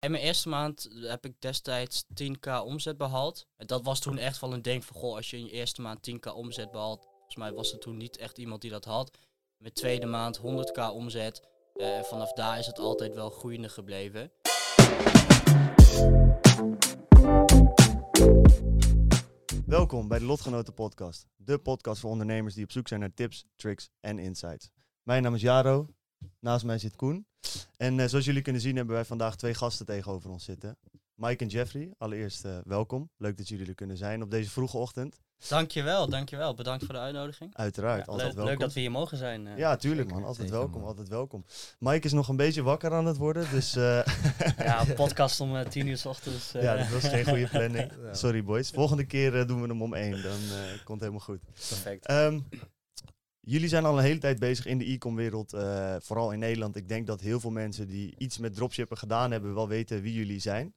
In mijn eerste maand heb ik destijds 10k omzet behaald. En dat was toen echt wel een ding van, goh, als je in je eerste maand 10k omzet behaalt, volgens mij was er toen niet echt iemand die dat had. Mijn tweede maand 100k omzet. Eh, en vanaf daar is het altijd wel groeiende gebleven. Welkom bij de Lotgenoten Podcast. De podcast voor ondernemers die op zoek zijn naar tips, tricks en insights. Mijn naam is Jaro. Naast mij zit Koen. En eh, zoals jullie kunnen zien hebben wij vandaag twee gasten tegenover ons zitten. Mike en Jeffrey, allereerst eh, welkom. Leuk dat jullie er kunnen zijn op deze vroege ochtend. Dankjewel, dankjewel. Bedankt voor de uitnodiging. Uiteraard, Ja, altijd leuk, welkom. leuk dat we hier mogen zijn. eh. Ja, tuurlijk man. Altijd zeker, welkom, man. altijd welkom. Mike is nog een beetje wakker aan het worden, dus eh, Ja, podcast om tien uur s ochtends. ja, dat was geen goede planning. Sorry boys. Volgende keer doen we hem om één, dan komt het helemaal goed. Perfect. Ehm, jullie zijn al een hele tijd bezig in de e-com wereld, eh, vooral in Nederland. Ik denk dat heel veel mensen die iets met dropshippen gedaan hebben, wel weten wie jullie zijn.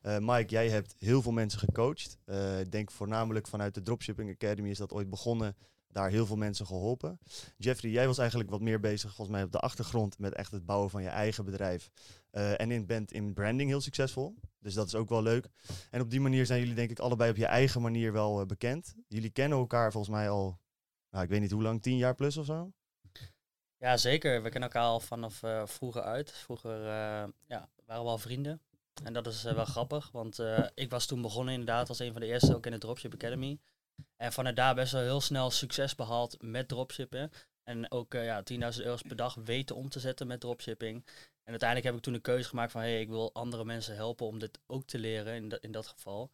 Eh, Mike, jij hebt heel veel mensen gecoacht. Eh, ik denk voornamelijk vanuit de Dropshipping Academy is dat ooit begonnen. Daar heel veel mensen geholpen. Jeffrey, jij was eigenlijk wat meer bezig, volgens mij op de achtergrond, met echt het bouwen van je eigen bedrijf. En in, bent in branding heel succesvol. Dus dat is ook wel leuk. En op die manier zijn jullie denk ik allebei op je eigen manier wel bekend. Jullie kennen elkaar volgens mij al, nou, ik weet niet hoe lang, tien jaar plus of zo? Ja, zeker. We kennen elkaar al vanaf eh, vroeger uit. Vroeger eh, ja, waren we al vrienden. En dat is eh, wel grappig, want ik was toen begonnen inderdaad als een van de eerste ook in de Dropship Academy. En vanuit daar best wel heel snel succes behaald met dropshippen. En ook ja, 10.000 euro's per dag weten om te zetten met dropshipping. En uiteindelijk heb ik toen de keuze gemaakt van, hé, hey, ik wil andere mensen helpen om dit ook te leren, in, in dat geval.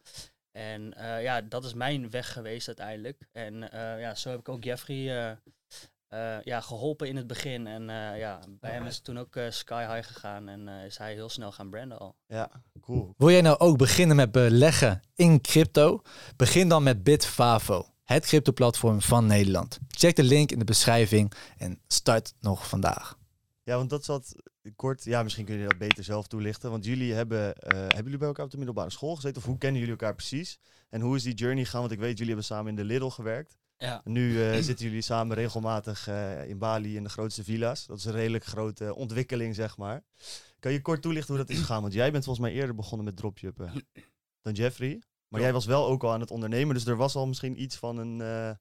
En eh, ja, dat is mijn weg geweest uiteindelijk. En eh, ja, zo heb ik ook Jeffrey eh, eh, ja, geholpen in het begin. En eh, ja, bij hem is het toen ook sky high gegaan en eh, is hij heel snel gaan branden al. Ja, cool. Wil jij nou ook beginnen met beleggen in crypto? Begin dan met Bitfavo, het crypto-platform van Nederland. Check de link in de beschrijving en start nog vandaag. Ja, want dat zat kort. Ja, misschien kun je dat beter zelf toelichten. Want jullie hebben, eh, hebben jullie bij elkaar op de middelbare school gezeten? Of hoe kennen jullie elkaar precies? En hoe is die journey gegaan? Want ik weet, jullie hebben samen in de Lidl gewerkt. Ja, Nu eh, zitten jullie samen regelmatig eh, in Bali in de grootste villa's. Dat is een redelijk grote ontwikkeling, zeg maar. Kan je kort toelichten hoe dat is gegaan? Want jij bent volgens mij eerder begonnen met dropshippen dan Jeffrey. Maar jij was wel ook al aan het ondernemen, dus er was al misschien iets van een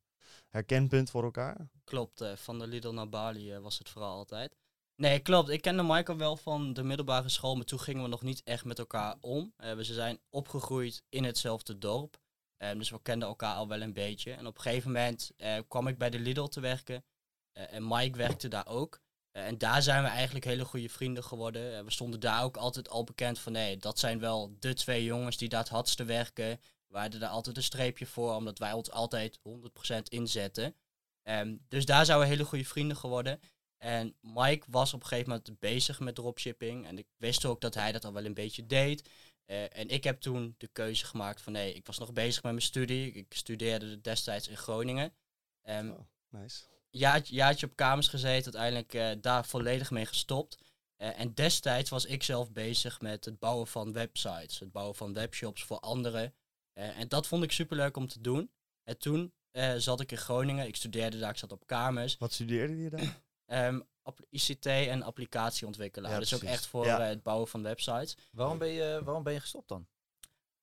herkenpunt voor elkaar. klopt. van de Lidl naar Bali was het vooral altijd. Nee, klopt. Ik kende Michael wel van de middelbare school, maar toen gingen we nog niet echt met elkaar om. Eh, we zijn opgegroeid in hetzelfde dorp. Eh, dus we kenden elkaar al wel een beetje. En op een gegeven moment eh, kwam ik bij de Lidl te werken. Eh, en Mike werkte daar ook. En daar zijn we eigenlijk hele goede vrienden geworden. We stonden daar ook altijd al bekend van, nee, dat zijn wel de twee jongens die daar het hardste werken. We hadden daar altijd een streepje voor, omdat wij ons altijd 100% inzetten. Ehm, dus daar zijn we hele goede vrienden geworden. En Mike was op een gegeven moment bezig met dropshipping. En ik wist ook dat hij dat al wel een beetje deed. Eh, en ik heb toen de keuze gemaakt van nee, ik was nog bezig met mijn studie. Ik studeerde destijds in Groningen. Ehm Oh, nice. jaartje, jaartje op kamers gezeten, uiteindelijk eh, daar volledig mee gestopt. Eh, en destijds was ik zelf bezig met het bouwen van websites, het bouwen van webshops voor anderen. En dat vond ik superleuk om te doen. En toen zat ik in Groningen, ik studeerde daar, ik zat op kamers. Wat studeerde je daar? Ehm, ICT en applicatieontwikkelaar. Ja, dus ook echt voor Ja. eh, het bouwen van websites. Waarom ben je, waarom ben je gestopt dan?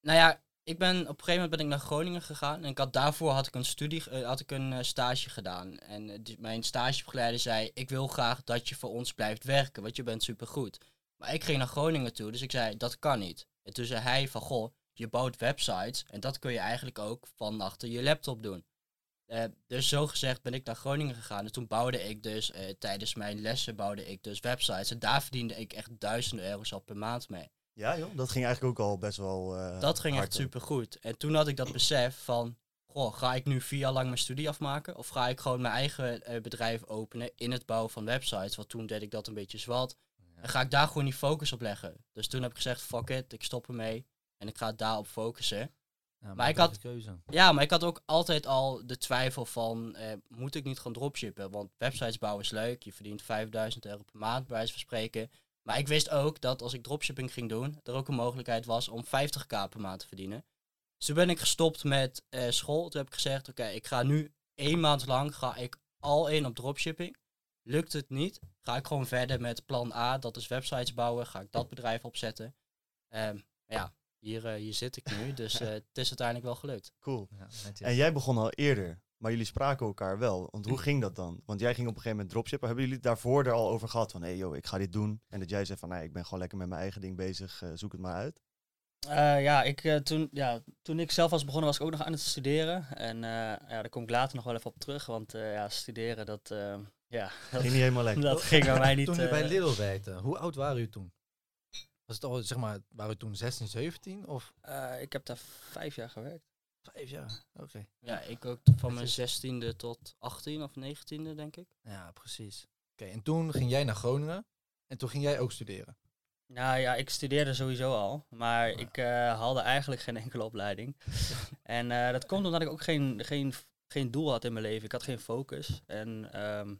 Nou ja, ik ben op een gegeven moment ben ik naar Groningen gegaan en ik had daarvoor had ik een studie, eh, had ik een eh, stage gedaan. En die- mijn stagebegeleider zei: ik wil graag dat je voor ons blijft werken, want je bent supergoed. Maar ik ging naar Groningen toe, dus ik zei dat kan niet. En toen zei hij van goh, je bouwt websites en dat kun je eigenlijk ook van achter je laptop doen. Eh, dus zo gezegd ben ik naar Groningen gegaan en toen bouwde ik dus eh, tijdens mijn lessen bouwde ik dus websites en daar verdiende ik echt duizenden euro's al per maand mee. Ja joh, dat ging eigenlijk ook al best wel eh, Dat ging echt super goed. En toen had ik dat besef van, goh, ga ik nu vier jaar lang mijn studie afmaken? Of ga ik gewoon mijn eigen bedrijf openen in het bouwen van websites? Want toen deed ik dat een beetje zwart. En ga ik daar gewoon die focus op leggen? Dus toen heb ik gezegd, fuck it, ik stop ermee. En ik ga daarop focussen. Ja, Maar ik had- keuze. Ja, maar ik had ook altijd al de twijfel van, eh, moet ik niet gaan dropshippen? Want websites bouwen is leuk, je verdient 5000 euro per maand, bij wijze van spreken. Maar ik wist ook dat als ik dropshipping ging doen, er ook een mogelijkheid was om 50k per maand te verdienen. Dus toen ben ik gestopt met eh, school. Toen heb ik gezegd, oké, ik ga nu één maand lang ga ik al in op dropshipping. Lukt het niet, ga ik gewoon verder met plan A, dat is websites bouwen, ga ik dat bedrijf opzetten. Ehm, ja, hier, eh, hier zit ik nu, dus eh, het is uiteindelijk wel gelukt. Cool. Ja. En jij begon al eerder, maar jullie spraken elkaar wel. Want hoe ging dat dan? Want jij ging op een gegeven moment dropshippen. Hebben jullie het daarvoor er al over gehad? Van, hé hey, joh, ik ga dit doen. En dat jij zei van, nee, ik ben gewoon lekker met mijn eigen ding bezig. eh, zoek het maar uit. Eh, ja, ik, eh, toen, ja, toen ik zelf was begonnen, was ik ook nog aan het studeren. En eh, ja, daar kom ik later nog wel even op terug, want eh, ja, studeren, dat, eh, ja, dat, Ging niet helemaal lekker. dat ging bij mij niet. Toen je bij Lidl werkte, hoe oud waren u toen? Was het al, zeg maar, waren u toen 16, 17 of eh, ik heb daar vijf jaar gewerkt. vijf jaar? Oké. Ja, ik ook van mijn zestiende tot 18 of 19e, denk ik. Ja, precies. Oké, en toen ging jij naar Groningen en toen ging jij ook studeren. Nou ja, ik studeerde sowieso al, maar Ja. ik eh, haalde eigenlijk geen enkele opleiding. en eh, dat komt omdat ik ook geen, geen, geen doel had in mijn leven. Ik had geen focus. En ehm,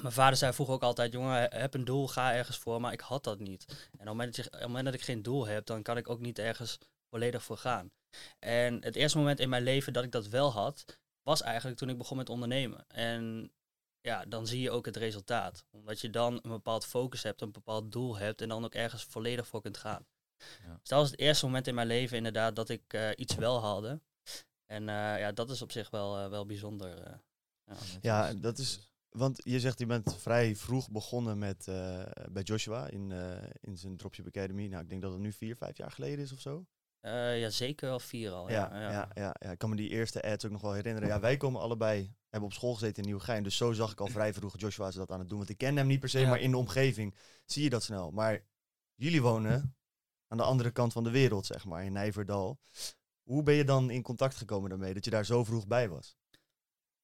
mijn vader zei vroeger ook altijd, jongen, he- heb een doel, ga ergens voor. Maar ik had dat niet. En op het moment dat, je, op het moment dat ik geen doel heb, dan kan ik ook niet ergens volledig voor gaan. En het eerste moment in mijn leven dat ik dat wel had, was eigenlijk toen ik begon met ondernemen. En ja, dan zie je ook het resultaat. Omdat je dan een bepaald focus hebt, een bepaald doel hebt en dan ook ergens volledig voor kunt gaan. Ja. Dus dat was het eerste moment in mijn leven inderdaad dat ik eh, iets wel haalde. En eh, ja, dat is op zich wel, eh, wel bijzonder. eh. Ja, dat is- Want je zegt, je bent vrij vroeg begonnen met, eh, bij Joshua in, eh, in zijn Dropship Academy. Nou, ik denk dat het nu vier, vijf jaar geleden is of zo. Eh, ja, zeker wel vier al. Ja, Ja, ja, ja. ja. ja, Ik kan me die eerste ads ook nog wel herinneren. Ja, wij komen allebei, hebben op school gezeten in Nieuwegein. Dus zo zag ik al vrij vroeg Joshua ze dat aan het doen. Want ik ken hem niet per se, Ja. maar in de omgeving zie je dat snel. Maar jullie wonen aan de andere kant van de wereld, zeg maar, in Nijverdal. Hoe ben je dan in contact gekomen daarmee, dat je daar zo vroeg bij was?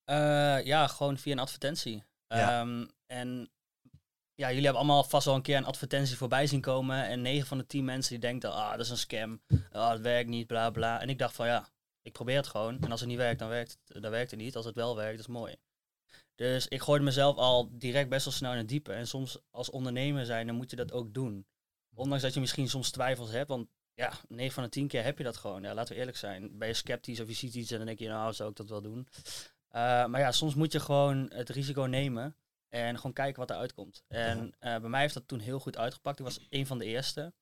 Eh, ja, gewoon via een advertentie. Ja. Ehm, en ja, jullie hebben allemaal vast wel een keer een advertentie voorbij zien komen. En 9 van de 10 mensen die denken, ah, dat is een scam. Ah, dat werkt niet, bla bla. En ik dacht van ja, ik probeer het gewoon. En als het niet werkt, dan werkt het, dan werkt het niet. Als het wel werkt, dat is mooi. Dus ik gooide mezelf al direct best wel snel in het diepe. En soms als ondernemer zijn, dan moet je dat ook doen. Ondanks dat je misschien soms twijfels hebt, want ja, 9 van de 10 keer heb je dat gewoon. Ja, laten we eerlijk zijn. Ben je sceptisch of je ziet iets en dan denk je, nou, zou ik dat wel doen? Uh, maar ja, soms moet je gewoon het risico nemen en gewoon kijken wat eruit komt. En uh, bij mij heeft dat toen heel goed uitgepakt. Ik was een van de eerste.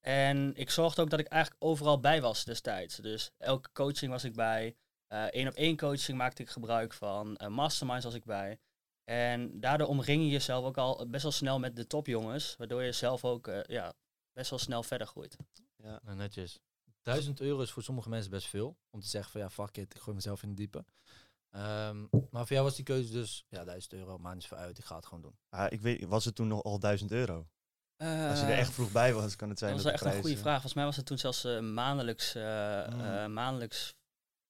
En ik zorgde ook dat ik eigenlijk overal bij was destijds. Dus elke coaching was ik bij. Eén op één coaching maakte ik gebruik van. Uh, masterminds was ik bij. En daardoor omring je jezelf ook al best wel snel met de topjongens. Waardoor je zelf ook uh, ja, best wel snel verder groeit. Ja. Netjes. 1000 euro is voor sommige mensen best veel. Om te zeggen van ja, fuck it, ik gooi mezelf in de diepe. Um, maar voor jou was die keuze dus, ja, 1000 euro, maakt niet voor uit, ik ga het gewoon doen. Ah, ik weet, was het toen nog al 1000 euro? Uh, Als je er echt vroeg bij was, kan het zijn dat was dat echt een goede vraag. Volgens mij was het toen zelfs uh, maandelijks, uh, mm. uh, maandelijks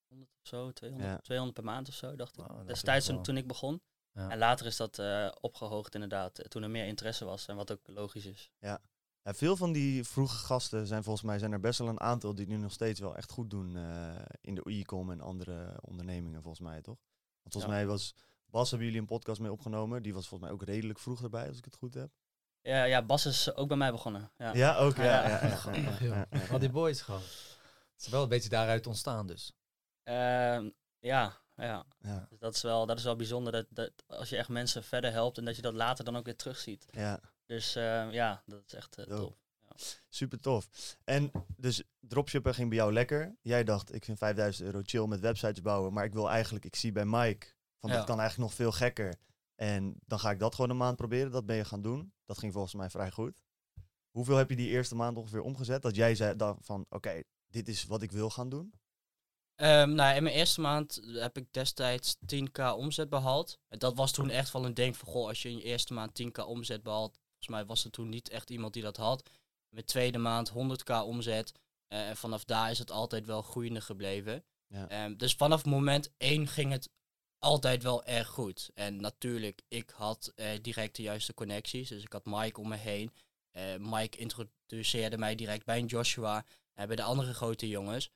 100 of zo, 200, ja. 200 per maand of zo, dacht ik. Oh, Destijds toen, toen ik begon. Ja. En later is dat uh, opgehoogd inderdaad, toen er meer interesse was en wat ook logisch is. Ja. Ja. veel van die vroege gasten zijn volgens mij zijn er best wel een aantal die nu nog steeds wel echt goed doen uh, in de e-com en andere ondernemingen volgens mij, toch? Want volgens ja. mij was Bas, hebben jullie een podcast mee opgenomen? Die was volgens mij ook redelijk vroeg erbij, als ik het goed heb. Ja, ja Bas is ook bij mij begonnen. Ja, ja ook. Ja, ja, ja, ja, ja Al die boys gewoon. Het is wel een beetje daaruit ontstaan dus. Uh, ja, ja. ja. Dus dat, is wel, dat is wel bijzonder dat, dat als je echt mensen verder helpt en dat je dat later dan ook weer terugziet. Ja. Dus uh, ja, dat is echt uh, tof. Ja. Super tof. En dus dropshippen ging bij jou lekker. Jij dacht, ik vind 5000 euro chill met websites bouwen, maar ik wil eigenlijk, ik zie bij Mike, van ja. dat kan eigenlijk nog veel gekker. En dan ga ik dat gewoon een maand proberen. Dat ben je gaan doen. Dat ging volgens mij vrij goed. Hoeveel heb je die eerste maand ongeveer omgezet? Dat jij zei dan van, oké, okay, dit is wat ik wil gaan doen? Um, nou, in mijn eerste maand heb ik destijds 10k omzet behaald. En dat was toen echt wel een denk van, goh, als je in je eerste maand 10k omzet behaalt, volgens mij was er toen niet echt iemand die dat had. Mijn tweede maand 100k omzet. Uh, en vanaf daar is het altijd wel groeiende gebleven. Ja. Um, dus vanaf moment 1 ging het altijd wel erg goed. En natuurlijk, ik had uh, direct de juiste connecties. Dus ik had Mike om me heen. Uh, Mike introduceerde mij direct bij een Joshua en bij de andere grote jongens.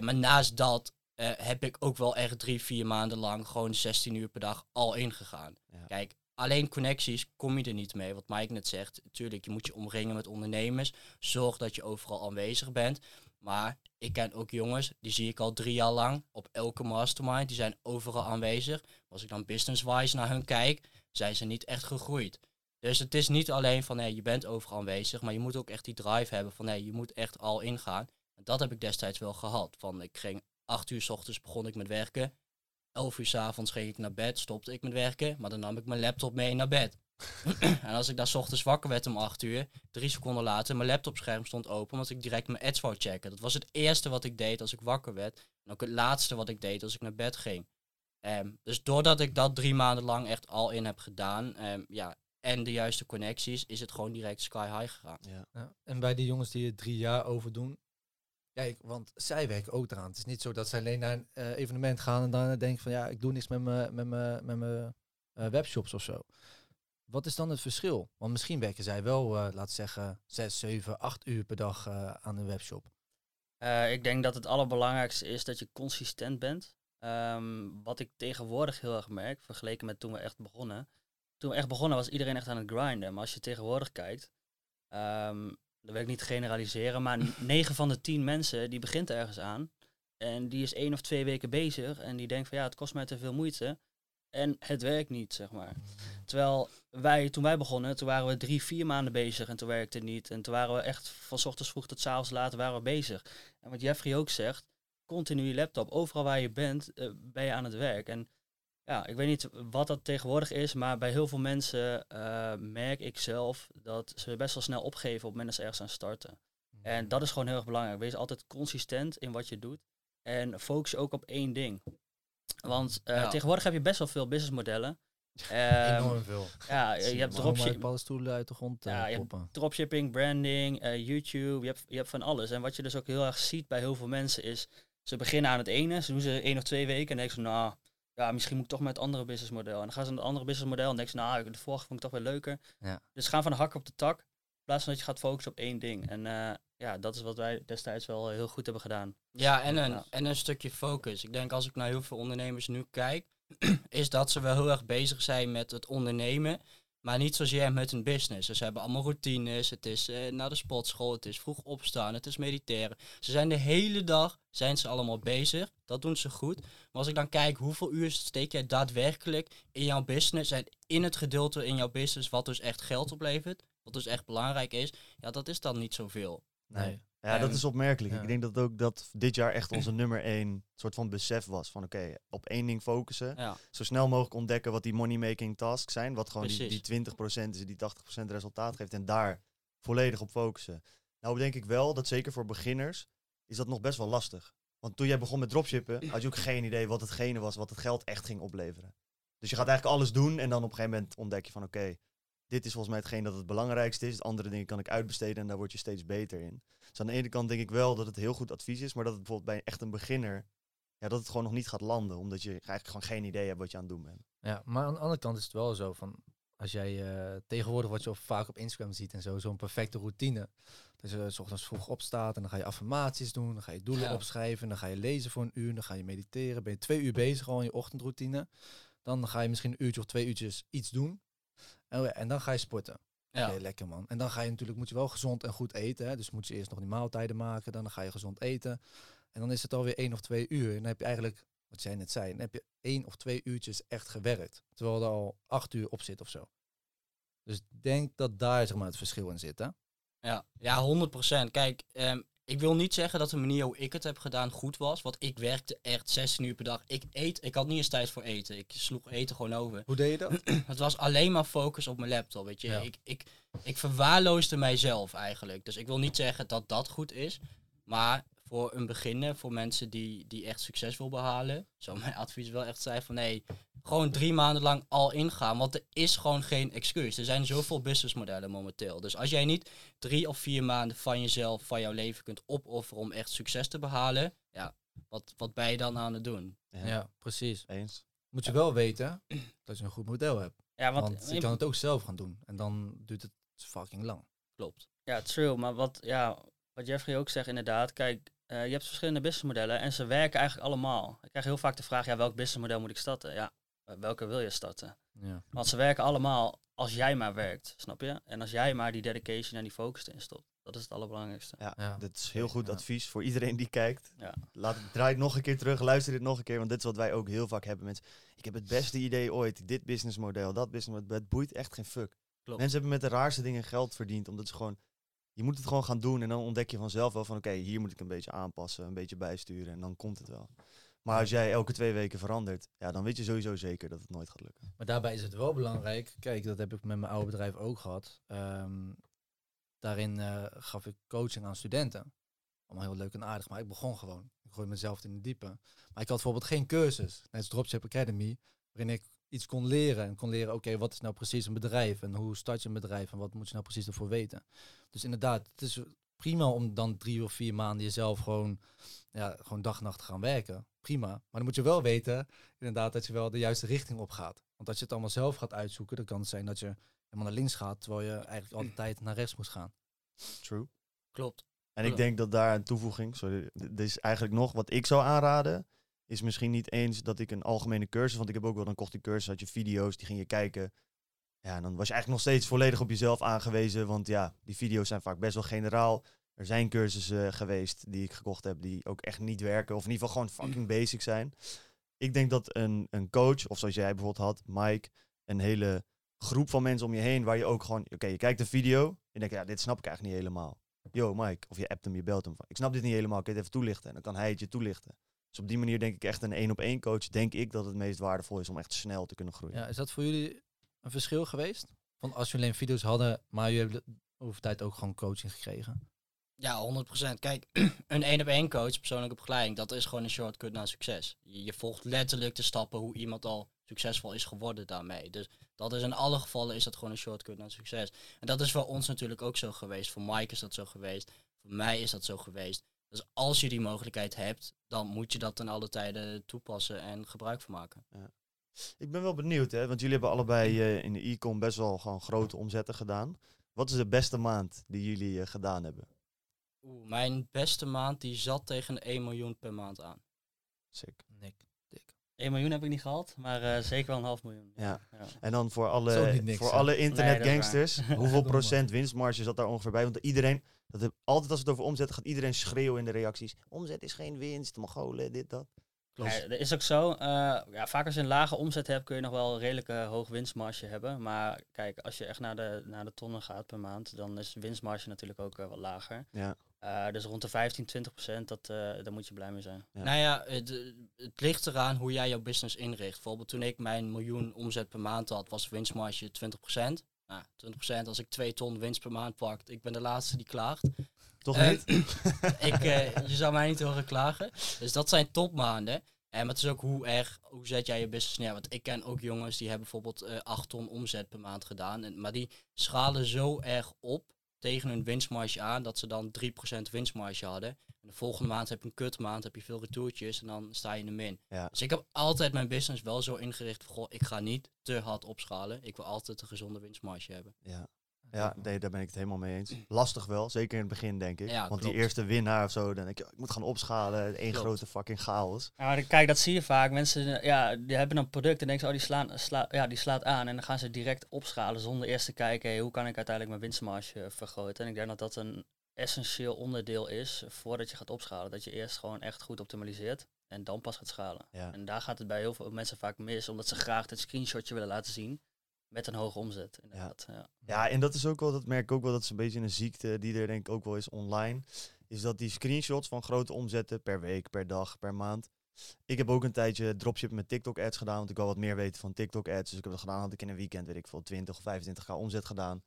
Maar naast dat heb ik ook wel echt drie, vier maanden lang gewoon 16 uur per dag al ingegaan. Ja. Kijk, alleen connecties kom je er niet mee. Wat Mike net zegt, natuurlijk, je moet je omringen met ondernemers. Zorg dat je overal aanwezig bent. Maar ik ken ook jongens, die zie ik al drie jaar lang op elke mastermind. Die zijn overal aanwezig. Als ik dan business-wise naar hun kijk, zijn ze niet echt gegroeid. Dus het is niet alleen van je bent overal aanwezig, maar je moet ook echt die drive hebben van je moet echt al ingaan. En dat heb ik destijds wel gehad. Van ik ging acht uur s ochtends begon ik met werken. Elf uur s avonds ging ik naar bed, stopte ik met werken, maar dan nam ik mijn laptop mee naar bed. en als ik daar 's ochtends wakker werd om 8 uur, drie seconden later, mijn laptopscherm stond open, omdat ik direct mijn ads wou checken. Dat was het eerste wat ik deed als ik wakker werd. En ook het laatste wat ik deed als ik naar bed ging. Ehm, dus doordat ik dat drie maanden lang echt al in heb gedaan, ehm, ja, en de juiste connecties, is het gewoon direct sky high gegaan. Ja. Ja. En bij die jongens die het drie jaar over doen. Kijk, want zij werken ook eraan. Het is niet zo dat zij alleen naar een eh, evenement gaan en dan denken van ja, ik doe niks met mijn met mijn met mijn eh, webshops of zo. Wat is dan het verschil? Want misschien werken zij wel, eh laten zeggen, 6, 7, 8 uur per dag aan een webshop. Ik denk dat het allerbelangrijkste is dat je consistent bent. Ehm, wat ik tegenwoordig heel erg merk, vergeleken met toen we echt begonnen. Toen we echt begonnen was iedereen echt aan het grinden. Maar als je tegenwoordig kijkt, ehm dan wil ik niet generaliseren, maar 9 van de 10 mensen die begint ergens aan. En die is één of twee weken bezig en die denkt van ja, het kost mij te veel moeite. En het werkt niet, zeg maar. Terwijl wij, toen wij begonnen, toen waren we drie, vier maanden bezig en toen werkte het niet. En toen waren we echt van ochtends vroeg tot avonds later waren we bezig. En wat Jeffrey ook zegt, continu je laptop, overal waar je bent, eh, ben je aan het werk. En ja, ik weet niet wat dat tegenwoordig is, maar bij heel veel mensen eh, merk ik zelf dat ze best wel snel opgeven op het moment dat ze ergens aan starten. En dat is gewoon heel erg belangrijk. Wees altijd consistent in wat je doet. En focus je ook op één ding. Want eh, Ja. tegenwoordig heb je best wel veel businessmodellen. Ehm, Enorm veel. ja, je hebt Waarom dropship, uit paddenstoelen uit de grond eh, Ja, je hebt poppen. dropshipping, branding, YouTube. Je hebt, je hebt van alles. En wat je dus ook heel erg ziet bij heel veel mensen is... Ze beginnen aan het ene, ze doen ze één of twee weken en denken ze... Nou, ja, misschien moet ik toch met het andere businessmodel. En dan gaan ze naar het andere businessmodel en denken ze... Nou, de vorige vond ik toch wel leuker. Ja. Dus gaan van de hak op de tak. In plaats van dat je gaat focussen op één ding. En eh, ja, dat is wat wij destijds wel heel goed hebben gedaan. Ja, en een, Ja. en een stukje focus. Ik denk als ik naar heel veel ondernemers nu kijk, is dat ze wel heel erg bezig zijn met het ondernemen. Maar niet zozeer met hun business. Dus ze hebben allemaal routines. Het is eh, naar de sportschool. Het is vroeg opstaan. Het is mediteren. Ze zijn de hele dag zijn ze allemaal bezig. Dat doen ze goed. Maar als ik dan kijk hoeveel uur steek jij daadwerkelijk in jouw business. En in het gedeelte in jouw business wat dus echt geld oplevert. Wat dus echt belangrijk is. Ja, dat is dan niet zoveel. Nee. Ja, dat is opmerkelijk. ja. Ik denk dat ook dat dit jaar echt onze nummer één soort van besef was. Van oké, op één ding focussen. Ja, Zo snel mogelijk ontdekken wat die money-making tasks zijn. Wat gewoon die, Precies. die 20% is, die 80% resultaat geeft. En daar volledig op focussen. Nou denk ik wel dat zeker voor beginners is dat nog best wel lastig. Want toen jij begon met dropshippen, had je ook geen idee wat hetgene was wat het geld echt ging opleveren. Dus je gaat eigenlijk alles doen en dan op een gegeven moment ontdek je van oké, dit is volgens mij hetgeen dat het belangrijkste is. Andere dingen kan ik uitbesteden en daar word je steeds beter in. Dus aan de ene kant denk ik wel dat het heel goed advies is, maar dat het bijvoorbeeld bij echt een beginner, ja, dat het gewoon nog niet gaat landen. Omdat je eigenlijk gewoon geen idee hebt wat je aan het doen bent. Ja, maar aan de andere kant is het wel zo van als jij eh, tegenwoordig wat je op, vaak op Instagram ziet en zo, zo'n perfecte routine. Dus je s ochtends vroeg opstaat en dan ga je affirmaties doen, dan ga je doelen Ja. opschrijven, dan ga je lezen voor een uur, dan ga je mediteren, ben je twee uur bezig al in je ochtendroutine. Dan ga je misschien een uurtje of twee uurtjes iets doen. En, oh en dan ga je sporten. Ja. Lekker man. En dan ga je natuurlijk, moet je wel gezond en goed eten. Hè? Dus moet je eerst nog die maaltijden maken, dan ga je gezond eten. En dan is het alweer één of twee uur. En dan heb je eigenlijk, wat jij net zei, dan heb je één of twee uurtjes echt gewerkt. Terwijl er al acht uur op zit of zo. Dus denk dat daar zeg maar, het verschil in zit. Hè? Ja, ja 100%. Kijk, ehm, ik wil niet zeggen dat de manier hoe ik het heb gedaan goed was. Want ik werkte echt 16 uur per dag. Ik eet, ik had niet eens tijd voor eten. Ik sloeg eten gewoon over. Hoe deed je dat? Het was alleen maar focus op mijn laptop, weet je. Ja. Ik, ik, ik verwaarloosde mijzelf eigenlijk. Dus ik wil niet zeggen dat dat goed is. Maar voor een beginner, voor mensen die, die echt succes wil behalen, zou mijn advies wel echt zijn van nee, gewoon drie maanden lang al ingaan. Want er is gewoon geen excuus. Er zijn zoveel businessmodellen momenteel. Dus als jij niet drie of vier maanden van jezelf, van jouw leven kunt opofferen om echt succes te behalen, ja, wat, wat ben je dan aan het doen? Ja, precies. Eens. Moet je wel weten dat je een goed model hebt. ja want, Want je kan het ook zelf gaan doen. En dan duurt het fucking lang. Klopt. Ja, true. Maar wat, ja, wat Jeffrey ook zegt inderdaad, kijk, eh, je hebt verschillende businessmodellen en ze werken eigenlijk allemaal. Ik krijg heel vaak de vraag, ja, welk businessmodel moet ik starten? Ja, eh, welke wil je starten? Ja. Want ze werken allemaal als jij maar werkt, snap je? En als jij maar die dedication en die focus erin stopt. Dat is het allerbelangrijkste. Ja, Ja. dit is heel goed Ja. advies voor iedereen die kijkt. Ja. Laat, draai het nog een keer terug, luister dit nog een keer, want dit is wat wij ook heel vaak hebben. Mensen, ik heb het beste idee ooit, dit businessmodel, dat businessmodel, het boeit echt geen fuck. Klopt. Mensen hebben met de raarste dingen geld verdiend, omdat ze gewoon... Je moet het gewoon gaan doen en dan ontdek je vanzelf wel van... Oké, hier moet ik een beetje aanpassen, een beetje bijsturen en dan komt het wel. Maar als jij elke twee weken verandert, ja, dan weet je sowieso zeker dat het nooit gaat lukken. Maar daarbij is het wel belangrijk. Kijk, dat heb ik met mijn oude bedrijf ook gehad. Ehm, daarin eh, gaf ik coaching aan studenten. Allemaal heel leuk en aardig, maar ik begon gewoon. Ik gooi mezelf in de diepe. Maar ik had bijvoorbeeld geen cursus, net als Dropship Academy, waarin ik iets kon leren. En kon leren, oké, wat is nou precies een bedrijf? En hoe start je een bedrijf? En wat moet je nou precies ervoor weten? Dus inderdaad, het is prima om dan drie of vier maanden jezelf gewoon, ja, gewoon dag en nacht te gaan werken. Prima. Maar dan moet je wel weten, inderdaad, dat je wel de juiste richting op gaat. Want als je het allemaal zelf gaat uitzoeken, dan kan het zijn dat je helemaal naar links gaat, terwijl je eigenlijk altijd naar rechts moest gaan. True. Klopt. En ik denk dat daar een toevoeging, sorry, dit is eigenlijk nog wat ik zou aanraden, is misschien niet eens dat ik een algemene cursus, want ik heb ook wel, dan kocht ik cursus, had je video's, die ging je kijken. Ja, en dan was je eigenlijk nog steeds volledig op jezelf aangewezen, want ja, die video's zijn vaak best wel generaal. Er zijn cursussen geweest die ik gekocht heb die ook echt niet werken, of in ieder geval gewoon fucking basic zijn. Ik denk dat een, een coach, of zoals jij bijvoorbeeld had, Mike, een hele groep van mensen om je heen, waar je ook gewoon, oké, je kijkt een video, en je denkt, ja, dit snap ik eigenlijk niet helemaal. Yo, Mike, of je appt hem, je belt hem van, ik snap dit niet helemaal, kun je het even toelichten? En dan kan hij het je toelichten. Dus op die manier denk ik echt een één op één coach, denk ik dat het meest waardevol is om echt snel te kunnen groeien. Ja, is dat voor jullie een verschil geweest? Van als jullie alleen video's hadden, maar jullie hebben over tijd ook gewoon coaching gekregen? Ja, 100%. Kijk, een één op één coach, persoonlijke begeleiding, dat is gewoon een shortcut naar succes. Je, je volgt letterlijk de stappen hoe iemand al succesvol is geworden daarmee. Dus dat is in alle gevallen is dat gewoon een shortcut naar succes. En dat is voor ons natuurlijk ook zo geweest. Voor Mike is dat zo geweest. Voor mij is dat zo geweest. Dus als je die mogelijkheid hebt, dan moet je dat ten alle tijden toepassen en gebruik van maken. Ik ben wel benieuwd, hè, want jullie hebben allebei eh, in de e-com best wel gewoon grote omzetten gedaan. Wat is de beste maand die jullie eh, gedaan hebben? Oeh, mijn beste maand die zat tegen 1 miljoen per maand aan. Sick. Nick. 1 miljoen heb ik niet gehad, maar eh, zeker wel een half miljoen. Ja. Ja. En dan voor alle, niks, voor hè? alle Nee, internetgangsters, is hoeveel procent winstmarge zat daar ongeveer bij? Want iedereen, dat heb, altijd als het over omzet gaat, iedereen schreeuwen in de reacties. Omzet is geen winst, Mongolen, dit, dat. Ja, dat is ook zo. Eh, ja, vaak als je een lage omzet hebt, kun je nog wel een redelijke hoog winstmarge hebben. Maar kijk, als je echt naar de, naar de tonnen gaat per maand, dan is de winstmarge natuurlijk ook eh, wat lager. Ja. Eh, dus rond de 15, 20 procent, dat, eh, daar moet je blij mee zijn. Ja. Nou ja, het, het ligt eraan hoe jij jouw business inricht. Bijvoorbeeld toen ik mijn miljoen omzet per maand had, was de winstmarge 20%. Nou, 20% als ik 2 ton winst per maand pak, ik ben de laatste die klaagt. Toch Eh, niet? ik, eh, je zou mij niet horen klagen. Dus dat zijn topmaanden. En het is ook hoe erg, hoe zet jij je business neer? Want ik ken ook jongens die hebben bijvoorbeeld eh 8 ton omzet per maand gedaan. En, maar die schalen zo erg op tegen hun winstmarge aan dat ze dan 3% winstmarge hadden. En de volgende maand heb je een kutmaand, heb je veel retourtjes en dan sta je in de min. Ja. Dus ik heb altijd mijn business wel zo ingericht van, goh, ik ga niet te hard opschalen. Ik wil altijd een gezonde winstmarge hebben. Ja. Ja, nee, daar ben ik het helemaal mee eens. Lastig wel, zeker in het begin denk ik. Ja, Want die eerste winnaar of zo, dan denk je, ik moet gaan opschalen. één Klopt. grote fucking chaos. Ja, maar kijk, dat zie je vaak. Mensen ja, die hebben een product en denken ze, oh, die, slaan, sla, ja, die slaat aan. En dan gaan ze direct opschalen zonder eerst te kijken, hey, hoe kan ik uiteindelijk mijn winstmarge vergroten. En ik denk dat dat een essentieel onderdeel is voordat je gaat opschalen. Dat je eerst gewoon echt goed optimaliseert en dan pas gaat schalen. Ja. En daar gaat het bij heel veel mensen vaak mis, omdat ze graag dit screenshotje willen laten zien met een hoge omzet. Inderdaad. Ja. Ja, en dat is ook wel, dat merk ik ook wel, dat is een beetje een ziekte die er denk ik ook wel is online. Is dat die screenshots van grote omzetten per week, per dag, per maand. Ik heb ook een tijdje dropshipping met TikTok ads gedaan, want ik wil wat meer weten van TikTok ads. Dus ik heb dat gedaan, had ik in een weekend, weet ik veel, 20 of 25k omzet gedaan.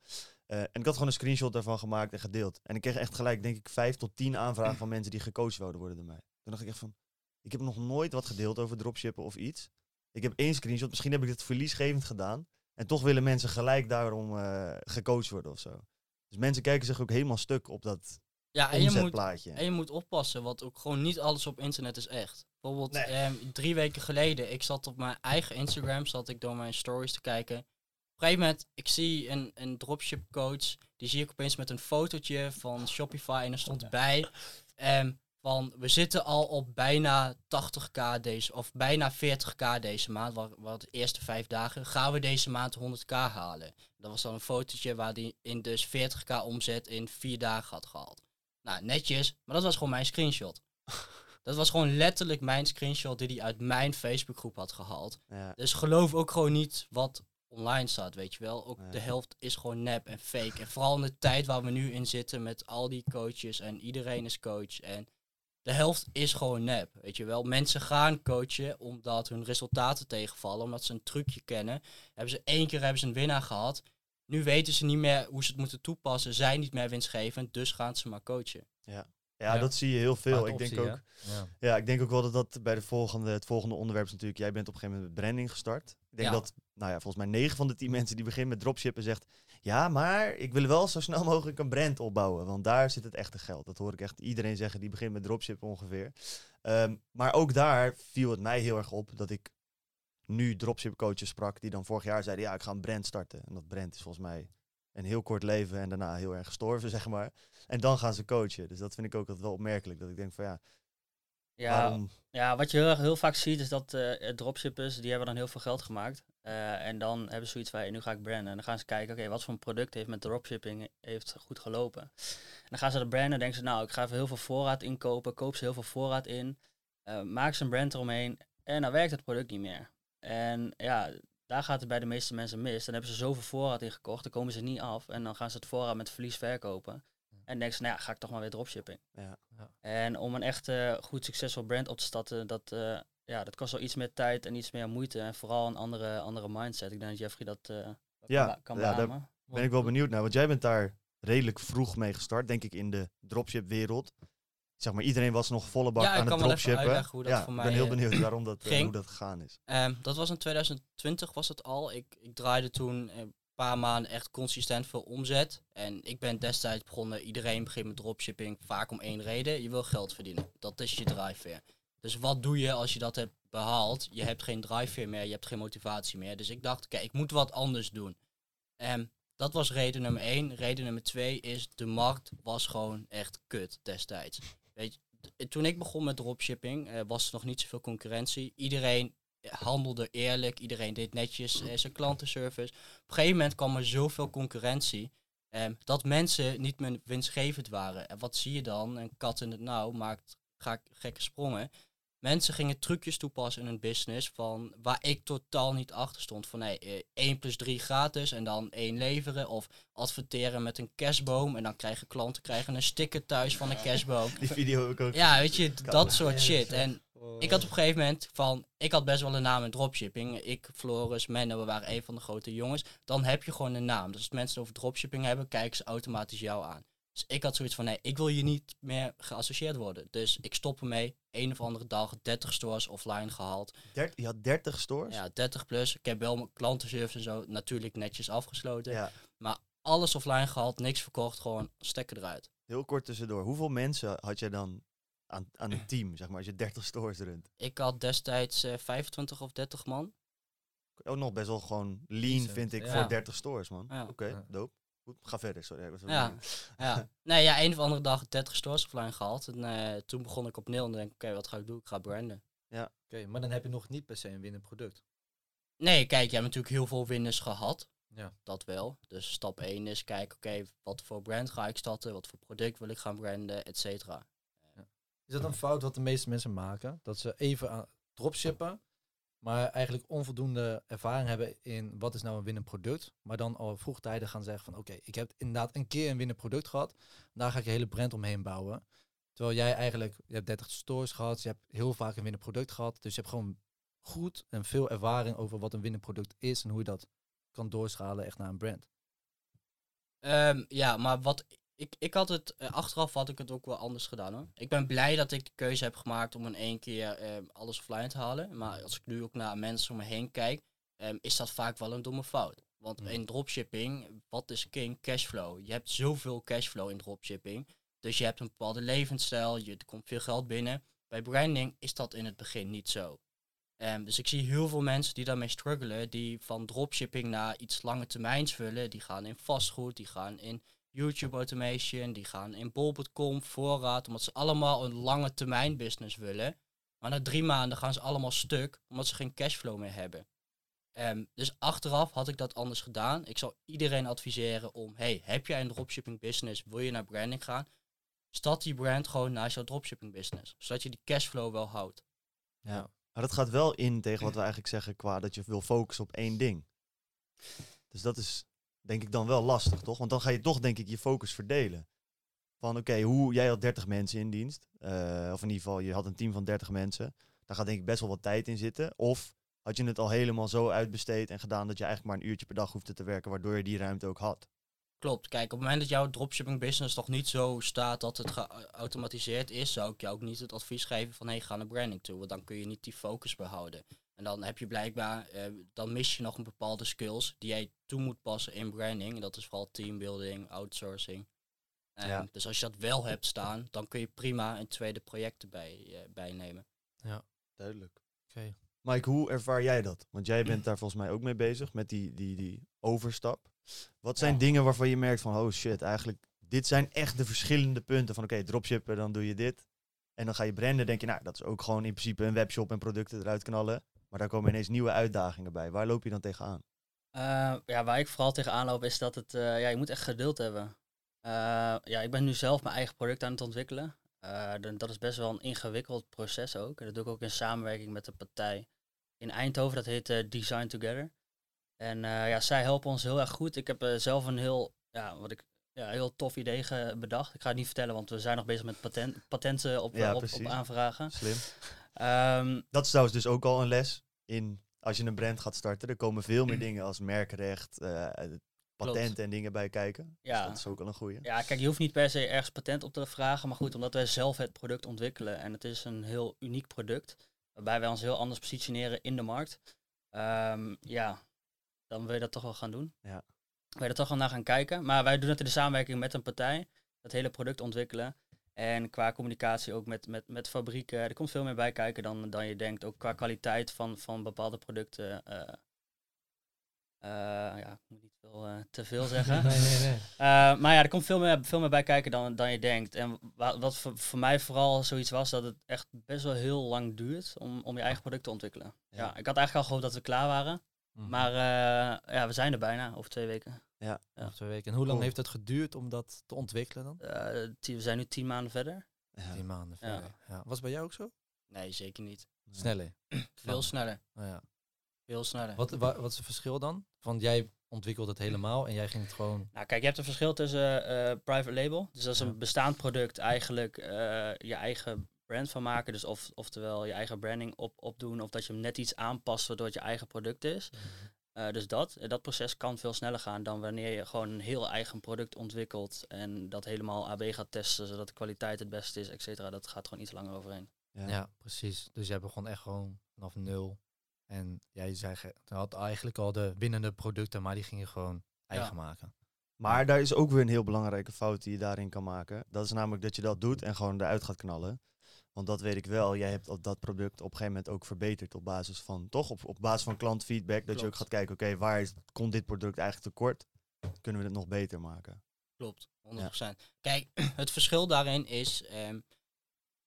Eh, en ik had gewoon een screenshot daarvan gemaakt en gedeeld. En ik kreeg echt gelijk, denk ik, 5 tot 10 aanvragen van mensen die gecoacht wilden worden door mij. Toen dacht ik echt van, ik heb nog nooit wat gedeeld over dropshippen of iets. Ik heb één screenshot, misschien heb ik het verliesgevend gedaan. En toch willen mensen gelijk daarom eh, gecoacht worden of zo. Dus mensen kijken zich ook helemaal stuk op dat Ja, en je moet. En je moet oppassen, want ook gewoon niet alles op internet is echt. Bijvoorbeeld Nee. ehm, drie weken geleden, ik zat op mijn eigen Instagram, zat ik door mijn stories te kijken. Op een gegeven moment, ik zie een, een dropship coach, die zie ik opeens met een fotootje van Shopify en er stond bij ehm, van we zitten al op bijna 80k deze, of bijna 40k deze maand, wat, wat de eerste vijf dagen, gaan we deze maand 100k halen. Dat was dan een fotootje waar die in dus 40k omzet in vier dagen had gehaald. Nou, netjes, maar dat was gewoon mijn screenshot. dat was gewoon letterlijk mijn screenshot die hij uit mijn Facebookgroep had gehaald. Ja. Dus geloof ook gewoon niet wat online staat, weet je wel. Ook Ja. de helft is gewoon nep en fake. En vooral in de tijd waar we nu in zitten met al die coaches en iedereen is coach. En de helft is gewoon nep, weet je wel. Mensen gaan coachen omdat hun resultaten tegenvallen, omdat ze een trucje kennen. Hebben ze één keer hebben ze een winnaar gehad. Nu weten ze niet meer hoe ze het moeten toepassen, zijn niet meer winstgevend, dus gaan ze maar coachen. Ja, Ja. dat zie je heel veel. Ik denk ook? Ja. ja, ik denk ook wel dat dat bij de volgende, het volgende onderwerp is natuurlijk, jij bent op een gegeven moment met branding gestart. Ik denk Ja. dat, nou ja, volgens mij 9 van de 10 mensen die beginnen met dropshippen zegt, ja, maar ik wil wel zo snel mogelijk een brand opbouwen, want daar zit het echte geld. Dat hoor ik echt iedereen zeggen die begint met dropshippen ongeveer. Ehm, maar ook daar viel het mij heel erg op dat ik nu dropship coaches sprak die dan vorig jaar zeiden, ja, ik ga een brand starten. En dat brand is volgens mij een heel kort leven en daarna heel erg gestorven, zeg maar. En dan gaan ze coachen. Dus dat vind ik ook altijd wel opmerkelijk. Dat ik denk van ja, Ja, waarom... ja, wat je heel, heel vaak ziet is dat eh, dropshippers, die hebben dan heel veel geld gemaakt. Eh, en dan hebben ze zoiets van, hey, nu ga ik branden. En dan gaan ze kijken, oké, wat voor een product heeft met dropshipping heeft goed gelopen. En dan gaan ze dat branden en denken ze, nou, ik ga even heel veel voorraad inkopen. Koop ze heel veel voorraad in. eh, maak ze een brand eromheen. En dan werkt het product niet meer. En ja, daar gaat het bij de meeste mensen mis. Dan hebben ze zoveel voorraad ingekocht, dan komen ze niet af. En dan gaan ze het voorraad met verlies verkopen. En denken ze, nou ja, ga ik toch maar weer dropshipping. Ja. En om een echt eh, goed succesvol brand op te starten, dat, eh, ja, dat kost wel iets meer tijd en iets meer moeite. En vooral een andere, andere mindset. Ik denk dat Jeffrey dat eh, Ja, kan, kan ja, daar- ben ik wel benieuwd naar. Want jij bent daar redelijk vroeg mee gestart, denk ik, in de dropship wereld. Zeg maar, iedereen was nog volle bak Ja, ik aan het kan wel even dropshippen. uitleggen hoe dat ja, voor ik mij, ben heel eh, benieuwd waarom dat, eh, ging. hoe dat gegaan is. Ehm, dat was in 2020 was het al. Ik, ik draaide toen paar maanden echt consistent veel omzet. En ik ben destijds begonnen, iedereen begint met dropshipping vaak om één reden. Je wil geld verdienen. Dat is je drijfveer. Dus wat doe je als je dat hebt behaald? Je hebt geen drijfveer meer, je hebt geen motivatie meer. Dus ik dacht, kijk, ik moet wat anders doen. En dat was reden nummer één. Reden nummer twee is, de markt was gewoon echt kut destijds. Weet je, toen ik begon met dropshipping, eh, was er nog niet zoveel concurrentie. Iedereen handelde eerlijk, iedereen deed netjes eh, zijn klantenservice. Op een gegeven moment kwam er zoveel concurrentie ehm, dat mensen niet meer winstgevend waren. En wat zie je dan? Een kat in het nauw maakt ga gekke sprongen. Mensen gingen trucjes toepassen in hun business van waar ik totaal niet achter stond. Van nee, eh, 1 plus 3 gratis en dan 1 leveren. Of adverteren met een cashboom en dan krijgen klanten krijgen een sticker thuis van een cashboom. Die video heb ik ook Ja, weet je, dat soort shit. En Oh. ik had op een gegeven moment van, ik had best wel een naam in dropshipping. Ik, Floris, Menno, we waren een van de grote jongens. Dan heb je gewoon een naam. Dus als mensen over dropshipping hebben, kijken ze automatisch jou aan. Dus ik had zoiets van, nee, ik wil hier niet meer geassocieerd worden. Dus ik stop ermee. Een of andere dag 30 stores offline gehaald. Der- je had 30 stores? Ja, 30 plus. Ik heb wel mijn klantenservice en zo natuurlijk netjes afgesloten. Ja. Alles offline gehaald, niks verkocht, gewoon stekker eruit. Heel kort tussendoor. Hoeveel mensen had jij dan aan, aan een team, zeg maar, als je 30 stores runt? Ik had destijds eh, 25 of 30 man. Ook nog best wel gewoon lean, Decent, vind ik, ja. voor 30 stores, man. Ja. Oké, Ja. dope. Goed, ga verder, sorry. ik was wel Ja. Ja. Nee, ja, een of andere dag 30 stores offline gehaald. En eh, toen begon ik op nul en denk ik, oké, wat ga ik doen? Ik ga branden. Oké, maar dan heb je nog niet per se een winnend product. Nee, kijk, je hebt natuurlijk heel veel winners gehad. Ja. Dat wel. Dus stap 1 is kijken, oké, wat voor brand ga ik starten? Wat voor product wil ik gaan branden? Et cetera. Is dat een fout wat de meeste mensen maken? Dat ze even aan dropshippen, maar eigenlijk onvoldoende ervaring hebben in wat is nou een winnend product. Maar dan al vroegtijdig gaan zeggen van oké, ik heb inderdaad een keer een winnend product gehad. Daar ga ik een hele brand omheen bouwen. Terwijl jij eigenlijk, je hebt 30 stores gehad, je hebt heel vaak een winnend product gehad. Dus je hebt gewoon goed en veel ervaring over wat een winnend product is en hoe je dat kan doorschalen echt naar een brand. Ehm, ja, maar wat ik, ik had het, eh, achteraf had ik het ook wel anders gedaan hoor. Ik ben blij dat ik de keuze heb gemaakt om in één keer ehm, alles offline te halen. Maar als ik nu ook naar mensen om me heen kijk, ehm, is dat vaak wel een domme fout. Want in dropshipping, wat is king? Cashflow. Je hebt zoveel cashflow in dropshipping. Dus je hebt een bepaalde levensstijl, je, er komt veel geld binnen. Bij branding is dat in het begin niet zo. Ehm, dus ik zie heel veel mensen die daarmee struggelen, die van dropshipping naar iets lange termijns vullen. Die gaan in vastgoed, die gaan in YouTube automation, die gaan in bol.com, voorraad, omdat ze allemaal een lange termijn business willen. Maar na drie maanden gaan ze allemaal stuk, omdat ze geen cashflow meer hebben. Ehm, dus achteraf had ik dat anders gedaan. Ik zou iedereen adviseren om, hey, heb jij een dropshipping business, wil je naar branding gaan? Start die brand gewoon naast jouw dropshipping business, zodat je die cashflow wel houdt. Ja. Maar dat gaat wel in tegen wat we eigenlijk zeggen qua dat je wil focussen op één ding. Dus dat is denk ik dan wel lastig, toch? Want dan ga je toch denk ik je focus verdelen. Van oké, hoe jij had 30 mensen in dienst. eh, of in ieder geval, je had een team van 30 mensen. Daar gaat denk ik best wel wat tijd in zitten. Of had je het al helemaal zo uitbesteed en gedaan dat je eigenlijk maar een uurtje per dag hoefde te werken, waardoor je die ruimte ook had. Klopt. Kijk, op het moment dat jouw dropshipping business nog niet zo staat dat het geautomatiseerd is, zou ik jou ook niet het advies geven van hey, ga naar branding toe. Want dan kun je niet die focus behouden. En dan heb je blijkbaar, eh, dan mis je nog een bepaalde skills die jij toe moet passen in branding. En dat is vooral teambuilding, outsourcing. Eh, Ja. Dus als je dat wel hebt staan, dan kun je prima een tweede project erbij eh, bijnemen. Duidelijk. Oké. Mike, hoe ervaar jij dat? Want jij bent daar volgens mij ook mee bezig, met die, die, die overstap. Wat zijn Ja. dingen waarvan je merkt van, oh shit, eigenlijk, dit zijn echt de verschillende punten van, oké, dropshippen, dan doe je dit. En dan ga je branden, denk je, nou, dat is ook gewoon in principe een webshop en producten eruit knallen. Maar daar komen ineens nieuwe uitdagingen bij. Waar loop je dan tegenaan? Eh, ja, waar ik vooral tegenaan loop is dat het, eh, ja, je moet echt geduld hebben. Eh, ja, ik ben nu zelf mijn eigen product aan het ontwikkelen. Dat is best wel een ingewikkeld proces ook. En dat doe ik ook in samenwerking met een partij in Eindhoven. Dat heet Design Together. En ja, zij helpen ons heel erg goed. Ik heb zelf een heel, ja, wat ik, ja, heel tof idee bedacht. Ik ga het niet vertellen, want we zijn nog bezig met patent, patenten op, Ja, op, aanvragen. Slim. Ehm, Dat is trouwens dus ook al een les in, als je een brand gaat starten. Er komen veel meer dingen als merkrecht, eh, patenten en dingen bij kijken. Ja. Dus dat is ook al een goeie. Ja, kijk, je hoeft niet per se ergens patent op te vragen. Maar goed, omdat wij zelf het product ontwikkelen en het is een heel uniek product, waarbij wij ons heel anders positioneren in de markt. ehm, ja, dan wil je dat toch wel gaan doen. Ja. Wil je er toch wel naar gaan kijken. Maar wij doen het in de samenwerking met een partij, dat hele product ontwikkelen. En qua communicatie ook met, met, met fabrieken. Er komt veel meer bij kijken dan, dan je denkt. Ook qua kwaliteit van, van bepaalde producten. eh, eh, ja, ik moet niet veel, eh, te veel zeggen. Nee, nee, nee. Maar ja, er komt veel meer, veel meer bij kijken dan, dan je denkt. En wa- wat voor, voor mij vooral zoiets was, dat het echt best wel heel lang duurt om, om je eigen product te ontwikkelen. Ja. Ja. ik had eigenlijk al gehoopt dat we klaar waren. Mhm. Maar ja, we zijn er bijna, over twee weken. Over twee weken. En hoe lang Cool. heeft het geduurd om dat te ontwikkelen dan? Uh, tien- we zijn nu tien maanden verder. Ja. Tien maanden Ja. verder. Ja. Was het bij jou ook zo? Nee, zeker niet. Sneller. Veel sneller. Oh, ja. Veel sneller. wat, wa- wat is het verschil dan? Van jij ontwikkelt het helemaal en jij ging het gewoon... Nou, kijk, je hebt een verschil tussen eh, private label. Dus dat is Ja. een bestaand product eigenlijk eh, je eigen brand van maken. Dus of, oftewel je eigen branding op, opdoen. Of dat je hem net iets aanpast waardoor het je eigen product is. Eh, dus dat, eh, dat proces kan veel sneller gaan dan wanneer je gewoon een heel eigen product ontwikkelt. En dat helemaal AB gaat testen zodat de kwaliteit het beste is, et cetera. Dat gaat gewoon iets langer overheen. Ja. Ja. precies. Dus jij begon echt gewoon vanaf nul. En jij zei, je had eigenlijk al de winnende producten, maar die ging je gewoon eigen maken. Maar daar is ook weer een heel belangrijke fout die je daarin kan maken. Dat is namelijk dat je dat doet en gewoon eruit gaat knallen. Want dat weet ik wel. Jij hebt op dat product op een gegeven moment ook verbeterd op basis van, toch? Op, op basis van klantfeedback. Dat je ook gaat kijken, oké, waar is, komt dit product eigenlijk tekort? Kunnen we het nog beter maken? Klopt, 100%. Kijk, het verschil daarin is, ehm,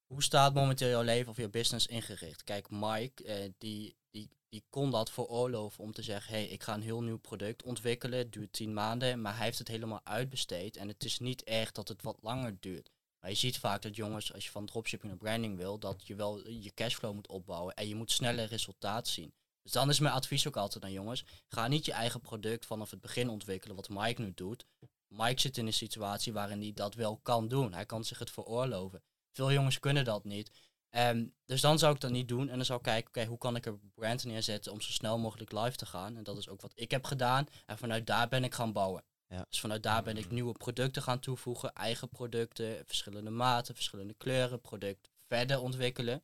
hoe staat momenteel jouw leven of je business ingericht? Kijk, Mike, eh, die, die, die kon dat veroorloven om te zeggen, hey, ik ga een heel nieuw product ontwikkelen, het duurt 10 maanden, maar hij heeft het helemaal uitbesteed en het is niet echt dat het wat langer duurt. Maar je ziet vaak dat jongens, als je van dropshipping naar branding wil, dat je wel je cashflow moet opbouwen en je moet sneller resultaat zien. Dus dan is mijn advies ook altijd aan jongens, ga niet je eigen product vanaf het begin ontwikkelen, wat Mike nu doet. Mike zit in een situatie waarin hij dat wel kan doen. Hij kan zich het veroorloven. Veel jongens kunnen dat niet. Ehm, dus dan zou ik dat niet doen. En dan zou ik kijken, oké, hoe kan ik er brand neerzetten om zo snel mogelijk live te gaan. En dat is ook wat ik heb gedaan. En vanuit daar ben ik gaan bouwen. Ja. Dus vanuit daar ben ik nieuwe producten gaan toevoegen. Eigen producten, verschillende maten, verschillende kleuren, product verder ontwikkelen.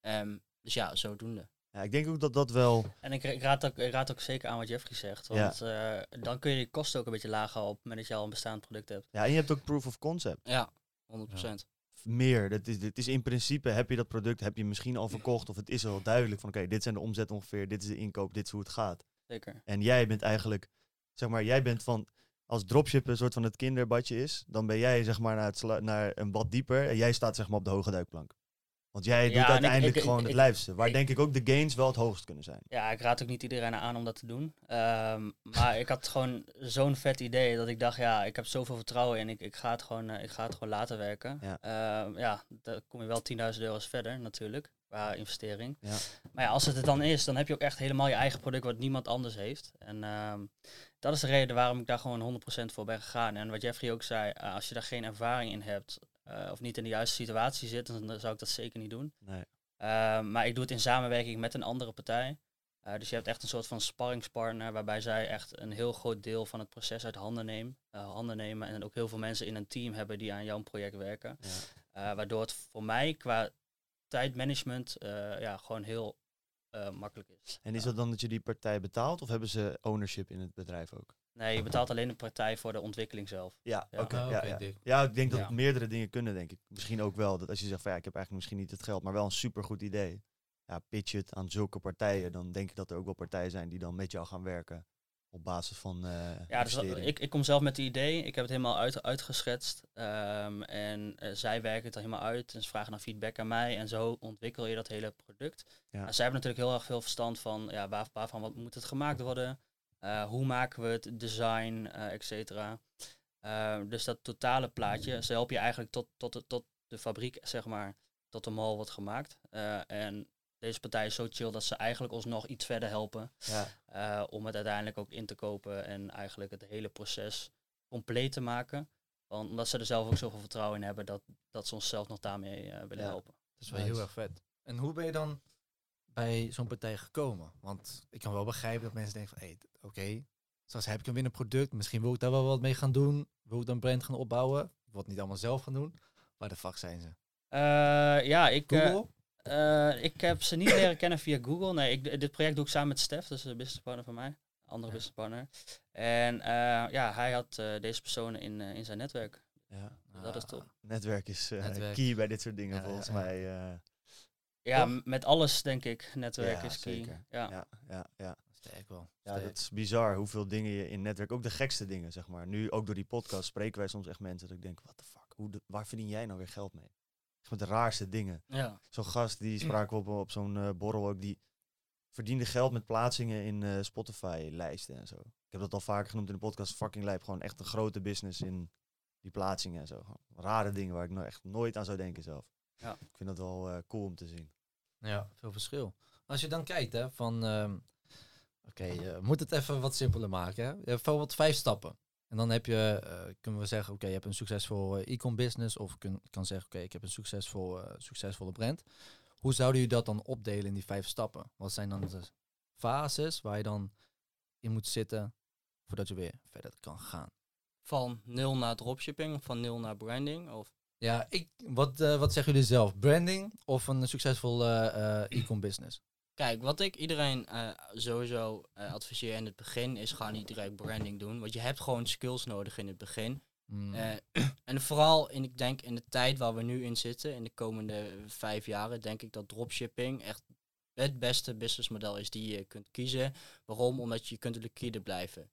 Ehm, dus ja, zodoende. Ja, ik denk ook dat dat wel... En ik, ik, raad ook, ik raad ook zeker aan wat Jeffrey zegt. Want eh, dan kun je de kosten ook een beetje lager op het moment dat je al een bestaand product hebt. Ja, en je hebt ook proof of concept. Ja, 100%. Meer. Dat is, dit is in principe, heb je dat product, heb je misschien al verkocht. Of het is al duidelijk van, oké, dit zijn de omzet ongeveer. Dit is de inkoop, dit is hoe het gaat. Zeker. En jij bent eigenlijk, zeg maar, jij bent van, als dropship een soort van het kinderbadje is, dan ben jij zeg maar naar, het naar een bad dieper en jij staat zeg maar op de hoge duikplank. Want jij Ja, doet ik- uiteindelijk ik- gewoon ik- het lijfste. Waar denk ik ook de gains wel het hoogst kunnen zijn. Ja, ik raad ook niet iedereen aan om dat te doen. Ehm, maar ik had gewoon zo'n vet idee dat ik dacht, ja, ik heb zoveel vertrouwen in. Ik, ik, ga, het gewoon, eh, ik ga het gewoon laten werken. Ja. Ehm, ja, dan kom je wel 10.000 euro's verder natuurlijk, qua investering. Ja. Maar ja, als het het dan is, dan heb je ook echt helemaal je eigen product wat niemand anders heeft. En ehm, dat is de reden waarom ik daar gewoon 100% voor ben gegaan. En wat Jeffrey ook zei, eh, als je daar geen ervaring in hebt eh, of niet in de juiste situatie zit, dan zou ik dat zeker niet doen. Nee. Uh, maar ik doe het in samenwerking met een andere partij. Dus je hebt echt een soort van sparringspartner waarbij zij echt een heel groot deel van het proces uit handen, neem, uh, handen nemen. En ook heel veel mensen in een team hebben die aan jouw project werken. Ja. Waardoor het voor mij qua tijdmanagement uh, ja, gewoon heel uh, makkelijk is. En is dat dan dat je die partij betaalt of hebben ze ownership in het bedrijf ook? Nee, je betaalt alleen de partij voor de ontwikkeling zelf. Ja, Ja. oké. Ja, ja. ja, ik denk dat Ja. meerdere dingen kunnen, denk ik. Misschien ook wel. Dat als je zegt van ja, ik heb eigenlijk misschien niet het geld, maar wel een supergoed idee. Ja, pitch het aan zulke partijen. Dan denk ik dat er ook wel partijen zijn die dan met jou gaan werken. Op basis van eh Ja, dus dat- ik, ik kom zelf met het idee. Ik heb het helemaal uit, uitgeschetst. Ehm, en eh, zij werken het helemaal uit. En ze vragen dan feedback aan mij. En zo ontwikkel je dat hele product. Ja. Maar zij hebben natuurlijk heel erg veel verstand van ja, waar, waarvan wat moet het gemaakt worden. Eh, hoe maken we het, design, et cetera. Ehm, dus dat totale plaatje, ze helpen je eigenlijk tot, tot, tot de fabriek, zeg maar, tot de mal wordt gemaakt. En deze partij is zo chill dat ze eigenlijk ons nog iets verder helpen. ja. Eh, om het uiteindelijk ook in te kopen en eigenlijk het hele proces compleet te maken. Want, omdat ze er zelf ook zoveel vertrouwen in hebben dat, dat ze ons zelf nog daarmee eh, willen Ja. helpen. Dat is wel Nice. heel erg vet. En hoe ben je dan bij zo'n partij gekomen? Want ik kan wel begrijpen dat mensen denken van, hé, oké, straks heb ik een winnenproduct, misschien wil ik daar wel wat mee gaan doen, wil ik dan een brand gaan opbouwen, ik wil het niet allemaal zelf gaan doen. Waar de fuck zijn ze? Eh, ja, ik, eh, Google? Eh, ik heb ze niet leren kennen via Google. Nee, ik, dit project doe ik samen met Stef, dus een businesspartner van mij. Andere Ja. businesspartner. En eh, ja, hij had eh, deze personen in, eh, in zijn netwerk. ja. Dus dat is Ah, top. Netwerk is eh, Netwerk. key bij dit soort dingen Ja, volgens mij. eh, Ja, Toch? met alles denk ik. Netwerk Ja, is key. zeker. Ja. ja, ja, ja. Sterk wel. Ja, Sterk. dat is bizar hoeveel dingen je in netwerk, ook de gekste dingen zeg maar. Nu ook door die podcast spreken wij soms echt mensen dat ik denk, what the fuck, hoe de- waar verdien jij nou weer geld mee? Met de raarste dingen. ja. Zo'n gast, die spraken we op, op zo'n eh, borrel ook, die verdiende geld met plaatsingen in eh, Spotify-lijsten en zo. Ik heb dat al vaker genoemd in de podcast, fucking lijp. Gewoon echt een grote business in die plaatsingen en zo. Gewoon rare dingen waar ik nou echt nooit aan zou denken zelf. Ja. Ik vind dat wel eh, cool om te zien. Ja, veel verschil. Als je dan kijkt, hè, van, ehm, oké, je moet het even wat simpeler maken. Hè? Je hebt bijvoorbeeld vijf stappen. En dan heb je, eh, kunnen we zeggen, oké, je hebt een succesvol eh, e-com business. Of kun, kan zeggen, oké, ik heb een succesvol, eh, succesvolle brand. Hoe zouden jullie dat dan opdelen in die vijf stappen? Wat zijn dan de fases waar je dan in moet zitten voordat je weer verder kan gaan? Van nul naar dropshipping, of van nul naar branding. Of Ja, ik, wat, wat zeggen jullie zelf? Branding of een succesvol e-com business? Kijk, wat ik iedereen eh, sowieso eh, adviseer in het begin is ga niet direct branding doen. Want je hebt gewoon skills nodig in het begin. Hmm. Eh, en vooral in, ik denk in de tijd waar we nu in zitten, in de komende vijf jaren, denk ik dat dropshipping echt het beste businessmodel is die je kunt kiezen. Waarom? Omdat je kunt liquide blijven.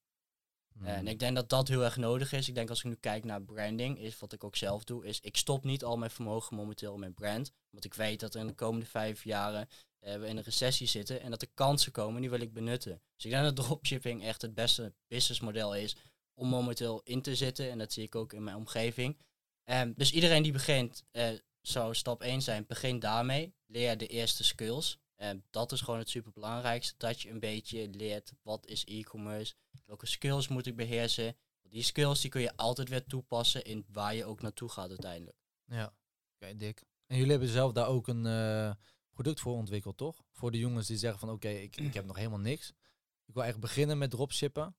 En ik denk dat dat heel erg nodig is. Ik denk als ik nu kijk naar branding, is wat ik ook zelf doe, is ik stop niet al mijn vermogen momenteel met brand. Want ik weet dat er in de komende vijf jaren we in een recessie zitten en dat er kansen komen, die wil ik benutten. Dus ik denk dat dropshipping echt het beste businessmodel is om momenteel in te zitten. En dat zie ik ook in mijn omgeving. Ehm, dus iedereen die begint, eh, zou stap 1 zijn, begin daarmee. Leer de eerste skills. En dat is gewoon het superbelangrijkste, dat je een beetje leert wat is e-commerce, welke skills moet ik beheersen. Die skills die kun je altijd weer toepassen in waar je ook naartoe gaat uiteindelijk. Ja, oké, dik. En jullie hebben zelf daar ook een eh, product voor ontwikkeld, toch? Voor de jongens die zeggen van oké, ik, ik heb nog helemaal niks. Ik wil eigenlijk beginnen met dropshippen.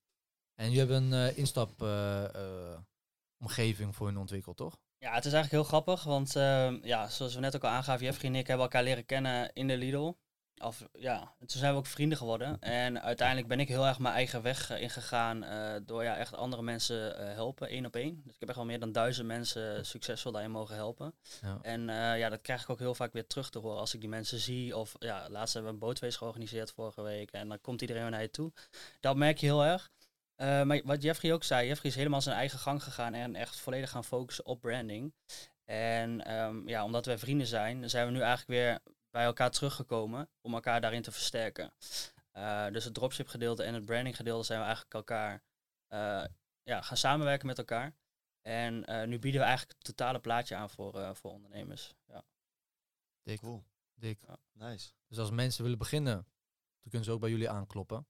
En jullie hebben een eh, instap eh, eh, voor hun ontwikkeld, toch? Ja, het is eigenlijk heel grappig, want ehm, ja, zoals we net ook al aangaven, Jeffrey en ik hebben elkaar leren kennen in de Lidl. Of, ja, en toen zijn we ook vrienden geworden. En uiteindelijk ben ik heel erg mijn eigen weg eh, ingegaan eh, door ja, echt andere mensen eh, helpen, één op één. Dus ik heb echt al meer dan duizend mensen succesvol daarin mogen helpen. Ja. En ja, dat krijg ik ook heel vaak weer terug te horen als ik die mensen zie. Of ja, laatst hebben we een bootfeest georganiseerd vorige week en dan komt iedereen naar je toe. Dat merk je heel erg. Maar wat Jeffrey ook zei, Jeffrey is helemaal zijn eigen gang gegaan en echt volledig gaan focussen op branding. En ehm, ja, omdat wij vrienden zijn, zijn we nu eigenlijk weer bij elkaar teruggekomen om elkaar daarin te versterken. Uh, dus het dropship gedeelte en het branding gedeelte zijn we eigenlijk elkaar uh, ja, gaan samenwerken met elkaar. En uh, nu bieden we eigenlijk het totale plaatje aan voor, voor ondernemers. Ja. Dik. Cool. Dik. Ja. Nice. Dus als mensen willen beginnen, dan kunnen ze ook bij jullie aankloppen.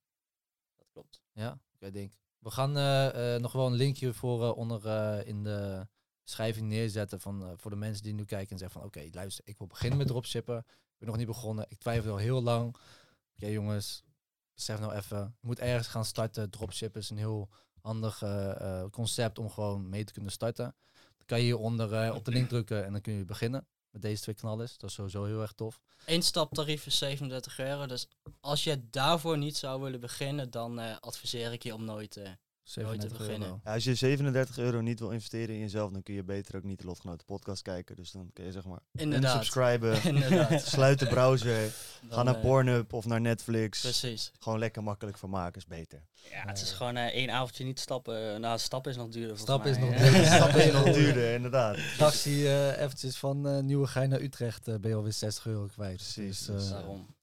Dat klopt. Ja, oké, okay, denk. We gaan uh, uh, nog wel een linkje voor uh, onder in de beschrijving neerzetten van, voor de mensen die nu kijken en zeggen van oké, okay, luister, ik wil beginnen met dropshippen. Ben nog niet begonnen. Ik twijfel al heel lang. Oké jongens, besef nou even. Je moet ergens gaan starten. Dropshippen is een heel handig concept om gewoon mee te kunnen starten. Dan kan je hieronder op de link drukken en dan kun je beginnen met deze twee knallers. Dat is sowieso heel erg tof. Instaptarief is 37 euro. Dus als je daarvoor niet zou willen beginnen, dan uh, adviseer ik je om nooit, uh, nooit te beginnen. Ja, als je 37 euro niet wil investeren in jezelf, dan kun je beter ook niet de Lotgenoten podcast kijken. Dus dan kun je zeg maar Inderdaad. subscriben, Inderdaad. sluit de browser, Dan, ga naar eh, Pornhub of naar Netflix. Precies. Gewoon lekker makkelijk van maken is beter. Ja, het is gewoon één avondje niet stappen. Nou, stappen is nog duurder Stappen is nog duurder. Stappen is nog duurder, inderdaad. Taxi uh, eventjes van uh, Nieuwegein naar Utrecht uh, ben je alweer 60 euro kwijt. Precies, Dus, dus, Daarom.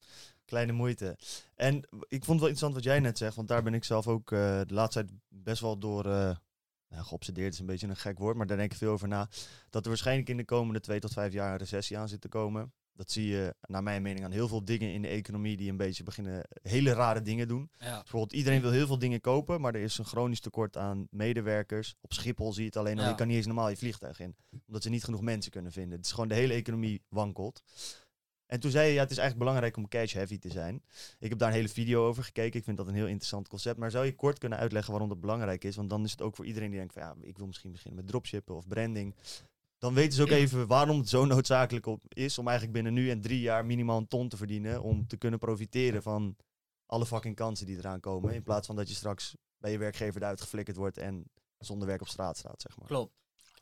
Kleine moeite. En ik vond het wel interessant wat jij net zegt, want daar ben ik zelf ook de laatste tijd best wel door uh, nou, geobsedeerd is een beetje een gek woord, maar daar denk ik veel over na. Dat er waarschijnlijk in de komende twee tot vijf jaar een recessie aan zit te komen. Dat zie je, naar mijn mening, aan heel veel dingen in de economie die een beetje beginnen hele rare dingen doen. Ja. Bijvoorbeeld, iedereen wil heel veel dingen kopen, maar er is een chronisch tekort aan medewerkers. Op Schiphol zie je het alleen al, Ja. je kan niet eens normaal je vliegtuig in. Omdat ze niet genoeg mensen kunnen vinden. Het is gewoon de hele economie wankelt. En toen zei je, ja, het is eigenlijk belangrijk om cash heavy te zijn. Ik heb daar een hele video over gekeken. Ik vind dat een heel interessant concept. Maar zou je kort kunnen uitleggen waarom dat belangrijk is? Want dan is het ook voor iedereen die denkt van, ja, ik wil misschien beginnen met dropshippen of branding. Dan weten ze ook even waarom het zo noodzakelijk op is om eigenlijk binnen nu en drie jaar minimaal een ton te verdienen. Om te kunnen profiteren van alle fucking kansen die eraan komen. In plaats van dat je straks bij je werkgever eruit geflikkerd wordt en zonder werk op straat staat, zeg maar. Klopt.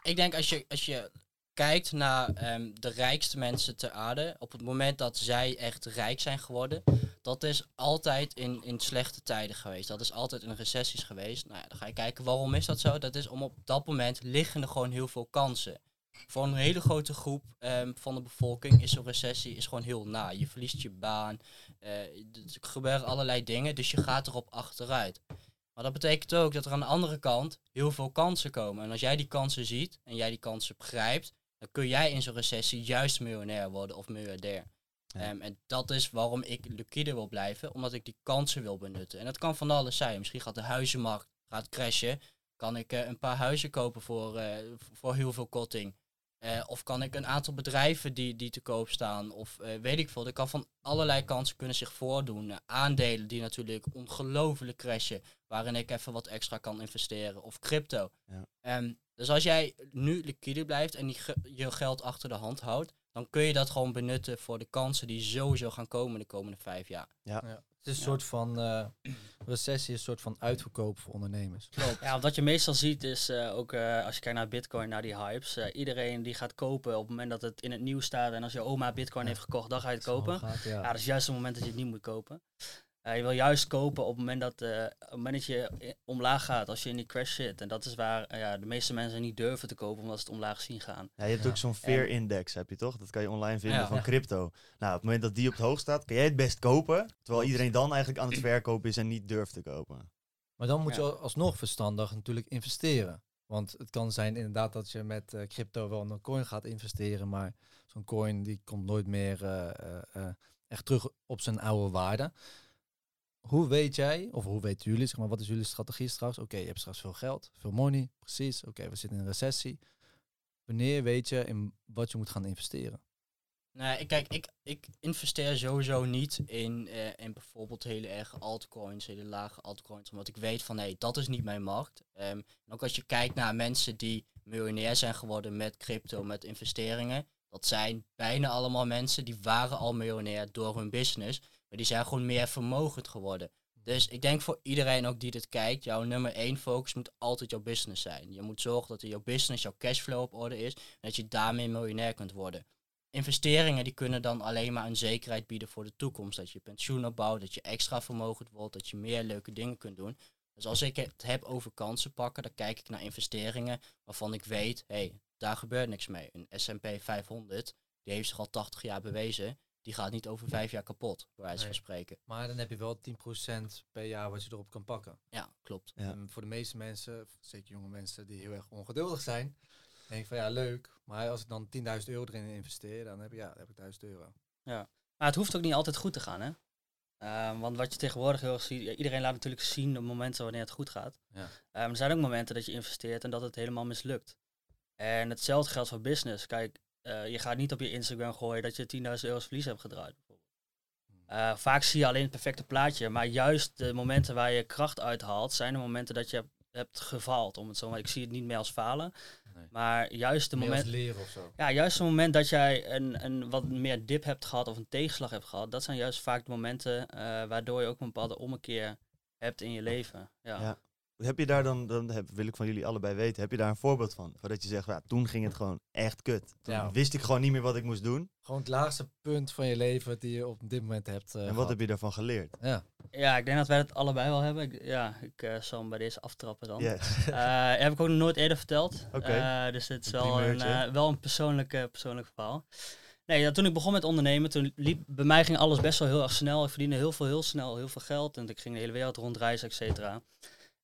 Ik denk als je, als je kijkt naar ehm, de rijkste mensen ter aarde, op het moment dat zij echt rijk zijn geworden, dat is altijd in, in slechte tijden geweest. Dat is altijd in recessies geweest. Nou ja, dan ga je kijken waarom is dat zo. Dat is om op dat moment liggen er gewoon heel veel kansen. Voor een hele grote groep ehm, van de bevolking is zo'n recessie is gewoon heel na. Je verliest je baan, eh, er gebeuren allerlei dingen, dus je gaat erop achteruit. Maar dat betekent ook dat er aan de andere kant heel veel kansen komen. En als jij die kansen ziet en jij die kansen begrijpt, dan kun jij in zo'n recessie juist miljonair worden of miljardair. Ja. Ehm, en dat is waarom ik liquide wil blijven, omdat ik die kansen wil benutten. En dat kan van alles zijn. Misschien gaat de huizenmarkt gaat crashen. Kan ik eh, een paar huizen kopen voor, eh, voor heel veel korting. Eh, of kan ik een aantal bedrijven die, die te koop staan. Of eh, weet ik veel. Er kan van allerlei kansen kunnen zich voordoen. Eh, aandelen die natuurlijk ongelooflijk crashen. Waarin ik even wat extra kan investeren. Of crypto. Ja. Ehm, dus als jij nu liquide blijft en die ge- je geld achter de hand houdt. Dan kun je dat gewoon benutten voor de kansen die sowieso gaan komen de komende vijf jaar. Ja. Het is een Ja. soort van uh, recessie, een soort van uitverkoop voor ondernemers. Ja, wat je meestal ziet is uh, ook uh, als je kijkt naar Bitcoin, naar die hypes. iedereen die gaat kopen op het moment dat het in het nieuws staat. En als je oma Bitcoin Ja. heeft gekocht, dan ga je het kopen. gaat, ja. Ja, dat is juist het moment dat je het niet moet kopen. Uh, je wil juist kopen op het moment dat, uh, op het moment dat je omlaag gaat, als je in die crash zit. En dat is waar uh, ja, de meeste mensen niet durven te kopen, omdat ze het omlaag zien gaan. Ja, je hebt Ja. ook zo'n fear index, heb je toch? Dat kan je online vinden Ja. van Ja. crypto. Nou, op het moment dat die op het hoog staat, kan jij het best kopen. Terwijl iedereen dan eigenlijk aan het verkopen is en niet durft te kopen. Maar dan moet Ja. je alsnog verstandig natuurlijk investeren. Want het kan zijn inderdaad dat je met eh, crypto wel in een coin gaat investeren, maar zo'n coin die komt nooit meer eh, eh, eh, echt terug op zijn oude waarde. Hoe weet jij, of hoe weten jullie, zeg maar, wat is jullie strategie straks? Oké, je hebt straks veel geld, veel money, precies. Oké, we zitten in een recessie. Wanneer weet je in wat je moet gaan investeren? Ik, kijk, ik, ik investeer sowieso niet in, eh, in bijvoorbeeld hele erge altcoins, hele lage altcoins, omdat ik weet van nee, dat is niet mijn markt. Ehm, en ook als je kijkt naar mensen die miljonair zijn geworden met crypto, met investeringen, dat zijn bijna allemaal mensen die waren al miljonair door hun business, maar die zijn gewoon meer vermogend geworden. Dus ik denk voor iedereen ook die dit kijkt, jouw nummer één focus moet altijd jouw business zijn. Je moet zorgen dat jouw business, jouw cashflow op orde is en dat je daarmee miljonair kunt worden investeringen die kunnen dan alleen maar een zekerheid bieden voor de toekomst. Dat je pensioen opbouwt, dat je extra vermogend wordt, dat je meer leuke dingen kunt doen. Dus als ik het heb over kansen pakken, dan kijk ik naar investeringen waarvan ik weet, hé, hey, daar gebeurt niks mee. Een S&P 500, die heeft zich al 80 jaar bewezen. Die gaat niet over vijf jaar kapot, bij wijze van Nee. spreken. Maar dan heb je wel 10% per jaar wat je erop kan pakken. Ja, klopt. Ja. En voor de meeste mensen, zeker jonge mensen die heel erg ongeduldig zijn, denk ik van ja, leuk. Maar als ik dan 10.000 euro erin investeer, dan heb, ik, ja, dan heb ik 1000 euro. Maar het hoeft ook niet altijd goed te gaan, hè? Ehm, want wat je tegenwoordig heel erg ziet, ja, iedereen laat natuurlijk zien de momenten wanneer het goed gaat. Ja. Ehm, er zijn ook momenten dat je investeert en dat het helemaal mislukt. En hetzelfde geldt voor business. Kijk, eh, je gaat niet op je Instagram gooien dat je 10.000 euro's verlies hebt gedraaid. bijvoorbeeld. Eh, vaak zie je alleen het perfecte plaatje, maar juist de momenten waar je kracht uithaalt, zijn de momenten dat je hebt- gefaald. Om het zo maar, ik zie het niet meer als falen, Nee. maar juist de Meer momenten. leren of zo. Ja, juist het moment dat jij een, een wat meer dip hebt gehad of een tegenslag hebt gehad, dat zijn juist vaak de momenten eh, waardoor je ook een bepaalde ommekeer hebt in je leven. Ja. Ja. Heb je daar dan, dan heb, wil ik van jullie allebei weten, heb je daar een voorbeeld van? Van dat je zegt, ja, toen ging het gewoon echt kut. Toen Ja. wist ik gewoon niet meer wat ik moest doen. Gewoon het laagste punt van je leven die je op dit moment hebt eh, en wat gehad. heb je daarvan geleerd? Ja. ja, ik denk dat wij het allebei wel hebben. Ik, ja, ik eh, zal hem bij deze aftrappen dan. Yes. Eh, heb ik ook nog nooit eerder verteld. Oké. Eh, dus dit is Een wel een, wel een persoonlijk, persoonlijk verhaal. Nee, ja, toen ik begon met ondernemen, toen liep, bij mij ging alles best wel heel erg snel. Ik verdiende heel veel, heel snel, heel veel geld. En ik ging de hele wereld rondreizen, et cetera.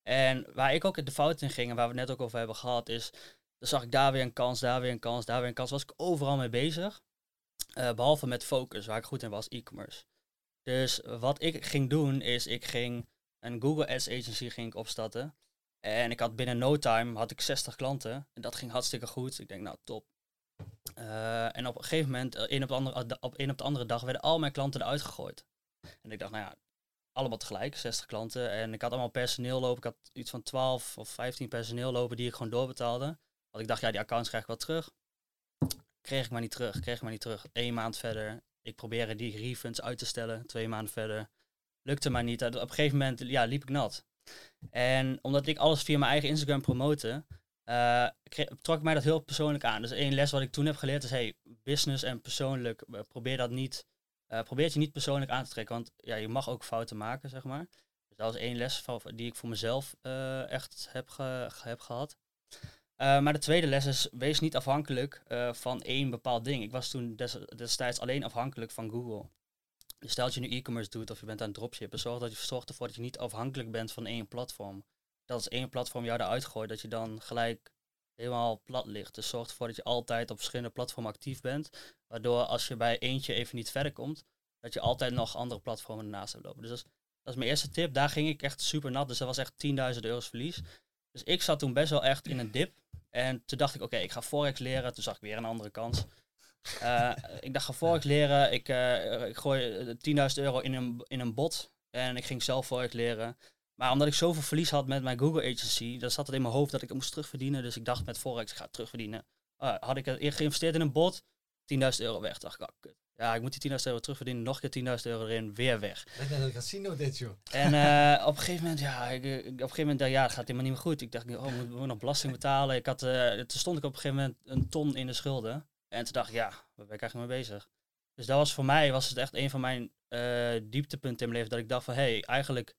En waar ik ook de fout in ging, en waar we het net ook over hebben gehad, is... Dan zag ik daar weer een kans, daar weer een kans, daar weer een kans. Was ik overal mee bezig. Eh, behalve met focus, waar ik goed in was, e-commerce. Dus wat ik ging doen, is ik ging een Google Ads agency ging ik opstarten. En ik had binnen no time had ik 60 klanten. En dat ging hartstikke goed. Ik denk, nou top. Eh, en op een gegeven moment, eh, een op, de andere, op een op de andere dag, werden al mijn klanten eruit gegooid. En ik dacht, nou ja, allemaal tegelijk, 60 klanten. En ik had allemaal personeel lopen. Ik had iets van 12 of 15 personeel lopen die ik gewoon doorbetaalde. Want ik dacht, ja, die accounts krijg ik wel terug. Kreeg ik maar niet terug, kreeg ik maar niet terug. Eén maand verder. Ik probeerde die refunds uit te stellen, twee maanden verder. Lukte maar niet. Op een gegeven moment ja, liep ik nat. En omdat ik alles via mijn eigen Instagram promote, kreeg- trok mij dat heel persoonlijk aan. Dus één les wat ik toen heb geleerd is, hey, business en persoonlijk, eh, probeer dat niet, eh, probeer je niet persoonlijk aan te trekken. Want ja, je mag ook fouten maken, zeg maar. Dus dat was één les die ik voor mezelf eh, echt heb, heb gehad. Eh, maar de tweede les is, wees niet afhankelijk van één bepaald ding. Ik was toen des- destijds alleen afhankelijk van Google. Dus stel dat je nu e-commerce doet of je bent aan het dropshippen, zorg, dat je, zorg ervoor dat je niet afhankelijk bent van één platform. Dat als één platform jou eruit gooit, dat je dan gelijk helemaal plat ligt. Dus zorg ervoor dat je altijd op verschillende platformen actief bent. Waardoor als je bij eentje even niet verder komt, dat je altijd nog andere platformen ernaast hebt lopen. Dus dat is, mijn eerste tip. Daar ging ik echt super nat. Dus dat was echt 10.000 euro's verlies. Dus ik zat toen best wel echt in een dip. En toen dacht ik, oké, ik ga Forex leren. Toen zag ik weer een andere kans. Eh, ik dacht, ga Forex leren. Ik, eh, ik gooi eh, 10.000 euro in een, in een bot. En ik ging zelf Forex leren. Maar omdat ik zoveel verlies had met mijn Google Agency, dan zat het in mijn hoofd dat ik het moest terugverdienen. Dus ik dacht met Forex, ik ga terugverdienen. Had ik geïnvesteerd in een bot, 10.000 euro weg. Dacht ik, kut. Ja, ik moet die 10.000 euro terugverdienen. Nog een keer 10.000 euro erin, weer weg. Ik denk dat ik casino dit, joh. En eh, op een gegeven moment, ja, ik, ik- op een gegeven moment, dacht ik, ja, het gaat helemaal niet meer goed. Ik dacht, oh, moet, moet nog belasting betalen. Ik had, eh, toen stond ik op een gegeven moment een ton in de schulden. En toen dacht ik, ja, waar ben ik eigenlijk mee bezig? Dus dat was voor mij, was het echt een van mijn eh, dieptepunten in mijn leven. Dat ik dacht van, hé, hey, eigenlijk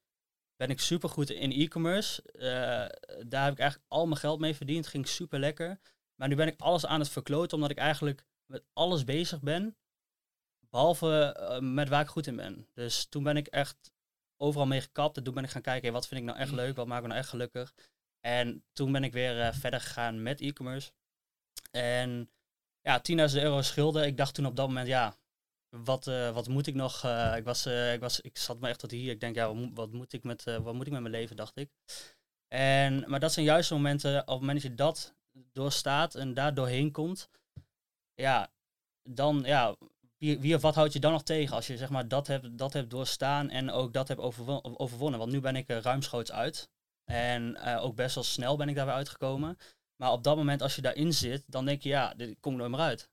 ben ik super goed in e-commerce. Eh, daar heb ik eigenlijk al mijn geld mee verdiend. Ging super lekker. Maar nu ben ik alles aan het verkloten, omdat ik eigenlijk met alles bezig ben. Behalve eh, met waar ik goed in ben. Dus toen ben ik echt overal mee gekapt. En toen ben ik gaan kijken, hey, wat vind ik nou echt leuk? Wat maakt me nou echt gelukkig? En toen ben ik weer eh, verder gegaan met e-commerce. En ja, 10.000 euro schulden. Ik dacht toen op dat moment, ja, wat, eh, wat moet ik nog? Ik, was, ik, was, ik zat me echt tot hier. Ik denk, ja, wat moet, wat moet, ik, met, wat moet ik met mijn leven, dacht ik. En, maar dat zijn juist de momenten, op het moment dat je dat doorstaat en daar doorheen komt, ja, dan, ja, wie, of wat houdt je dan nog tegen als je zeg maar dat hebt, dat hebt doorstaan en ook dat hebt overwon- overwonnen? Want nu ben ik er ruimschoots uit. En eh, ook best wel snel ben ik daar weer uitgekomen. Maar op dat moment, als je daarin zit, dan denk je, ja, dit kom ik nooit meer uit.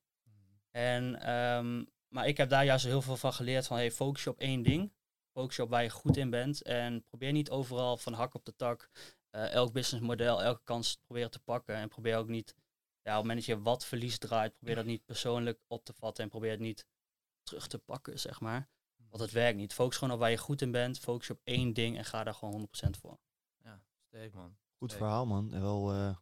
En, ehm, maar ik heb daar juist heel veel van geleerd van, hey, focus je op één ding. Focus je op waar je goed in bent. En probeer niet overal van hak op de tak eh, elk businessmodel, elke kans proberen te pakken. En probeer ook niet, ja, op het moment dat je wat verlies draait, probeer dat niet persoonlijk op te vatten. En probeer het niet terug te pakken, zeg maar. Want het werkt niet. Focus gewoon op waar je goed in bent. Focus je op één ding en ga daar gewoon 100% voor. Sterk, man. Goed verhaal, man. En wel, eh,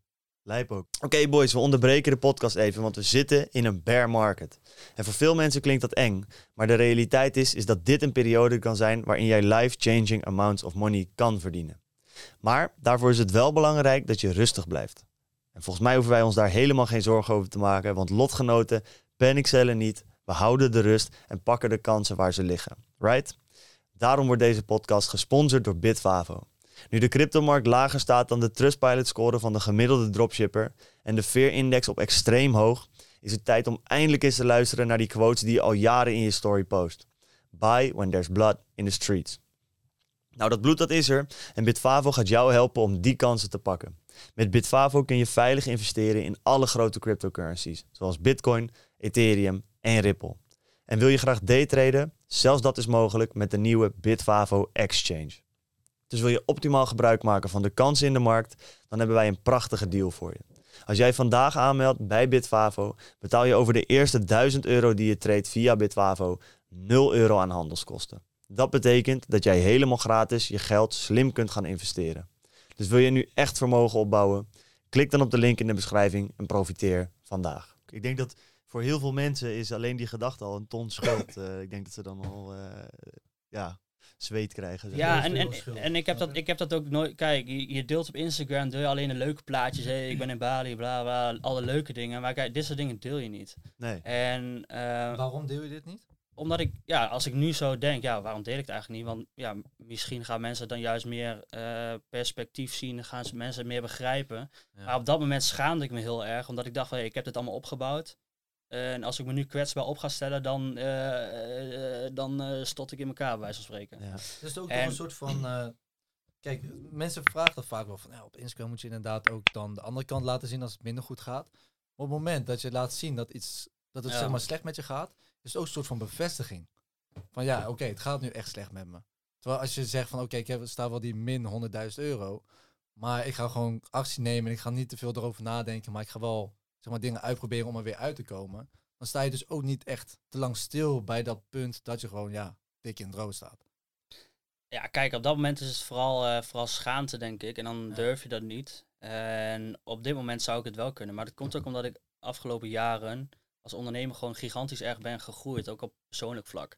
Lijp ook. Oké boys, we onderbreken de podcast even, want we zitten in een bear market. En voor veel mensen klinkt dat eng, maar de realiteit is, is dat dit een periode kan zijn waarin jij life-changing amounts of money kan verdienen. Maar daarvoor is het wel belangrijk dat je rustig blijft. En volgens mij hoeven wij ons daar helemaal geen zorgen over te maken, want lotgenoten panicellen niet, we houden de rust en pakken de kansen waar ze liggen. Right? Daarom wordt deze podcast gesponsord door Bitfavo. Nu de cryptomarkt lager staat dan de Trustpilot score van de gemiddelde dropshipper en de Fear Index op extreem hoog, is het tijd om eindelijk eens te luisteren naar die quotes die je al jaren in je story post. Buy when there's blood in the streets. Nou, dat bloed dat is er en Bitfavo gaat jou helpen om die kansen te pakken. Met Bitfavo kun je veilig investeren in alle grote cryptocurrencies, zoals Bitcoin, Ethereum en Ripple. En wil je graag daytraden? Zelfs dat is mogelijk met de nieuwe Bitfavo Exchange. Dus wil je optimaal gebruik maken van de kansen in de markt, dan hebben wij een prachtige deal voor je. Als jij vandaag aanmeldt bij Bitfavo, betaal je over de eerste 1000 euro die je treedt via Bitfavo 0 euro aan handelskosten. Dat betekent dat jij helemaal gratis je geld slim kunt gaan investeren. Dus wil je nu echt vermogen opbouwen? Klik dan op de link in de beschrijving en profiteer vandaag. Ik denk dat voor heel veel mensen is alleen die gedachte al een ton schuld. Uh, ik denk dat ze dan al uh, ja, zweet krijgen. Zeg. Ja, en, en, en ik, heb dat, ik heb dat ook nooit. Kijk, je, je deelt op Instagram deel je alleen de leuke plaatjes. Hey, ik ben in Bali, bla bla. Alle leuke dingen. Maar kijk, dit soort dingen deel je niet. Nee. En, uh, Waarom deel je dit niet? Omdat ik, ja, als ik nu zo denk, ja, waarom deel ik het eigenlijk niet? Want ja, misschien gaan mensen dan juist meer uh, perspectief zien, gaan ze mensen meer begrijpen. Ja. Maar op dat moment schaamde ik me heel erg, omdat ik dacht, hey, ik heb dit allemaal opgebouwd. En als ik me nu kwetsbaar op ga stellen, dan, uh, uh, dan stot ik in elkaar, bij wijze van spreken. Ja. Dus ook en, een soort van. kijk, mensen vragen dat vaak wel van. Ja, op Instagram moet je inderdaad ook dan de andere kant laten zien als het minder goed gaat. Maar op het moment dat je laat zien dat, iets, dat het ja. zeg maar slecht met je gaat, is ook een soort van bevestiging. Van ja, oké, okay, het gaat nu echt slecht met me. Terwijl als je zegt van oké, okay, ik heb sta wel die min 100.000 euro. Maar ik ga gewoon actie nemen en ik ga niet te veel erover nadenken. Maar ik ga wel zeg maar, dingen uitproberen om er weer uit te komen. Dan sta je dus ook niet echt te lang stil bij dat punt dat je gewoon ja, dik in het rood staat. Ja, kijk, op dat moment is het vooral, uh, vooral schaamte, denk ik. En dan ja. durf je dat niet. En op dit moment zou ik het wel kunnen. Maar dat komt ook omdat ik afgelopen jaren als ondernemer gewoon gigantisch erg ben gegroeid. Ook op persoonlijk vlak.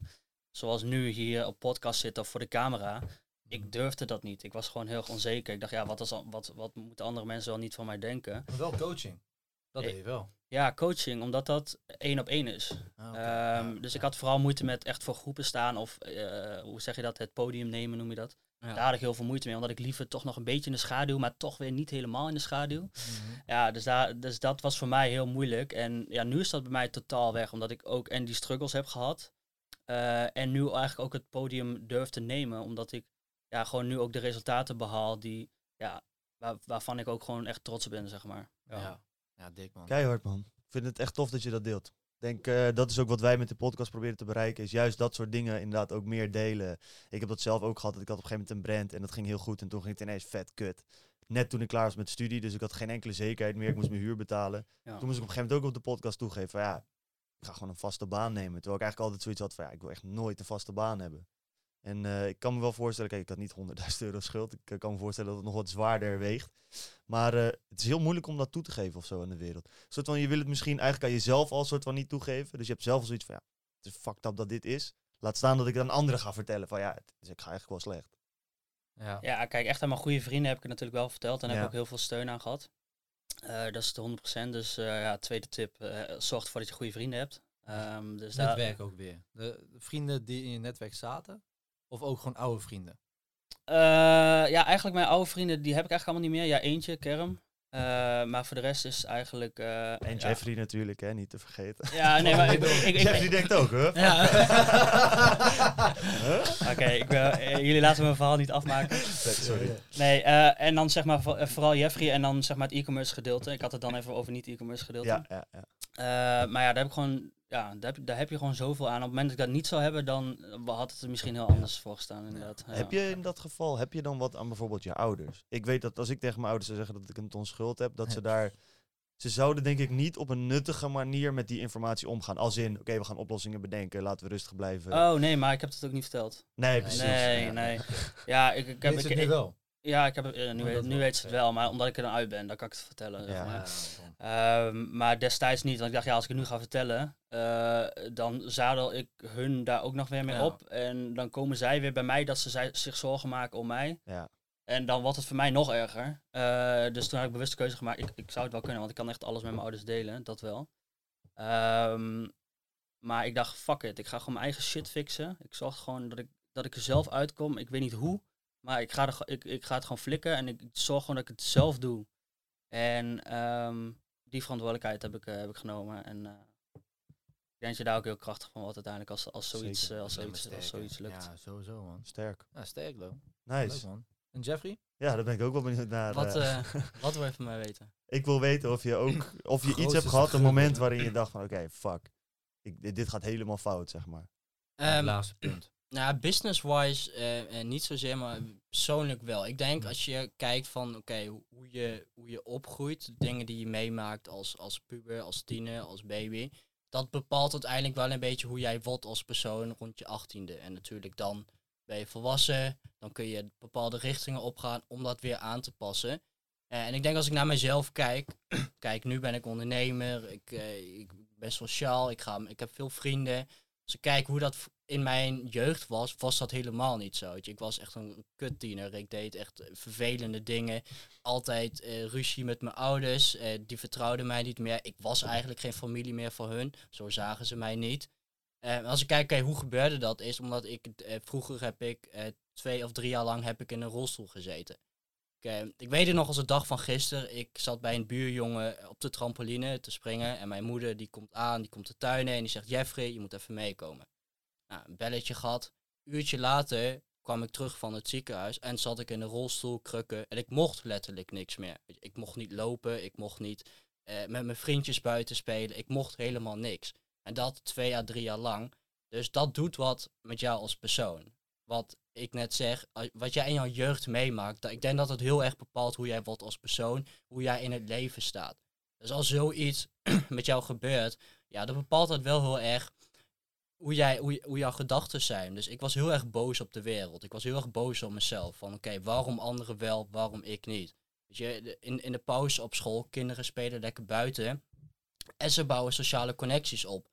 Zoals nu hier op podcast zitten of voor de camera. Ik durfde dat niet. Ik was gewoon heel onzeker. Ik dacht, ja, wat, is, wat, wat moeten andere mensen wel niet van mij denken? Maar wel coaching. Dat deed je wel. Ja, coaching, omdat dat één op één is. Ah, okay. um, ja, dus ik had vooral moeite met echt voor groepen staan of uh, hoe zeg je dat, het podium nemen noem je dat. Ja. Daar had ik heel veel moeite mee, omdat ik liever toch nog een beetje in de schaduw, maar toch weer niet helemaal in de schaduw. Mm -hmm. Ja, dus, daar, dus dat was voor mij heel moeilijk. En ja, nu is dat bij mij totaal weg, omdat ik ook en die struggles heb gehad. Uh, en nu eigenlijk ook het podium durf te nemen, omdat ik ja, gewoon nu ook de resultaten behaal die, ja, waar, waarvan ik ook gewoon echt trots op ben, zeg maar. Ja. Ja, dik man. Keihard man. Ik vind het echt tof dat je dat deelt. Ik denk, uh, dat is ook wat wij met de podcast proberen te bereiken. Is juist dat soort dingen inderdaad ook meer delen. Ik heb dat zelf ook gehad. Dat ik had op een gegeven moment een brand en dat ging heel goed. En toen ging het ineens vet kut. Net toen ik klaar was met studie. Dus ik had geen enkele zekerheid meer. Ik moest mijn huur betalen. Ja. Toen moest ik op een gegeven moment ook op de podcast toegeven. Van, ja, ik ga gewoon een vaste baan nemen. Terwijl ik eigenlijk altijd zoiets had van ja, ik wil echt nooit een vaste baan hebben. En uh, ik kan me wel voorstellen, kijk, ik had niet 100.000 euro schuld. Ik uh, kan me voorstellen dat het nog wat zwaarder weegt. Maar uh, het is heel moeilijk om dat toe te geven of zo in de wereld. Een soort van, je wil het misschien eigenlijk aan jezelf al soort van niet toegeven. Dus je hebt zelf al zoiets van, ja, het is fucked up dat dit is. Laat staan dat ik het aan anderen ga vertellen van, ja, dus ik ga eigenlijk wel slecht. Ja. ja, kijk, echt aan mijn goede vrienden heb ik het natuurlijk wel verteld. En ja. heb ik ook heel veel steun aan gehad. dat is de 100%. Dus ja, tweede tip, zorg ervoor dat je goede vrienden hebt. Um, dus netwerk daar... ook weer. De vrienden die in je netwerk zaten, of ook gewoon oude vrienden? Uh, ja, eigenlijk mijn oude vrienden, die heb ik eigenlijk allemaal niet meer. Ja, eentje, Kerm. Uh, maar voor de rest is eigenlijk... Uh, en Jeffrey ja. natuurlijk, hè, niet te vergeten. Ja, nee, maar ik... ik, ik Jeffrey ik, denkt ook, hè? Ja. huh? Oké, okay, jullie laten mijn verhaal niet afmaken. Sorry. Nee, en dan zeg maar vooral Jeffrey en dan zeg maar het e-commerce gedeelte. Ik had het dan even over niet e-commerce gedeelte. Ja, ja, ja. maar ja, daar heb ik gewoon ja, daar heb, daar heb je gewoon zoveel aan. Op het moment dat ik dat niet zou hebben, dan had het er misschien heel anders voor gestaan. Inderdaad. Ja. Heb je in dat geval, heb je dan wat aan bijvoorbeeld je ouders? Ik weet dat als ik tegen mijn ouders zou zeggen dat ik een ton schuld heb, dat ze daar. Ze zouden denk ik niet op een nuttige manier met die informatie omgaan. Als in, oké, okay, we gaan oplossingen bedenken, laten we rustig blijven. Oh nee, maar ik heb het ook niet verteld. Nee, precies. Nee, nee. Ja, ik, ik heb... het nu wel? Ja, ik heb, eh, nu, weet, nu weet ze het wel, maar omdat ik er dan uit ben, dan kan ik het vertellen. zeg maar. Ja, Ehm, maar destijds niet, want ik dacht, ja, als ik het nu ga vertellen, eh, dan zadel ik hun daar ook nog weer mee Ja. op. En dan komen zij weer bij mij dat ze zij, zich zorgen maken om mij. Ja. En dan wordt het voor mij nog erger. Eh, dus toen heb ik bewust de keuze gemaakt, ik, ik zou het wel kunnen, want ik kan echt alles met mijn ouders delen, dat wel. Ehm, maar ik dacht, fuck it, ik ga gewoon mijn eigen shit fixen. Ik zorg gewoon dat ik, dat ik er zelf uitkom. Ik weet niet hoe, maar ik ga, er, ik, ik ga het gewoon flikken en ik zorg gewoon dat ik het zelf doe. En ehm, die verantwoordelijkheid heb ik, eh, heb ik genomen. En eh, ik denk dat je daar ook heel krachtig van wordt uiteindelijk als, als, zoiets, Zeker. eh, als, zoiets, als zoiets lukt. Ja, sowieso man. Sterk. Ja, sterk though. Leuk Nice. man. En Jeffrey? Ja, daar ben ik ook wel benieuwd naar. Wat, wat wil je van mij weten? ik wil weten of je ook of je iets hebt gehad, een moment waarin je dacht van oké, fuck. Ik, dit, dit gaat helemaal fout, zeg maar. Ehm, laatste punt. Nou, business-wise eh, eh, niet zozeer, maar persoonlijk wel. Ik denk als je kijkt van, oké, hoe- hoe, je, hoe je opgroeit, de dingen die je meemaakt als, als puber, als tiener, als baby, dat bepaalt uiteindelijk wel een beetje hoe jij wordt als persoon rond je achttiende. En natuurlijk dan ben je volwassen, dan kun je bepaalde richtingen opgaan om dat weer aan te passen. Eh, en ik denk als ik naar mezelf kijk, kijk, nu ben ik ondernemer, ik, ik ben sociaal, ik, ga, ik heb veel vrienden. Als ik kijk hoe dat in mijn jeugd was, was dat helemaal niet zo. Ik was echt een kuttiener. Ik deed echt eh, vervelende dingen. Altijd eh, ruzie met mijn ouders. eh, die vertrouwden mij niet meer. Ik was eigenlijk geen familie meer voor hun. Zo zagen ze mij niet. Als ik kijk, hoe gebeurde dat, is omdat ik vroeger heb ik twee of drie jaar lang heb ik in een rolstoel gezeten. Ik, eh, ik weet het nog als de dag van gisteren. Ik zat bij een buurjongen op de trampoline te springen. En mijn moeder die komt aan, die komt de tuin in en die zegt: Jeffrey, je moet even meekomen. Nou, een belletje gehad. Uurtje later kwam ik terug van het ziekenhuis en zat ik in een rolstoel, krukken. En ik mocht letterlijk niks meer. Ik mocht niet lopen, ik mocht niet eh, met mijn vriendjes buiten spelen. Ik mocht helemaal niks. En dat twee à drie jaar lang. Dus dat doet wat met jou als persoon. Wat ik net zeg, wat jij in jouw jeugd meemaakt, ik denk dat het heel erg bepaalt hoe jij wordt als persoon, hoe jij in het leven staat. Dus als zoiets met jou gebeurt, ja, dan bepaalt dat wel heel erg hoe, jij, hoe, hoe jouw gedachten zijn. Dus ik was heel erg boos op de wereld. Ik was heel erg boos op mezelf. Van oké, waarom anderen wel, waarom ik niet? Weet je, in, in de pauze op school, kinderen spelen lekker buiten. En ze bouwen sociale connecties op.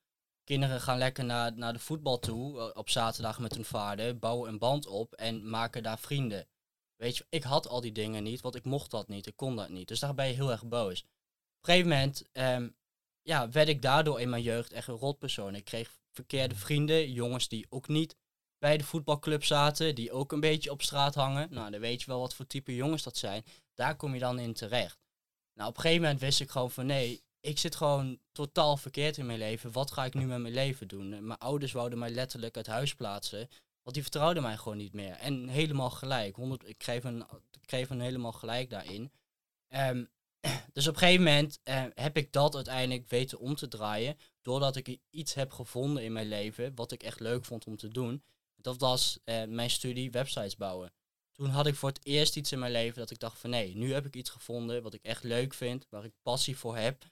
Kinderen gaan lekker naar, naar de voetbal toe eh, op zaterdag met hun vader, bouwen een band op en maken daar vrienden. Weet je, ik had al die dingen niet, want ik mocht dat niet, ik kon dat niet. Dus daar ben je heel erg boos. Op een gegeven moment ehm, ja, werd ik daardoor in mijn jeugd echt een rotpersoon. Ik kreeg verkeerde vrienden, jongens die ook niet bij de voetbalclub zaten, die ook een beetje op straat hangen. Nou, dan weet je wel wat voor type jongens dat zijn. Daar kom je dan in terecht. Nou, op een gegeven moment wist ik gewoon van nee, ik zit gewoon totaal verkeerd in mijn leven. Wat ga ik nu met mijn leven doen? En Mijn ouders wouden mij letterlijk uit huis plaatsen. Want die vertrouwden mij gewoon niet meer. En helemaal gelijk. 100, ik, kreeg een, een helemaal gelijk daarin. Ehm, dus op een gegeven moment eh, heb ik dat uiteindelijk weten om te draaien. Doordat ik iets heb gevonden in mijn leven. Wat ik echt leuk vond om te doen. Dat was eh, mijn studie websites bouwen. Toen had ik voor het eerst iets in mijn leven dat ik dacht van nee, nu heb ik iets gevonden wat ik echt leuk vind. Waar ik passie voor heb.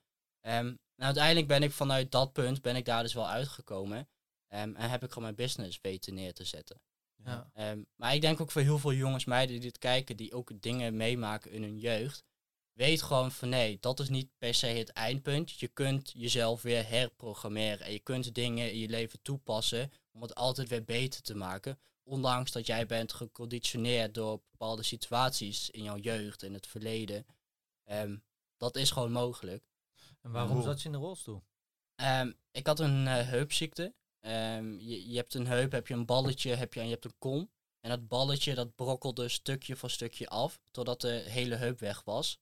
Ehm, nou, uiteindelijk ben ik vanuit dat punt ben ik daar dus wel uitgekomen. Ehm, en heb ik gewoon mijn business weten neer te zetten. Ja. Ehm, maar ik denk ook voor heel veel jongens, meiden die dit kijken, die ook dingen meemaken in hun jeugd. Weet gewoon van nee, dat is niet per se het eindpunt. Je kunt jezelf weer herprogrammeren. En je kunt dingen in je leven toepassen om het altijd weer beter te maken. Ondanks dat jij bent geconditioneerd door bepaalde situaties in jouw jeugd, in het verleden. Dat is gewoon mogelijk. En waarom Hoe? zat je in de rolstoel? Ehm, ik had een eh, heupziekte. Ehm, je, je hebt een heup, heb je een balletje heb je, en je hebt een kom. En dat balletje dat brokkelde stukje voor stukje af, totdat de hele heup weg was.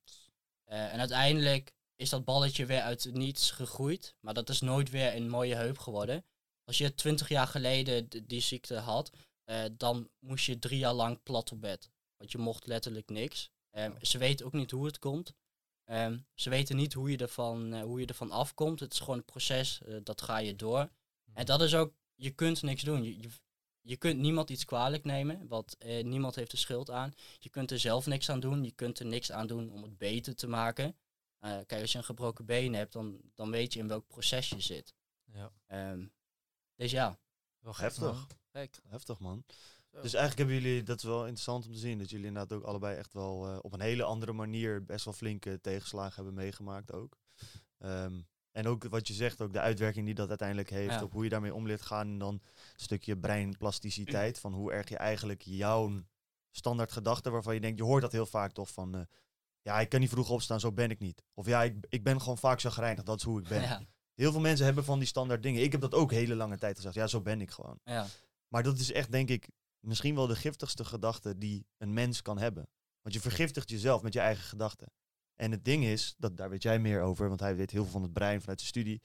Eh, en uiteindelijk is dat balletje weer uit het niets gegroeid, maar dat is nooit weer een mooie heup geworden. Als je twintig jaar geleden die ziekte had, eh, dan moest je drie jaar lang plat op bed. Want je mocht letterlijk niks. Ehm, Ze weten ook niet hoe het komt. Ehm, ze weten niet hoe je, ervan, eh, hoe je ervan afkomt. Het is gewoon een proces, eh, dat ga je door. En dat is ook, je kunt niks doen. Je, je, je kunt niemand iets kwalijk nemen, want eh, niemand heeft er schuld aan. Je kunt er zelf niks aan doen. Je kunt er niks aan doen om het beter te maken. Eh, kijk, als je een gebroken been hebt, dan, dan weet je in welk proces je zit. Ja. Ehm, dus ja, Wel Heftig. man. Heftig, man. Dus eigenlijk hebben jullie, dat is wel interessant om te zien, dat jullie inderdaad ook allebei echt wel eh, op een hele andere manier best wel flinke tegenslagen hebben meegemaakt ook. Ehm, en ook wat je zegt, ook de uitwerking die dat uiteindelijk heeft, Ja. op hoe je daarmee om leert gaan. En dan een stukje breinplasticiteit, van hoe erg je eigenlijk jouw standaard gedachten, waarvan je denkt, je hoort dat heel vaak toch van, eh, ja, ik kan niet vroeg opstaan, zo ben ik niet. Of ja, ik, ik ben gewoon vaak zagrijnig, dat is hoe ik ben. Ja, Heel veel mensen hebben van die standaard dingen. Ik heb dat ook hele lange tijd gezegd, ja, zo ben ik gewoon. ja. Maar dat is echt, denk ik, misschien wel de giftigste gedachte die een mens kan hebben. Want je vergiftigt jezelf met je eigen gedachten. En het ding is, dat, daar weet jij meer over, want hij weet heel veel van het brein vanuit zijn studie.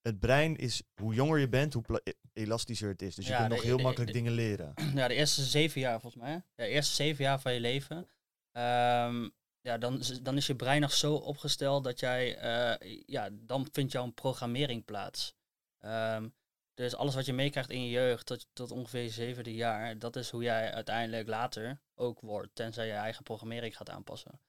Het brein is, hoe jonger je bent, hoe e- elastischer het is. Dus je Ja, kunt nog heel de- makkelijk de- dingen leren. ja, de eerste zeven jaar volgens mij. Ja, de eerste zeven jaar van je leven. ehm, ja, dan, is- dan is je brein nog zo opgesteld dat jij, eh, ja, dan vindt jouw programmering plaats. Ehm, dus alles wat je meekrijgt in je jeugd tot, tot ongeveer je zevende jaar, dat is hoe jij uiteindelijk later ook wordt, tenzij je eigen programmering gaat aanpassen.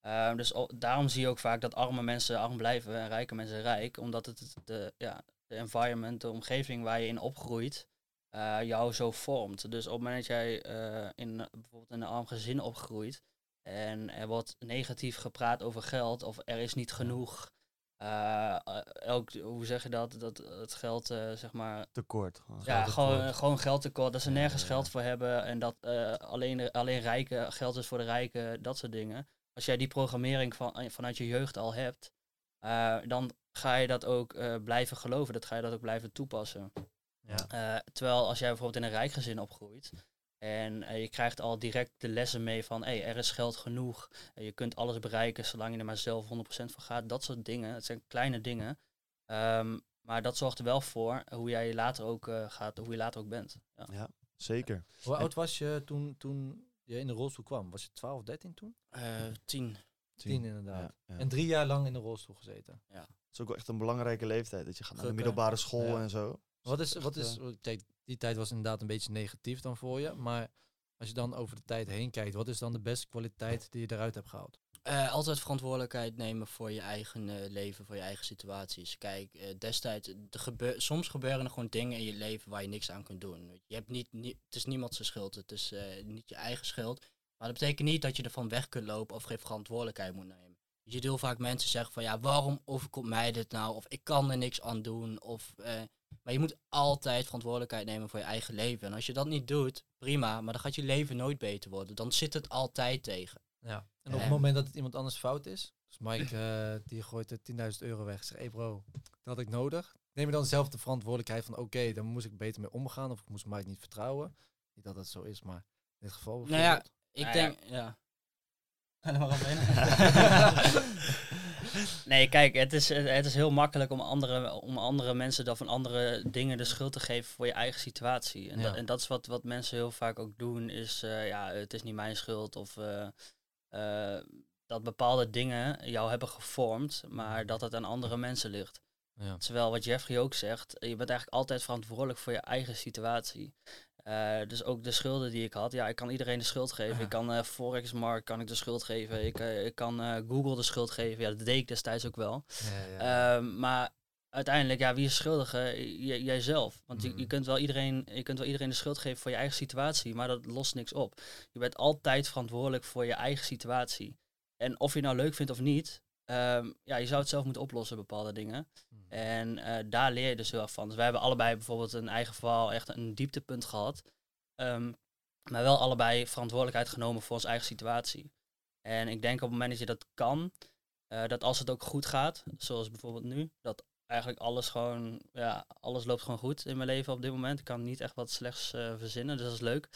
Ehm, dus o- daarom zie je ook vaak dat arme mensen arm blijven en rijke mensen rijk, omdat het de, ja, de environment, de omgeving waar je in opgroeit, eh, jou zo vormt. Dus op het moment dat jij eh, in bijvoorbeeld in een arm gezin opgroeit en er wordt negatief gepraat over geld of er is niet genoeg. Eh, eh, elk, hoe zeg je dat? Dat het geld, eh, zeg maar. Tekort. gewoon. Ja, gewoon, gewoon geldtekort. Dat ze nergens ja, geld voor hebben en dat eh, alleen, alleen rijken geld is voor de rijken, dat soort dingen. Als jij die programmering van, eh, vanuit je jeugd al hebt, eh, dan ga je dat ook eh, blijven geloven. Dat ga je dat ook blijven toepassen. Ja. Eh, terwijl als jij bijvoorbeeld in een rijk gezin opgroeit en eh, je krijgt al direct de lessen mee van hey, er is geld genoeg, eh, je kunt alles bereiken zolang je er maar zelf 100% voor gaat, dat soort dingen, het zijn kleine dingen. Ehm, maar dat zorgt er wel voor hoe jij later ook eh, gaat, hoe je later ook bent. Ja. Zeker. Hoe oud was je toen, toen je in de rolstoel kwam? Was je 12, 13 toen? Eh, tien. 10 inderdaad. Ja, ja. En drie jaar lang in de rolstoel gezeten. Het is ook wel echt een belangrijke leeftijd, dat je gaat naar de middelbare school Ja. en zo. Wat is, wat is, die tijd was inderdaad een beetje negatief dan voor je. Maar als je dan over de tijd heen kijkt, wat is dan de beste kwaliteit die je eruit hebt gehaald? Eh, altijd verantwoordelijkheid nemen voor je eigen eh, leven, voor je eigen situaties. Kijk, eh, destijds, de soms gebeuren er gewoon dingen in je leven waar je niks aan kunt doen. Je hebt niet, niet, het is niemand zijn schuld, het is niet je eigen schuld. Maar dat betekent niet dat je ervan weg kunt lopen of geen verantwoordelijkheid moet nemen. Je ziet heel vaak mensen zeggen van ja, waarom overkomt mij dit nou? Of ik kan er niks aan doen. Of, maar je moet altijd verantwoordelijkheid nemen voor je eigen leven. En als je dat niet doet, prima, maar dan gaat je leven nooit beter worden. Dan zit het altijd tegen. Ja. En op Ja. het moment dat het iemand anders fout is, dus Mike eh, die gooit er 10.000 euro weg, zegt, hey bro, dat had ik nodig. Neem je dan zelf de verantwoordelijkheid van, oké, dan moest ik beter mee omgaan of ik moest Mike niet vertrouwen. Niet dat dat zo is, maar in dit geval Nou ja, ik Nou denk, ja. nee, kijk, het is, het is heel makkelijk om andere, om andere mensen dan van andere dingen de schuld te geven voor je eigen situatie. En, Ja. dat, en dat is wat, wat mensen heel vaak ook doen, is eh, ja, het is niet mijn schuld of eh, eh, dat bepaalde dingen jou hebben gevormd, maar dat het aan andere mensen ligt. Ja. Terwijl wat Jeffrey ook zegt, je bent eigenlijk altijd verantwoordelijk voor je eigen situatie. Eh, dus ook de schulden die ik had, ja, ik kan iedereen de schuld geven. Ik kan eh Forex-markt kan ik de schuld geven. Ik, eh, ik kan Google de schuld geven. Ja, dat deed ik destijds ook wel. Ja, ja. Ehm, maar uiteindelijk, ja, wie is schuldig? J- jijzelf. Want je, je, Mhm. kunt wel iedereen, je kunt wel iedereen de schuld geven voor je eigen situatie, maar dat lost niks op. Je bent altijd verantwoordelijk voor je eigen situatie. En of je nou leuk vindt of niet, ehm, ja, je zou het zelf moeten oplossen, bepaalde dingen. Mhm. En eh, daar leer je dus heel erg van. Dus wij hebben allebei bijvoorbeeld een eigen verhaal, echt een dieptepunt gehad. Ehm, maar wel allebei verantwoordelijkheid genomen voor onze eigen situatie. En ik denk op het moment dat je dat kan, eh, dat als het ook goed gaat, zoals bijvoorbeeld nu, dat eigenlijk alles gewoon, ja, alles loopt gewoon goed in mijn leven op dit moment. Ik kan niet echt wat slechts eh, verzinnen, dus dat is leuk.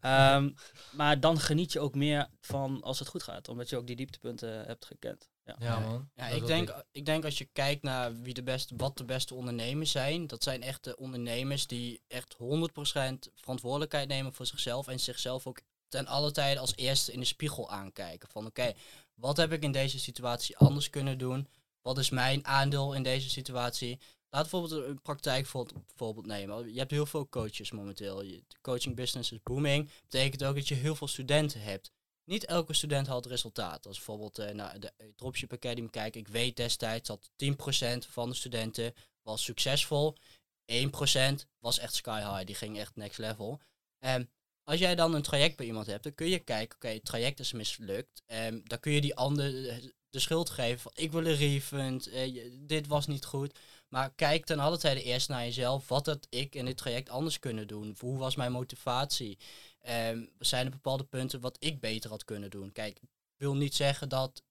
Ehm, maar dan geniet je ook meer van als het goed gaat, omdat je ook die dieptepunten hebt gekend. Ja. ja, man. Ja, Dat ik denk, ik denk als je kijkt naar wie de beste, wat de beste ondernemers zijn, dat zijn echt de ondernemers die echt 100% verantwoordelijkheid nemen voor zichzelf en zichzelf ook ten alle tijde als eerste in de spiegel aankijken. Van oké, wat heb ik in deze situatie anders kunnen doen? Wat is mijn aandeel in deze situatie? Laat bijvoorbeeld een praktijk voor- voorbeeld nemen. Je hebt heel veel coaches momenteel. Je- De coaching business is booming. Betekent ook dat je heel veel studenten hebt. Niet elke student haalt resultaat. Als bijvoorbeeld eh, naar de Dropship Academy kijken. Ik weet destijds dat 10% van de studenten was succesvol. 1% was echt sky high. Die ging echt next level. En als jij dan een traject bij iemand hebt, dan kun je kijken, oké, het traject is mislukt. En dan kun je die ander de schuld geven ik wil een refund, eh, dit was niet goed. Maar kijk dan alle tijden eerst naar jezelf. Wat had ik in dit traject anders kunnen doen? Hoe was mijn motivatie? Um, zijn er bepaalde punten wat ik beter had kunnen doen? Kijk, ik wil niet zeggen dat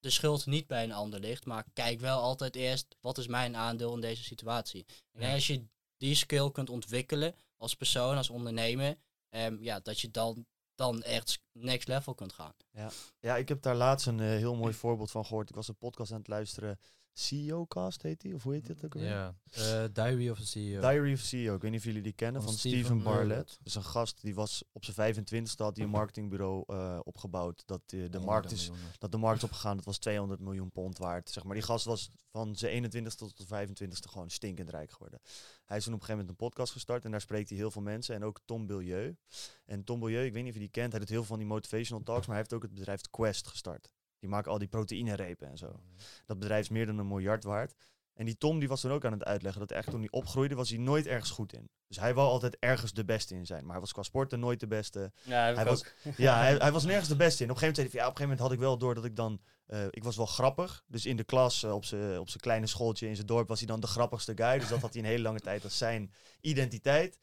de schuld niet bij een ander ligt. Maar kijk wel altijd eerst, wat is mijn aandeel in deze situatie? En als je die skill kunt ontwikkelen als persoon, als ondernemer, um, ja, dat je dan, dan echt next level kunt gaan. Ja, ja ik heb daar laatst een uh, heel mooi voorbeeld van gehoord. Ik was een podcast aan het luisteren CEO-cast heet die, of hoe heet dit ook alweer? Ja, uh, Diary of a CEO. Diary of a CEO, ik weet niet of jullie die kennen, van, van Steven Barlett. Dat is een gast, die was op zijn 25ste had hij een marketingbureau uh, opgebouwd. Dat, uh, de markt is, dat de markt is opgegaan, dat was 200 miljoen pond waard. Zeg maar. Die gast was van zijn 21ste tot zijn 25ste gewoon stinkend rijk geworden. Hij is toen op een gegeven moment een podcast gestart en daar spreekt hij heel veel mensen. En ook Tom Bilieu. En Tom Bilieu, ik weet niet of je die kent, hij doet heel veel van die motivational talks, maar hij heeft ook het bedrijf Quest gestart. Die maken al die proteïnerepen en zo. Mm. Dat bedrijf is meer dan een miljard waard. En die Tom die was toen ook aan het uitleggen dat echt toen hij opgroeide, was hij nooit ergens goed in. Dus hij wou altijd ergens de beste in zijn. Maar hij was qua sporten nooit de beste. Ja, hij was, ja hij, hij, was nergens de beste in. Op een gegeven moment, zei hij, ja, op een gegeven moment had ik wel door dat ik dan... Uh, ik was wel grappig. Dus in de klas, uh, op zijn kleine schooltje in zijn dorp, was hij dan de grappigste guy. Dus dat had hij een hele lange tijd als zijn identiteit.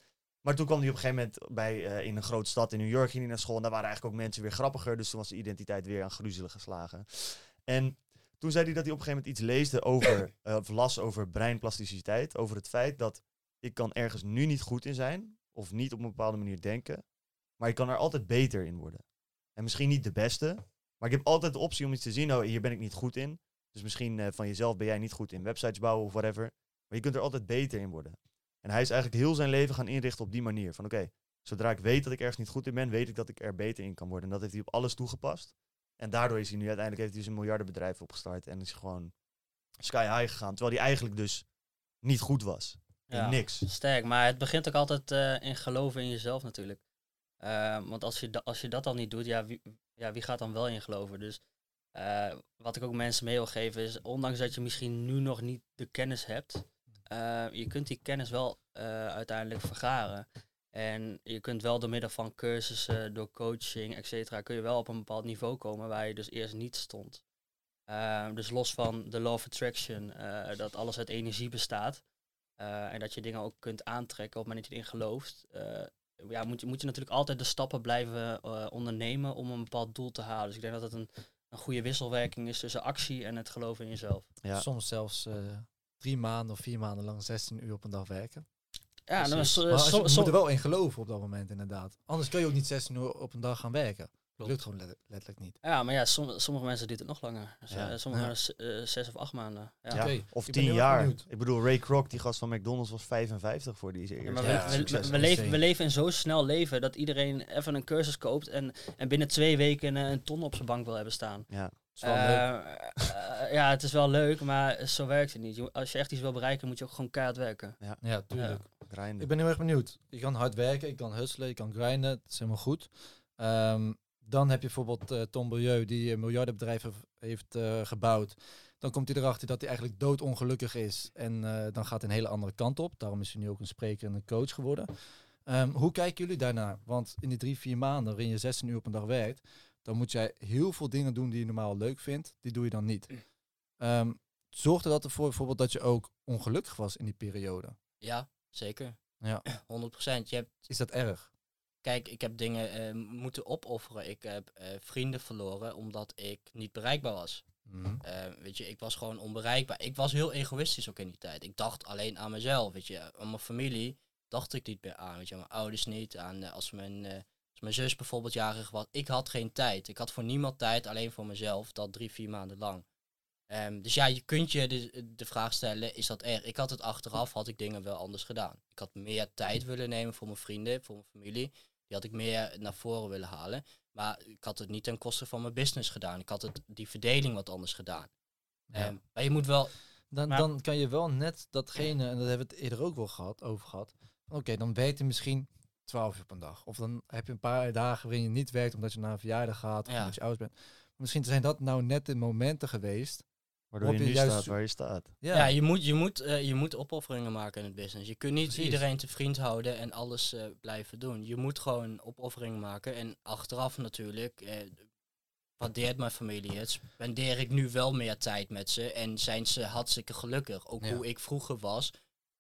Maar toen kwam hij op een gegeven moment bij, uh, in een grote stad in New York ging hij naar school. En daar waren eigenlijk ook mensen weer grappiger. Dus toen was de identiteit weer aan gruzelen geslagen. En toen zei hij dat hij op een gegeven moment iets leesde over, uh, of las over breinplasticiteit. Over het feit dat ik kan ergens nu niet goed in zijn. Of niet op een bepaalde manier denken. Maar ik kan er altijd beter in worden. En misschien niet de beste. Maar ik heb altijd de optie om iets te zien. Oh, hier ben ik niet goed in. Dus misschien uh, van jezelf ben jij niet goed in websites bouwen of whatever. Maar je kunt er altijd beter in worden. En hij is eigenlijk heel zijn leven gaan inrichten op die manier. Van oké, zodra ik weet dat ik ergens niet goed in ben, weet ik dat ik er beter in kan worden. En dat heeft hij op alles toegepast. En daardoor is hij nu uiteindelijk heeft hij dus een miljardenbedrijf opgestart. En is gewoon sky high gegaan. Terwijl hij eigenlijk dus niet goed was. Ja, niks. Sterk, maar het begint ook altijd uh, in geloven in jezelf natuurlijk. Uh, want als je, als je dat dan niet doet, ja wie, ja, wie gaat dan wel in geloven? Dus uh, wat ik ook mensen mee wil geven is, ondanks dat je misschien nu nog niet de kennis hebt, uh, je kunt die kennis wel uh, uiteindelijk vergaren. En je kunt wel door middel van cursussen, door coaching, et cetera, kun je wel op een bepaald niveau komen waar je dus eerst niet stond. Uh, dus los van de law of attraction, dat alles uit energie bestaat. en dat je dingen ook kunt aantrekken op het moment dat je erin gelooft. ja, moet, je, moet je natuurlijk altijd de stappen blijven ondernemen om een bepaald doel te halen. Dus ik denk dat het een, een goede wisselwerking is tussen actie en het geloven in jezelf. Ja. Soms zelfs drie maanden of vier maanden lang 16 uur op een dag werken. Ja, dan is, maar je moet er wel in geloven op dat moment inderdaad. Anders kun je ook niet 16 uur op een dag gaan werken. Dat lukt gewoon letterlijk niet. Ja, maar ja, sommige mensen doen het nog langer. Dus, ja. sommige uh, zes of acht maanden. Ja. ja of tien jaar. Ik bedoel, Ray Kroc, die gast van McDonald's, was 55 voor die eerste. maar we, we, we, leven, we leven in zo snel leven dat iedereen even een cursus koopt en, en binnen twee weken een ton op zijn bank wil hebben staan. Ja. Uh, ja, het is wel leuk, maar zo werkt het niet. Als je echt iets wil bereiken, moet je ook gewoon keihard werken. Ja, ja tuurlijk. Grinden. Ik ben heel erg benieuwd. Je kan hard werken, je kan hustelen, je kan grinden. Dat is helemaal goed. Um, dan heb je bijvoorbeeld uh, Tom Bilieu, die een miljardenbedrijf heeft uh, gebouwd. Dan komt hij erachter dat hij eigenlijk doodongelukkig is. En dan gaat hij een hele andere kant op. Daarom is hij nu ook een spreker en een coach geworden. Um, hoe kijken jullie daarnaar? Want in die drie, vier maanden waarin je 16 uur op een dag werkt, dan moet jij heel veel dingen doen die je normaal leuk vindt. Die doe je dan niet. Um, zorgde dat ervoor bijvoorbeeld dat je ook ongelukkig was in die periode? Ja, zeker. Ja. 100%. Je hebt... Is dat erg? Kijk, ik heb dingen uh, moeten opofferen. Ik heb uh, vrienden verloren omdat ik niet bereikbaar was. Mm -hmm. uh, weet je, ik was gewoon onbereikbaar. Ik was heel egoïstisch ook in die tijd. Ik dacht alleen aan mezelf. Weet je, aan mijn familie dacht ik niet meer aan. Weet je, mijn ouders niet. Aan als mijn mijn zus bijvoorbeeld jarig was, ik had geen tijd. Ik had voor niemand tijd, alleen voor mezelf, dat drie, vier maanden lang. Um, dus ja, je kunt je de, de vraag stellen, is dat erg? Ik had het achteraf, had ik dingen wel anders gedaan. Ik had meer tijd willen nemen voor mijn vrienden, voor mijn familie. Die had ik meer naar voren willen halen. Maar ik had het niet ten koste van mijn business gedaan. Ik had het, die verdeling wat anders gedaan. Ja. Um, maar je moet wel... Dan, dan kan je wel net datgene, en dat hebben we het eerder ook wel gehad, over gehad. Oké, dan weet je misschien 12 uur op een dag. Of dan heb je een paar dagen waarin je niet werkt omdat je naar een verjaardag gaat of omdat je oud bent. Misschien zijn dat nou net de momenten geweest Waardoor je je nu juist staat waar je staat. Ja, je, moet, je, moet, eh, je moet opofferingen maken in het business. Je kunt niet Precies. iedereen te vriend houden en alles eh, blijven doen. Je moet gewoon opofferingen maken. En achteraf natuurlijk, eh, waardeert mijn familie het, spendeer ik nu wel meer tijd met ze. En zijn ze hartstikke gelukkig. Ook Ja. hoe ik vroeger was.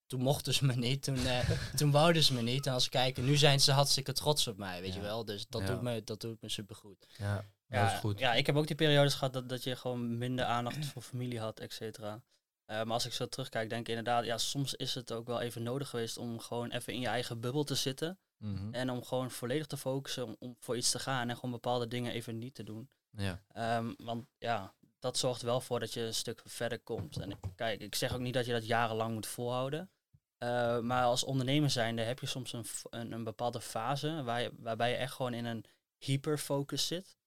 Toen mochten ze me niet, toen, eh, toen wouden ze me niet. En als ik kijk, nu zijn ze hartstikke trots op mij, weet Ja. je wel. Dus dat, Ja. doet me, dat doet me supergoed. Ja, dat Ja, is goed. ja, ik heb ook die periodes gehad dat, dat je gewoon minder aandacht voor familie had, et cetera. Eh, maar als ik zo terugkijk, denk ik inderdaad, ja, soms is het ook wel even nodig geweest om gewoon even in je eigen bubbel te zitten. Mhm. En om gewoon volledig te focussen om, om voor iets te gaan en gewoon bepaalde dingen even niet te doen. Ja. Ehm, want ja, dat zorgt wel voor dat je een stuk verder komt. En ik, kijk, ik zeg ook niet dat je dat jarenlang moet volhouden. Eh, maar als ondernemer zijnde heb je soms een, een, een bepaalde fase waar je, waarbij je echt gewoon in een hyperfocus zit.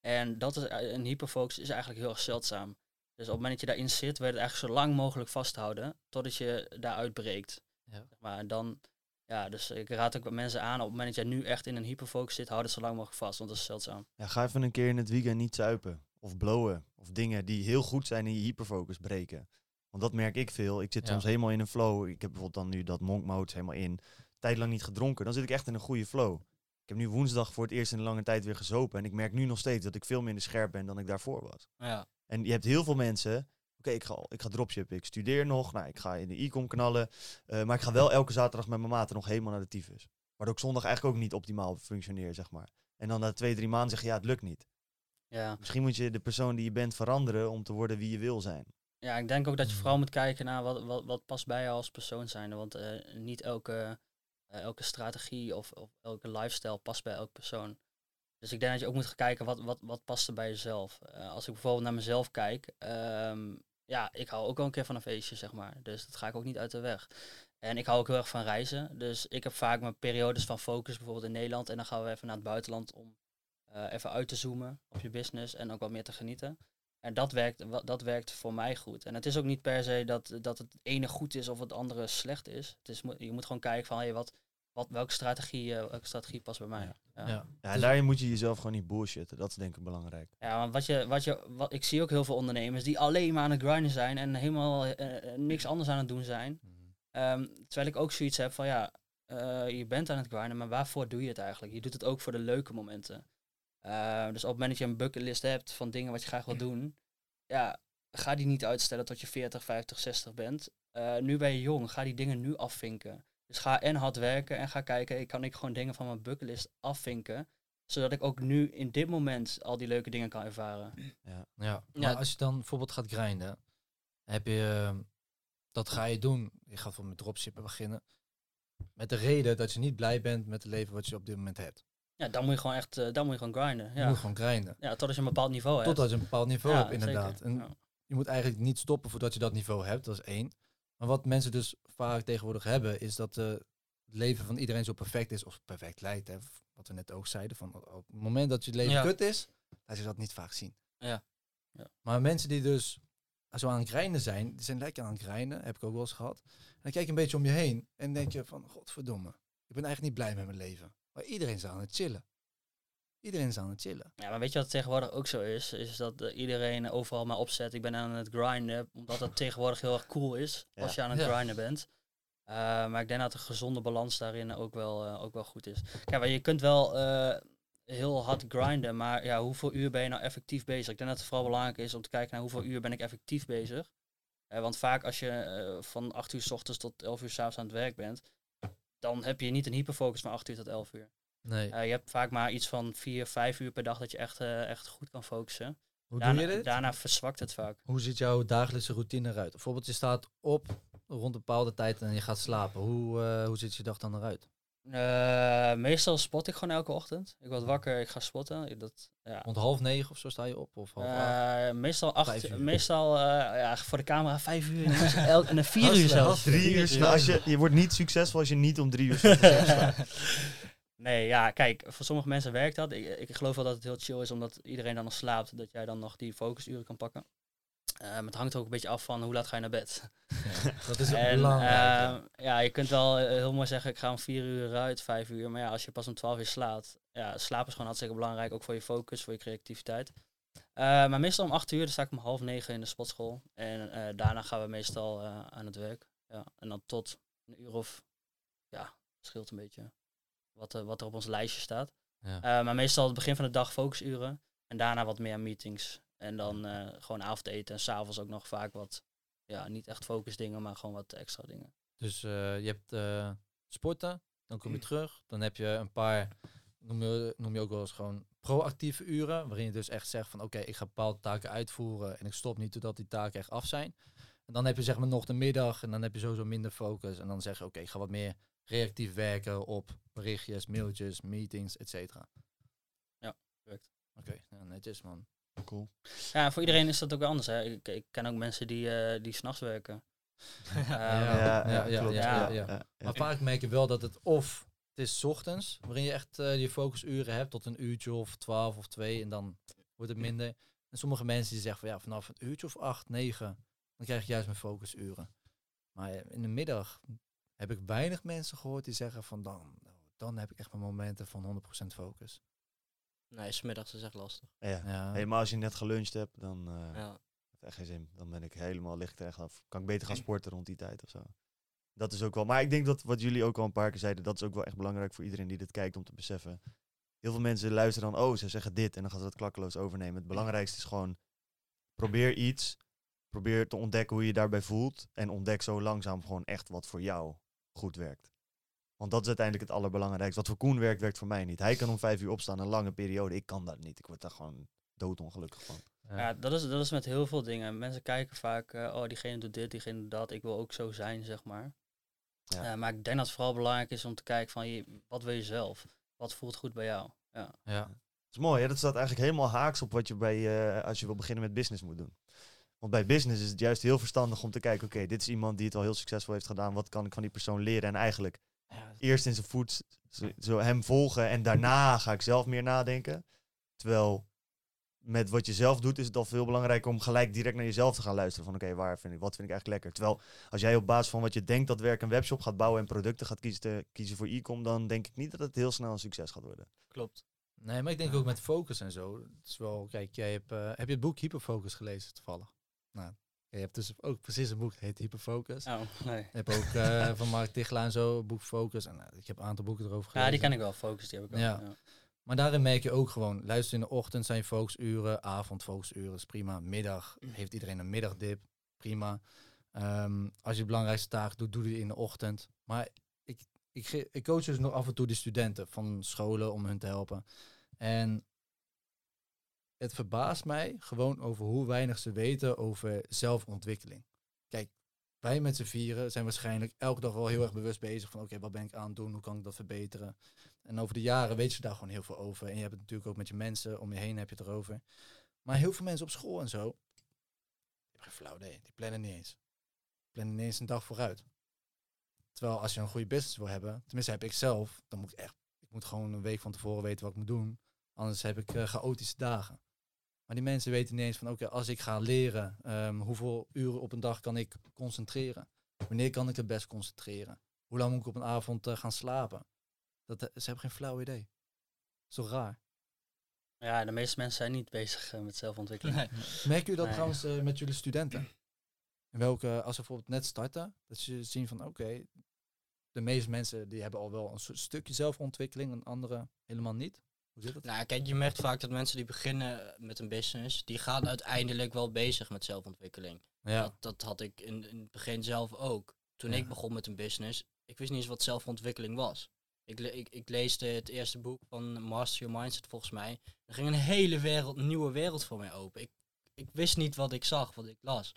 En dat is, eh, een hyperfocus is eigenlijk heel erg zeldzaam. Dus op het moment dat je daarin zit, wil je het eigenlijk zo lang mogelijk vasthouden totdat je daaruit breekt. Ja. Zeg Maar en dan, ja, dus ik raad ook wat mensen aan, op het moment dat jij nu echt in een hyperfocus zit, houd het zo lang mogelijk vast, want dat is zeldzaam. Ja, ga even een keer in het weekend niet zuipen. Of blowen. Of dingen die heel goed zijn in je hyperfocus breken. Want dat merk ik veel. Ik zit Ja. soms helemaal in een flow. Ik heb bijvoorbeeld dan nu dat monk mode helemaal in. Tijd lang niet gedronken. Dan zit ik echt in een goede flow. Ik heb nu woensdag voor het eerst in een lange tijd weer gezopen. En ik merk nu nog steeds dat ik veel minder scherp ben dan ik daarvoor was. Ja, En je hebt heel veel mensen. Oké, ik, ga, ik ga dropshippen. Ik studeer nog. Nou, ik ga in de e-com knallen. eh, maar ik ga wel elke zaterdag met mijn maten nog helemaal naar de tyfus. Waardoor ik zondag eigenlijk ook niet optimaal functioneer, zeg maar. En dan na twee, drie maanden zeg je, ja, het lukt niet. Ja. Misschien moet je de persoon die je bent veranderen om te worden wie je wil zijn. Ja, ik denk ook dat je Mm. vooral moet kijken naar wat, wat, wat past bij jou als persoon zijn. Want eh, niet elke, eh, elke strategie of, of elke lifestyle past bij elke persoon. Dus ik denk dat je ook moet gaan kijken wat, wat, wat past er bij jezelf. Eh, als ik bijvoorbeeld naar mezelf kijk, ehm, ja, ik hou ook wel een keer van een feestje, zeg maar. Dus dat ga ik ook niet uit de weg. En ik hou ook heel erg van reizen. Dus ik heb vaak mijn periodes van focus, bijvoorbeeld in Nederland. En dan gaan we even naar het buitenland om even uit te zoomen op je business en ook wat meer te genieten. En dat werkt, dat werkt voor mij goed. En het is ook niet per se dat, dat het ene goed is of het andere slecht is. Het is je moet gewoon kijken van hey, wat, wat, welke, strategie, eh, welke strategie past bij mij. Ja. Ja. Ja. Ja, en daarin moet je jezelf gewoon niet bullshitten. Dat is denk ik belangrijk. want wat je, wat je, wat, ik zie ook heel veel ondernemers die alleen maar aan het grinden zijn en helemaal eh, eh, niks anders aan het doen zijn. Mhm. Ehm, terwijl ik ook zoiets heb van ja, eh, je bent aan het grinden, maar waarvoor doe je het eigenlijk? Je doet het ook voor de leuke momenten. Eh, dus op het moment dat je een bucketlist hebt van dingen wat je graag wil doen, ja, ga die niet uitstellen tot je 40, 50, 60 bent. Eh, nu ben je jong, ga die dingen nu afvinken. Dus ga en hard werken en ga kijken, kan ik gewoon dingen van mijn bucketlist afvinken, zodat ik ook nu in dit moment al die leuke dingen kan ervaren. Ja, Ja. maar als je dan bijvoorbeeld gaat grinden, heb je, dat ga je doen. Je gaat bijvoorbeeld met dropshippen beginnen. Met de reden dat je niet blij bent met het leven wat je op dit moment hebt. Ja, dan moet je gewoon echt, eh, dan moet je gewoon grinden. Je Ja, moet gewoon grinden. ja totdat je een bepaald niveau hebt. Totdat je een bepaald niveau Ja, hebt, inderdaad. zeker. En Ja. je moet eigenlijk niet stoppen voordat je dat niveau hebt, dat is één. Maar wat mensen dus vaak tegenwoordig hebben, is dat eh, het leven van iedereen zo perfect is, of perfect lijkt. Hè, wat we net ook zeiden, van op het moment dat je het leven Ja. kut is, laat je dat niet vaak zien. Ja. Ja. Maar mensen die dus zo aan het grinden zijn, die zijn lekker aan het grinden, heb ik ook wel eens gehad. En dan kijk je een beetje om je heen en denk je van, godverdomme, ik ben eigenlijk niet blij met mijn leven. Maar iedereen is aan het chillen. Iedereen is aan het chillen. Ja, maar weet je wat tegenwoordig ook zo is? Is dat eh, iedereen overal maar opzet. Ik ben aan het grinden, omdat het tegenwoordig heel erg cool is Ja. als je aan het Ja. grinden bent. Eh, maar ik denk dat een gezonde balans daarin ook wel, eh, ook wel goed is. Kijk, maar je kunt wel heel hard grinden, maar ja, hoeveel uur ben je nou effectief bezig? Ik denk dat het vooral belangrijk is om te kijken naar hoeveel uur ben ik effectief bezig. Want vaak als je van 8 uur s ochtends tot 11 uur s avonds aan het werk bent, dan heb je niet een hyperfocus van 8 uur tot 11 uur. Nee. Eh, je hebt vaak maar iets van 4, 5 uur per dag dat je echt, eh, echt goed kan focussen. Hoe daarna, doe je dit? daarna verzwakt het vaak. Hoe ziet jouw dagelijkse routine eruit? Bijvoorbeeld, je staat op rond een bepaalde tijd en je gaat slapen. Hoe, eh, hoe ziet je dag dan eruit? Eh, meestal spot ik gewoon elke ochtend. Ik word wakker, ik ga spotten. Ik, dat, ja. Rond half negen of zo sta je op? Of half? Eh, meestal Vijf acht, uur. meestal eh, ja, voor de camera vijf uur en dan elk- en dan vier uur zelfs. Drie uur, je, je wordt niet succesvol als je niet om drie uur 's ochtends opstaat. Nee, ja, kijk, voor sommige mensen werkt dat. Ik, ik geloof wel dat het heel chill is, omdat iedereen dan nog slaapt, dat jij dan nog die focusuren kan pakken. Maar het hangt ook een beetje af van hoe laat ga je naar bed. Ja, dat is En, belangrijk. eh, ja, je kunt wel eh, heel mooi zeggen, ik ga om vier uur uit, vijf uur. Maar ja, als je pas om twaalf uur slaapt, ja, slaap is gewoon hartstikke belangrijk, ook voor je focus, voor je creativiteit. Eh, maar meestal om acht uur, dan sta ik om half negen in de sportschool. En daarna gaan we meestal aan het werk. Ja. En dan tot een uur of, ja, scheelt een beetje wat, wat er op ons lijstje staat. Ja. Maar meestal het begin van de dag focusuren. En daarna wat meer meetings. En dan eh, gewoon avondeten. En s'avonds ook nog vaak wat, ja, niet echt focusdingen, maar gewoon wat extra dingen. Dus eh, je hebt eh, sporten, dan kom je terug. Dan heb je een paar, noem je, noem je ook wel eens gewoon proactieve uren. Waarin je dus echt zegt van oké, ik ga bepaalde taken uitvoeren. En ik stop niet totdat die taken echt af zijn. En dan heb je zeg maar nog de middag. En dan heb je sowieso minder focus. En dan zeg je oké, ik ga wat meer reactief werken op berichtjes, mailtjes, meetings, et cetera. Ja, correct. Oké, ja, netjes man. Cool. Ja, voor iedereen is dat ook wel anders. Hè. Ik, ik ken ook mensen die, eh die s'nachts werken. Ja, ja, ja. Maar vaak merk je wel dat het of het is 's ochtends, waarin je echt eh, je focusuren hebt tot een uurtje of twaalf of twee en dan wordt het minder. En sommige mensen die zeggen van ja, vanaf een uurtje of acht, negen, dan krijg je juist mijn focusuren. Maar in de middag heb ik weinig mensen gehoord die zeggen van dan, dan heb ik echt mijn momenten van 100% focus. Nee, smiddags is echt lastig. Ja. Ja. Hey, maar als je net geluncht hebt, dan eh Ja. heeft echt geen zin. Dan ben ik helemaal licht echt af. Kan ik beter gaan sporten rond die tijd of zo. Dat is ook wel. Maar ik denk dat wat jullie ook al een paar keer zeiden, dat is ook wel echt belangrijk voor iedereen die dit kijkt om te beseffen. Heel veel mensen luisteren dan, oh, ze zeggen dit en dan gaan ze dat klakkeloos overnemen. Het belangrijkste is gewoon, probeer iets, probeer te ontdekken hoe je je daarbij voelt en ontdek zo langzaam gewoon echt wat voor jou goed werkt. Want dat is uiteindelijk het allerbelangrijkste. Wat voor Koen werkt, werkt voor mij niet. Hij kan om vijf uur opstaan, een lange periode. Ik kan dat niet. Ik word daar gewoon doodongelukkig van. Ja, dat is, dat is met heel veel dingen. Mensen kijken vaak, eh, oh, diegene doet dit, diegene doet dat. Ik wil ook zo zijn, zeg maar. Ja. Maar ik denk dat het vooral belangrijk is om te kijken van, je, wat wil je zelf? Wat voelt goed bij jou? Ja. ja. Dat is mooi, hè? dat staat eigenlijk helemaal haaks op wat je bij, eh, als je wil beginnen met business moet doen. Want bij business is het juist heel verstandig om te kijken, oké, dit is iemand die het al heel succesvol heeft gedaan, wat kan ik van die persoon leren? En eigenlijk eerst in zijn voet zo, hem volgen en daarna ga ik zelf meer nadenken. Terwijl met wat je zelf doet is het al veel belangrijker om gelijk direct naar jezelf te gaan luisteren. Van oké, waar vind ik, wat vind ik eigenlijk lekker? Terwijl als jij op basis van wat je denkt dat werk een webshop gaat bouwen en producten gaat kiezen, te, kiezen voor e-com, dan denk ik niet dat het heel snel een succes gaat worden. Klopt. Nee, maar ik denk ook met focus en zo. Het is wel, kijk, jij hebt, eh, heb je het boek Hyperfocus gelezen toevallig? Nou, je hebt dus ook precies een boek, dat heet Hyperfocus. Oh, nee. Je hebt ook eh, van Mark Tichelaar en zo, boek Focus. En eh, ik heb een aantal boeken erover gelezen. Ja, die ken ik wel. Focus, die heb ik ook. Ja. Ja. Maar daarin merk je ook gewoon, luister in de ochtend zijn focusuren, avond focusuren is prima. Middag heeft iedereen een middagdip, prima. Ehm, als je de belangrijkste taak doet, doe die in de ochtend. Maar ik, ik, ik coach dus nog af en toe de studenten van scholen om hun te helpen. En het verbaast mij gewoon over hoe weinig ze weten over zelfontwikkeling. Kijk, wij met z'n vieren zijn waarschijnlijk elke dag wel heel erg bewust bezig van oké, wat ben ik aan het doen, hoe kan ik dat verbeteren. En over de jaren weet je daar gewoon heel veel over. En je hebt het natuurlijk ook met je mensen om je heen heb je het erover. Maar heel veel mensen op school en zo, die hebben geen flauw idee. Die plannen niet eens. Die plannen niet eens een dag vooruit. Terwijl als je een goede business wil hebben, tenminste heb ik zelf, dan moet ik echt, ik moet gewoon een week van tevoren weten wat ik moet doen. Anders heb ik eh, chaotische dagen. Maar die mensen weten niet eens van, oké, als ik ga leren, ehm, hoeveel uren op een dag kan ik concentreren? Wanneer kan ik het best concentreren? Hoe lang moet ik op een avond eh, gaan slapen? Dat, eh, ze hebben geen flauw idee. Zo raar. ja, de meeste mensen zijn niet bezig eh, met zelfontwikkeling. Nee. Merken jullie dat Nee. trouwens met jullie studenten? In welke, als ze bijvoorbeeld net starten, dat ze zien van oké, de meeste mensen die hebben al wel een stukje zelfontwikkeling en anderen helemaal niet. Hoe zit het? Nou, kijk, je merkt vaak dat mensen die beginnen met een business, die gaan uiteindelijk wel bezig met zelfontwikkeling. ja. Dat, dat had ik in, in het begin zelf ook. Toen Ja. ik begon met een business, ik wist niet eens wat zelfontwikkeling was. Ik, le- ik, ik leesde het eerste boek van Master Your Mindset volgens mij. Er ging een hele wereld, nieuwe wereld voor mij open. Ik, ik wist niet wat ik zag, wat ik las.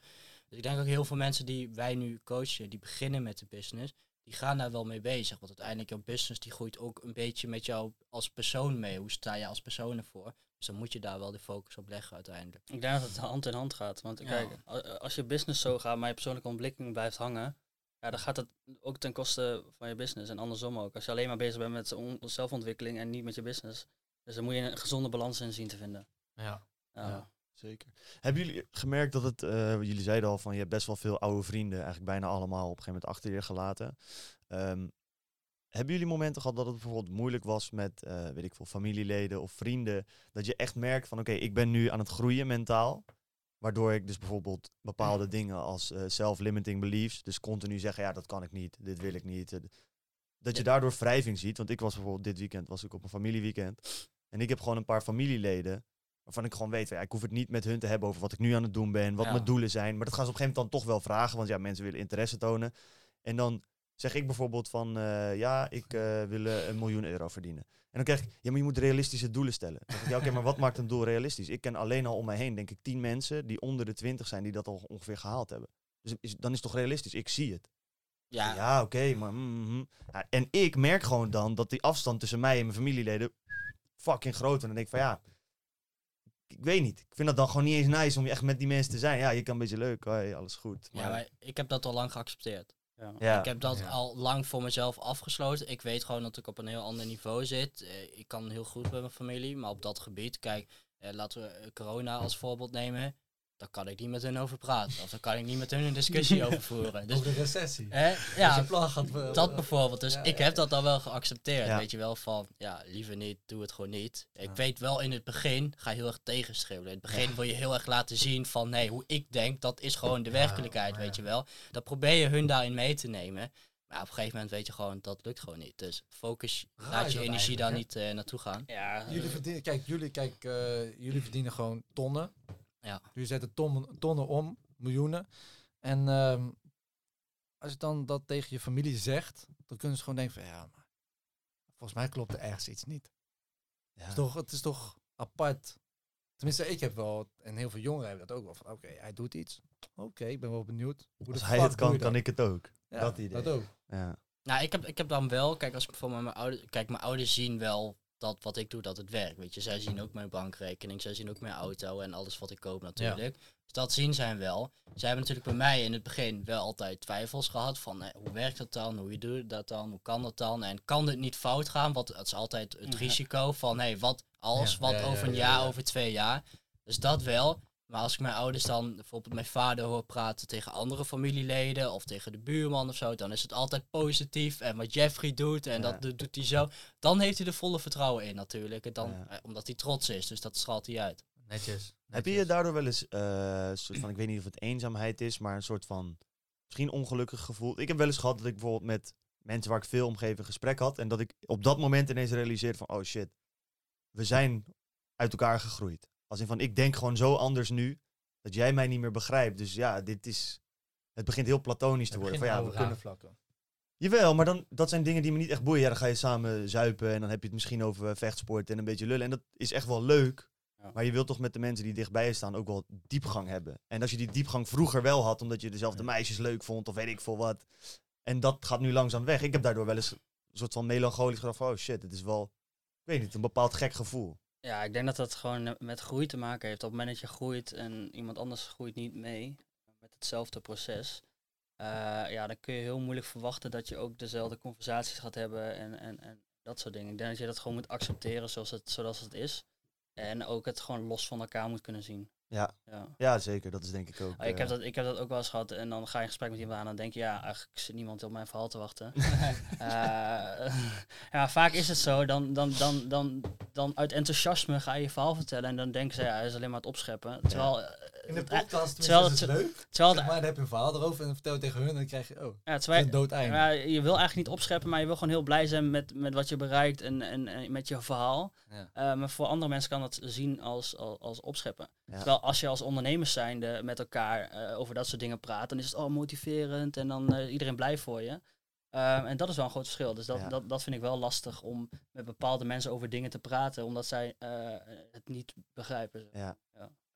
Dus ik denk ook heel veel mensen die wij nu coachen, die beginnen met de business, die gaan daar wel mee bezig. Want uiteindelijk jouw business die groeit ook een beetje met jou als persoon mee. Hoe sta je als persoon ervoor? Dus dan moet je daar wel de focus op leggen uiteindelijk. Ik denk dat het hand in hand gaat. Want Ja. kijk, als je business zo gaat, maar je persoonlijke ontwikkeling blijft hangen, ja, dan gaat het ook ten koste van je business. En andersom ook. Als je alleen maar bezig bent met on- zelfontwikkeling en niet met je business. Dus dan moet je een gezonde balans in zien te vinden. Ja. Ja. Ja. Zeker. Hebben jullie gemerkt dat het, eh, jullie zeiden al van je hebt best wel veel oude vrienden, eigenlijk bijna allemaal op een gegeven moment achter je gelaten. Ehm, hebben jullie momenten gehad dat het bijvoorbeeld moeilijk was met, eh, weet ik veel, familieleden of vrienden? Dat je echt merkt van, oké, ik ben nu aan het groeien mentaal. Waardoor ik dus bijvoorbeeld bepaalde dingen als eh, self-limiting beliefs, dus continu zeggen, ja, dat kan ik niet, dit wil ik niet. Dat je daardoor wrijving ziet. Want ik was bijvoorbeeld dit weekend, was ik op een familieweekend. En ik heb gewoon een paar familieleden waarvan ik gewoon weet, van, ja, ik hoef het niet met hun te hebben over wat ik nu aan het doen ben, wat Ja. mijn doelen zijn. Maar dat gaan ze op een gegeven moment dan toch wel vragen, want ja, mensen willen interesse tonen. En dan zeg ik bijvoorbeeld van, eh, ja, ik eh, wil eh, een miljoen euro verdienen. En dan krijg ik, ja, maar je moet realistische doelen stellen. Dan zeg ik, ja, oké, maar wat maakt een doel realistisch? Ik ken alleen al om mij heen, denk ik, tien mensen die onder de twintig zijn, die dat al ongeveer gehaald hebben. Dus is, dan is het toch realistisch? Ik zie het. Ja, Ja, oké, maar... mm, mm. Ja, en ik merk gewoon dan dat die afstand tussen mij en mijn familieleden fucking groot wordt. En dan denk ik van, ja, ik weet niet. Ik vind dat dan gewoon niet eens nice om echt met die mensen te zijn. Ja, je kan een beetje leuk, hoi, alles goed. ja, maar ik heb dat al lang geaccepteerd. Ja. ja, Ik heb dat Ja. al lang voor mezelf afgesloten. Ik weet gewoon dat ik op een heel ander niveau zit. Eh, ik kan heel goed met mijn familie, maar op dat gebied, kijk, eh, laten we corona als voorbeeld nemen. Daar kan ik niet met hun over praten. Of daar kan ik niet met hun een discussie over voeren. Dus, Over de recessie. hè, ja, plan gaat, eh, dat bijvoorbeeld. Dus ja, ik ja, heb dat al wel geaccepteerd. Ja. Weet je wel, van ja, liever niet, doe het gewoon niet. Ik Ja. weet wel in het begin, ga je heel erg tegenschreeuwen. In het begin wil je heel erg laten zien van nee, hoe ik denk, dat is gewoon de werkelijkheid, maar weet ja. je wel. Dan probeer je hun daarin mee te nemen. Maar op een gegeven moment weet je gewoon, dat lukt gewoon niet. Dus focus, Raar laat je dat energie daar niet eh, naartoe gaan. Ja, Jullie verdienen, kijk, jullie, kijk eh, jullie verdienen gewoon tonnen. Ja. Jullie zetten tonnen, tonnen om, miljoenen. En ehm, als je dan dat tegen je familie zegt, dan kunnen ze gewoon denken van ja, maar volgens mij klopt er ergens iets niet. ja. Het, is toch, het is toch apart. Tenminste, ik heb wel, en heel veel jongeren hebben dat ook wel van, oké, hij doet iets. Oké, ik ben wel benieuwd. Hoe Als hij het kan, je kan ik het ook. Ja, dat idee. Dat ook. Ja. Nou, ik heb, ik heb dan wel, kijk, als ik bijvoorbeeld met mijn ouders, kijk, mijn ouders zien wel dat wat ik doe, dat het werkt. Weet je, zij zien ook mijn bankrekening, zij zien ook mijn auto en alles wat ik koop natuurlijk. Dus dat zien zij wel. Zij hebben natuurlijk bij mij in het begin wel altijd twijfels gehad van eh, hoe werkt dat dan, hoe je doet dat dan, hoe kan dat dan en kan dit niet fout gaan? Want het is altijd het Ja. risico van hé, wat als, Ja, wat over een ja, jaar, ja. over twee jaar. Dus dat wel. Maar als ik mijn ouders dan, bijvoorbeeld mijn vader hoor praten tegen andere familieleden of tegen de buurman of zo, dan is het altijd positief. En wat Jeffrey doet en Ja. dat doet, hij zo. Dan heeft hij er volle vertrouwen in natuurlijk. En dan, Ja. eh, omdat hij trots is, dus dat straalt hij uit. Netjes. Heb je je daardoor wel eens, eh, een soort van, ik weet niet of het eenzaamheid is, maar een soort van, misschien ongelukkig gevoel. Ik heb wel eens gehad dat ik bijvoorbeeld met mensen waar ik veel omgeven gesprek had. En dat ik op dat moment ineens realiseerde van, oh shit, we zijn uit elkaar gegroeid. Als in van, ik denk gewoon zo anders nu, dat jij mij niet meer begrijpt. Dus ja, dit is, het begint heel platonisch te worden. Van, ja, we kunnen, vlakken. Jawel, maar dan, dat zijn dingen die me niet echt boeien. Ja, dan ga je samen zuipen en dan heb je het misschien over eh, vechtsport en een beetje lullen. En dat is echt wel leuk. Ja. Maar je wilt toch met de mensen die dichtbij je staan ook wel diepgang hebben. En als je die diepgang vroeger wel had, omdat je dezelfde meisjes leuk vond of weet ik veel wat. En dat gaat nu langzaam weg. Ik heb daardoor wel eens een soort van melancholisch gedacht van, oh shit, het is wel, ik weet niet, een bepaald gek gevoel. Ja, ik denk dat dat gewoon eh, met groei te maken heeft. Op het moment dat je groeit en iemand anders groeit niet mee met hetzelfde proces, eh, ja, dan kun je heel moeilijk verwachten dat je ook dezelfde conversaties gaat hebben en, en, en dat soort dingen. Ik denk dat je dat gewoon moet accepteren zoals het, zoals het is. En ook het gewoon los van elkaar moet kunnen zien. Ja, Ja. ja zeker, dat is denk ik ook. Oh, ik, heb eh, dat, ik heb dat ook wel eens gehad. En dan ga je in gesprek met iemand aan en dan denk je, ja, eigenlijk zit niemand op mijn verhaal te wachten. Eh, ja, vaak is het zo. Dan, dan, dan, dan, dan uit enthousiasme ga je je verhaal vertellen. En dan denken ze, ja, hij is alleen maar het opscheppen. Terwijl, eh, In de podcast terwijl is het leuk. terwijl, Zeg maar, dan heb je een verhaal erover en dan vertel je tegen hun en dan krijg je, oh, ja, terwijl, een dood einde. ja, je wil eigenlijk niet opscheppen, maar je wil gewoon heel blij zijn met, met wat je bereikt en, en, en met je verhaal. Ja. Eh, maar voor andere mensen kan dat zien als, als, als opscheppen. Ja. Terwijl als je als ondernemers zijnde met elkaar eh, over dat soort dingen praat, dan is het al motiverend en dan eh, iedereen blij voor je. Ehm, en dat is wel een groot verschil. Dus dat, Ja. dat, dat vind ik wel lastig om met bepaalde mensen over dingen te praten, omdat zij het niet begrijpen. Ja.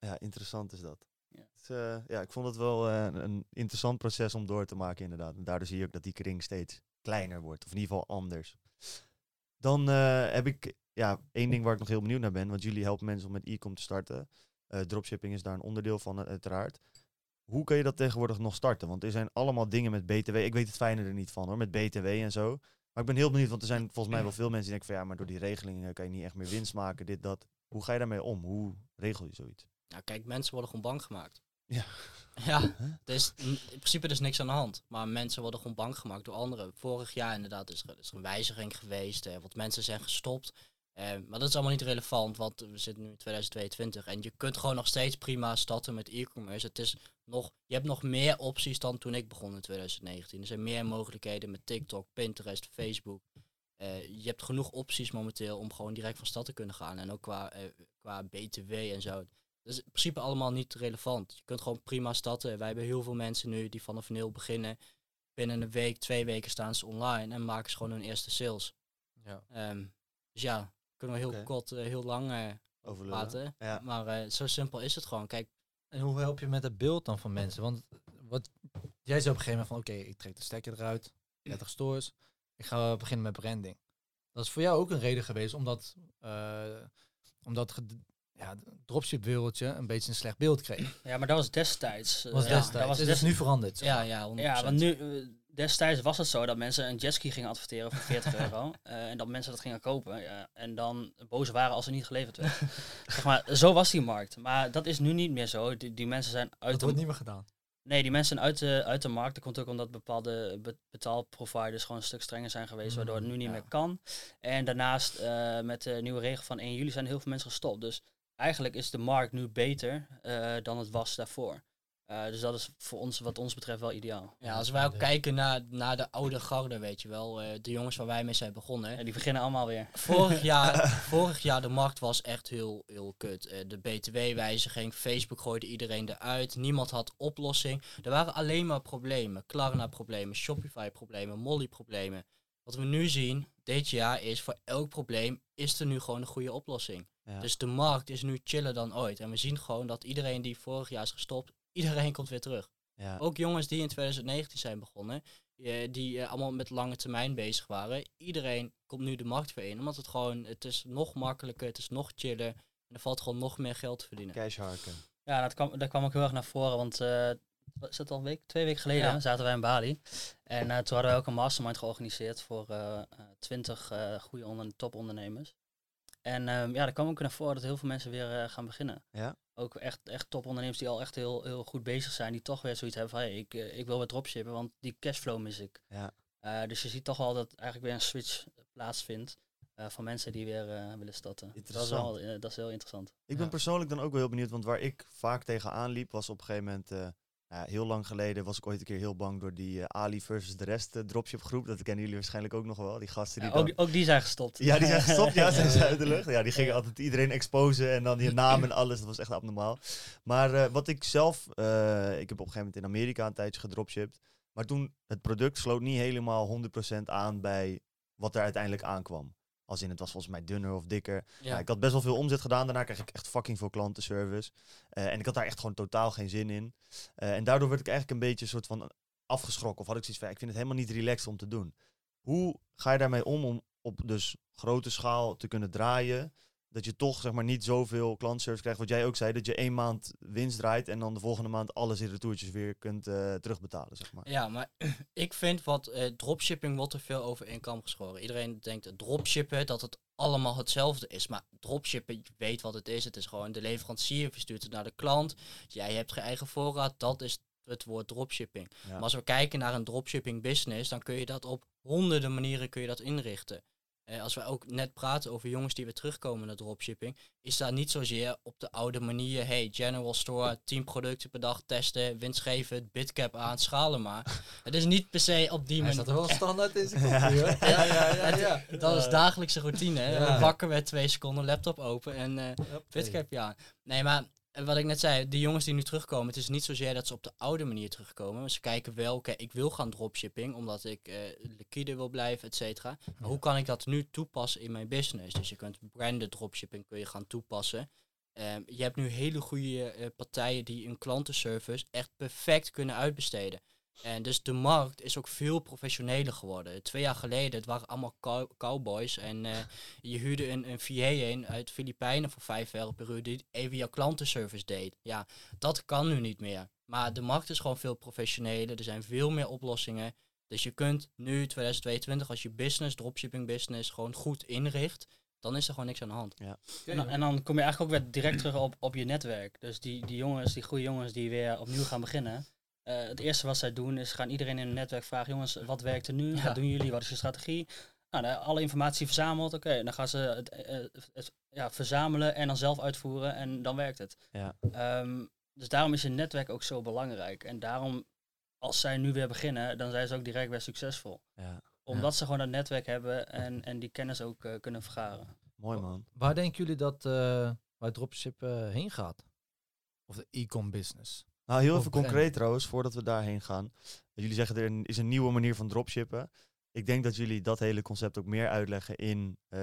Ja. Interessant is dat. Ja. Eh, ja, ik vond het wel eh, een, interessant proces om door te maken, inderdaad. En daardoor zie je ook dat die kring steeds kleiner wordt, of in ieder geval anders. Dan eh, heb ik ja, één ding waar ik nog heel benieuwd naar ben, want jullie helpen mensen om met e-com te starten. Dropshipping is daar een onderdeel van, uiteraard. Hoe kun je dat tegenwoordig nog starten? Want er zijn allemaal dingen met BTW. Ik weet het fijne er niet van hoor, met BTW en zo. Maar ik ben heel benieuwd, want er zijn volgens mij wel veel mensen die denken van ja, maar door die regelingen kan je niet echt meer winst maken, dit, dat. Hoe ga je daarmee om? Hoe regel je zoiets? Nou, kijk, mensen worden gewoon bang gemaakt. Ja. Ja, is in principe dus niks aan de hand. Maar mensen worden gewoon bang gemaakt door anderen. Vorig jaar inderdaad is er, is er een wijziging geweest. Eh, wat mensen zijn gestopt. Eh, maar dat is allemaal niet relevant, want we zitten nu in 2022. En je kunt gewoon nog steeds prima starten met e-commerce. Het is nog, je hebt nog meer opties dan toen ik begon in 2019. Er zijn meer mogelijkheden met TikTok, Pinterest, Facebook. Eh, je hebt genoeg opties momenteel om gewoon direct van stad te kunnen gaan. En ook qua, eh, qua BTW en zo. Dat is in principe allemaal niet relevant. Je kunt gewoon prima starten. Wij hebben heel veel mensen nu die vanaf nul beginnen. Binnen een week, twee weken staan ze online en maken ze gewoon hun eerste sales. Ja. Ehm, dus ja, kunnen we heel kort, eh, heel lang eh, Over praten. Ja. Maar eh, zo simpel is het gewoon. Kijk, En hoe help je met het beeld dan van mensen? Want wat, jij zei op een gegeven moment van, oké, ik trek de stekker eruit, 30 stores, ik ga beginnen met branding. Dat is voor jou ook een reden geweest, omdat, eh omdat ge- ja, het dropship-wereldje een beetje een slecht beeld kreeg. Ja, maar dat was destijds. eh, was ja, destijds. Dat was Het des- is nu veranderd. zeg ja, maar. ja, 100%. Ja, want nu, eh, destijds was het zo dat mensen een jetski gingen adverteren voor 40 euro. eh, en dat mensen dat gingen kopen. ja, en dan boos waren als er niet geleverd werd. zeg maar, zo was die markt. Maar dat is nu niet meer zo. Die, die mensen zijn uit Dat de wordt niet meer gedaan. Nee, die mensen zijn uit de, uit de markt. Dat komt ook omdat bepaalde be- betaalproviders gewoon een stuk strenger zijn geweest, waardoor het nu niet ja. meer kan. En daarnaast, eh, met de nieuwe regel van 1 juli zijn heel veel mensen gestopt. Dus eigenlijk is de markt nu beter eh, dan het was daarvoor. Eh, dus dat is voor ons, wat ons betreft, wel ideaal. Ja, als wij ook kijken naar, naar de oude garde, weet je wel. eh, de jongens waar wij mee zijn begonnen. En die beginnen allemaal weer. Vorig jaar, vorig jaar de markt was echt heel, heel kut. Eh, de BTW-wijziging, Facebook gooide iedereen eruit. Niemand had oplossing. Er waren alleen maar problemen. Klarna-problemen, Shopify-problemen, Molly-problemen. Wat we nu zien, dit jaar, is voor elk probleem is er nu gewoon een goede oplossing. Ja. Dus de markt is nu chiller dan ooit. En we zien gewoon dat iedereen die vorig jaar is gestopt, iedereen komt weer terug. ja. Ook jongens die in 2019 zijn begonnen, eh, die eh, allemaal met lange termijn bezig waren. Iedereen komt nu de markt weer in, omdat het gewoon, het is nog makkelijker, het is nog chiller. En er valt gewoon nog meer geld te verdienen. Cash harken. Ja, dat kwam, dat kwam ook heel erg naar voren, want eh, is het al een week, twee weken geleden Ja. zaten wij in Bali. En eh, toen hadden wij ook een mastermind georganiseerd voor eh, eh, twintig eh goede onder, topondernemers. En ehm, ja, daar kwam ook naar voren dat heel veel mensen weer gaan beginnen. Ja. Ook echt, echt topondernemers die al echt heel, heel goed bezig zijn, die toch weer zoiets hebben van, hey, ik, ik wil weer dropshippen, want die cashflow mis ik. Ja. Dus je ziet toch wel dat eigenlijk weer een switch plaatsvindt eh, van mensen die weer willen starten. Dat is, wel, dat is heel interessant. Ik ben Ja. persoonlijk dan ook wel heel benieuwd, want waar ik vaak tegenaan liep, was op een gegeven moment, ja, heel lang geleden, was ik ooit een keer heel bang door die eh, Ali versus de rest eh, dropship groep. Dat kennen jullie waarschijnlijk ook nog wel, die gasten die Ja, dan... ook, die zijn gestopt. Ja, die zijn gestopt, ja, zijn uit de lucht. Ja, die gingen altijd iedereen exposen en dan je naam en alles. Dat was echt abnormaal. Maar eh, wat ik zelf, ik heb op een gegeven moment in Amerika een tijdje gedropshipped. Maar toen, het product sloot niet helemaal 100% aan bij wat er uiteindelijk aankwam. Als in, het was volgens mij dunner of dikker. Ja. Ik had best wel veel omzet gedaan. Daarna kreeg ik echt fucking veel klantenservice. Eh, en ik had daar echt gewoon totaal geen zin in. Eh, en daardoor werd ik eigenlijk een beetje een soort van afgeschrokken. Of had ik zoiets van, ik vind het helemaal niet relaxed om te doen. Hoe ga je daarmee om om op dus grote schaal te kunnen draaien? Dat je toch zeg maar niet zoveel klantenservice krijgt. Wat jij ook zei, dat je één maand winst draait en dan de volgende maand alles in retourtjes weer kunt eh, terugbetalen, zeg maar. Ja, maar ik vind wat eh, dropshipping wordt er veel over één kam geschoren. Iedereen denkt dropshippen dat het allemaal hetzelfde is. Maar dropshippen, je weet wat het is. Het is gewoon de leverancier verstuurt het naar de klant. Jij hebt je eigen voorraad. Dat is het woord dropshipping. Ja. Maar als we kijken naar een dropshipping business, dan kun je dat op honderden manieren kun je dat inrichten. Eh, als we ook net praten over jongens die weer terugkomen naar dropshipping, is dat niet zozeer op de oude manier, hey, general store, 10 producten per dag testen, winstgevend, bitcap aan, schalen maar. Het is niet per se op die manier. staat er wel standaard in zijn kop Ja. Ja, ja, ja. ja. Dat is dagelijkse routine. Hè? Ja. Wakker werd twee seconden, laptop open en eh Hup, bitcap aan. Nee, maar wat ik net zei, die jongens die nu terugkomen, het is niet zozeer dat ze op de oude manier terugkomen. Maar ze kijken wel, oké, ik wil gaan dropshipping, omdat ik eh liquide wil blijven, et cetera. Maar hoe kan ik dat nu toepassen in mijn business? Dus je kunt branded dropshipping kun je gaan toepassen. Ehm, je hebt nu hele goede eh, partijen die een klantenservice echt perfect kunnen uitbesteden. En dus de markt is ook veel professioneler geworden. Twee jaar geleden, het waren allemaal cow- cowboys. En eh, je huurde een, een VA in uit Filipijnen voor 5 euro per uur die even jouw klantenservice deed. Ja, dat kan nu niet meer. Maar de markt is gewoon veel professioneler. Er zijn veel meer oplossingen. Dus je kunt nu, 2022, als je business, dropshipping business, gewoon goed inricht, dan is er gewoon niks aan de hand. En, dan- en dan kom je eigenlijk ook weer direct terug op, op je netwerk. Dus die, die jongens, die goede jongens die weer opnieuw gaan beginnen. Eh, het eerste wat zij doen is gaan iedereen in hun netwerk vragen: jongens, wat werkt er nu? Ja. Wat doen jullie? Wat is je strategie? Nou, dan alle informatie verzameld. Oké, dan gaan ze het, eh, het, ja, verzamelen en dan zelf uitvoeren en dan werkt het. Ja. Ehm, dus daarom is je netwerk ook zo belangrijk. En daarom, als zij nu weer beginnen, dan zijn ze ook direct weer succesvol. Ja, Omdat ze gewoon dat netwerk hebben en, en die kennis ook eh, kunnen vergaren. mooi man. Waar denken jullie dat uh, waar dropship uh, heen gaat? Of de e-com business? Nou, heel Of even concreet trouwens, voordat we daarheen gaan. Jullie zeggen er is een nieuwe manier van dropshippen. Ik denk dat jullie dat hele concept ook meer uitleggen in eh,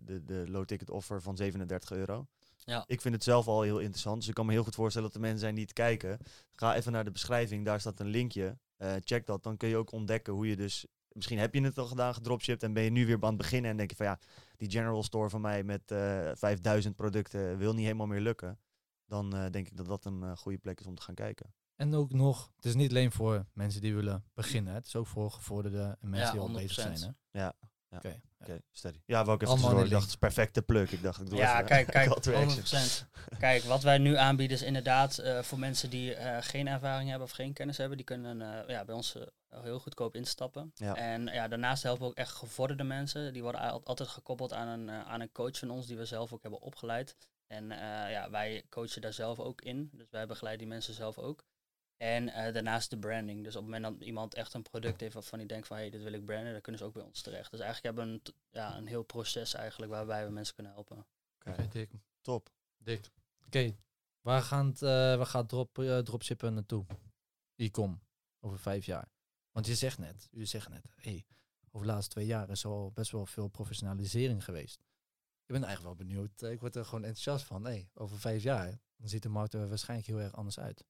de, de low ticket offer van 37 euro. Ja. Ik vind het zelf al heel interessant. Dus ik kan me heel goed voorstellen dat er mensen zijn die het kijken. Ga even naar de beschrijving, daar staat een linkje. Eh, check dat, dan kun je ook ontdekken hoe je dus... Misschien heb je het al gedaan, gedropshipped en ben je nu weer aan het beginnen. En denk je van ja, die general store van mij met eh 5000 producten wil niet helemaal meer lukken. Dan eh, denk ik dat dat een eh, goede plek is om te gaan kijken. En ook nog, het is niet alleen voor mensen die willen beginnen. hè. Het is ook voor gevorderde en mensen Ja, die al bezig 100%. zijn. Hè? Ja, ja. Oké. ja. Oké, steady. Ja, wou ik even in Ik dacht, het is perfecte pluk. Ik dacht, ik doe Ja, even kijk, kijk, to action. 100%. Kijk, wat wij nu aanbieden is inderdaad eh, voor mensen die eh, geen ervaring hebben of geen kennis hebben, die kunnen eh, ja, bij ons eh, heel goedkoop instappen. Ja. En ja, daarnaast helpen we ook echt gevorderde mensen. Die worden al- altijd gekoppeld aan een, eh, aan een coach van ons die we zelf ook hebben opgeleid. En eh, ja, wij coachen daar zelf ook in. Dus wij begeleiden die mensen zelf ook. En eh, daarnaast de branding. Dus op het moment dat iemand echt een product heeft waarvan hij denkt van hey, dit wil ik branden, dan kunnen ze ook bij ons terecht. Dus eigenlijk hebben we een, ja, een heel proces eigenlijk waarbij we mensen kunnen helpen. Oké, dik. Top. Dik. Oké, waar, gaan het, eh, waar gaat drop, eh, dropshippen naartoe? E-com, over vijf jaar. Want je zegt net, jullie zeggen net, hey, over de laatste twee jaar is er al best wel veel professionalisering geweest. Ik ben eigenlijk wel benieuwd. eh, Ik word er gewoon enthousiast van. Hey, over vijf jaar, dan ziet de markt er waarschijnlijk heel erg anders uit.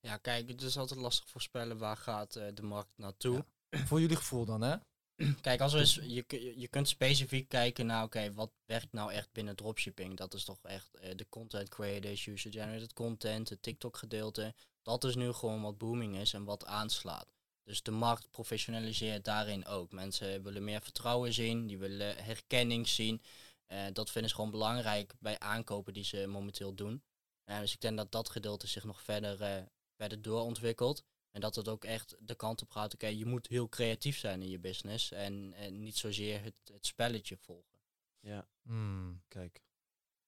Ja, kijk, het is altijd lastig voorspellen waar gaat eh, de markt naartoe. Voor jullie gevoel dan, hè? Kijk, als we eens, je, je kunt specifiek kijken naar, oké, wat werkt nou echt binnen dropshipping? Dat is toch echt eh, de content creators, user-generated content, het TikTok-gedeelte. Dat is nu gewoon wat booming is en wat aanslaat. Dus de markt professionaliseert daarin ook. Mensen willen meer vertrouwen zien, die willen herkenning zien. Eh, dat vinden ze gewoon belangrijk bij aankopen die ze momenteel doen. Eh, dus ik denk dat dat gedeelte zich nog verder, eh, verder doorontwikkelt. En dat het ook echt de kant op gaat, oké, je moet heel creatief zijn in je business en, en niet zozeer het, het spelletje volgen. Ja, Hmm, kijk.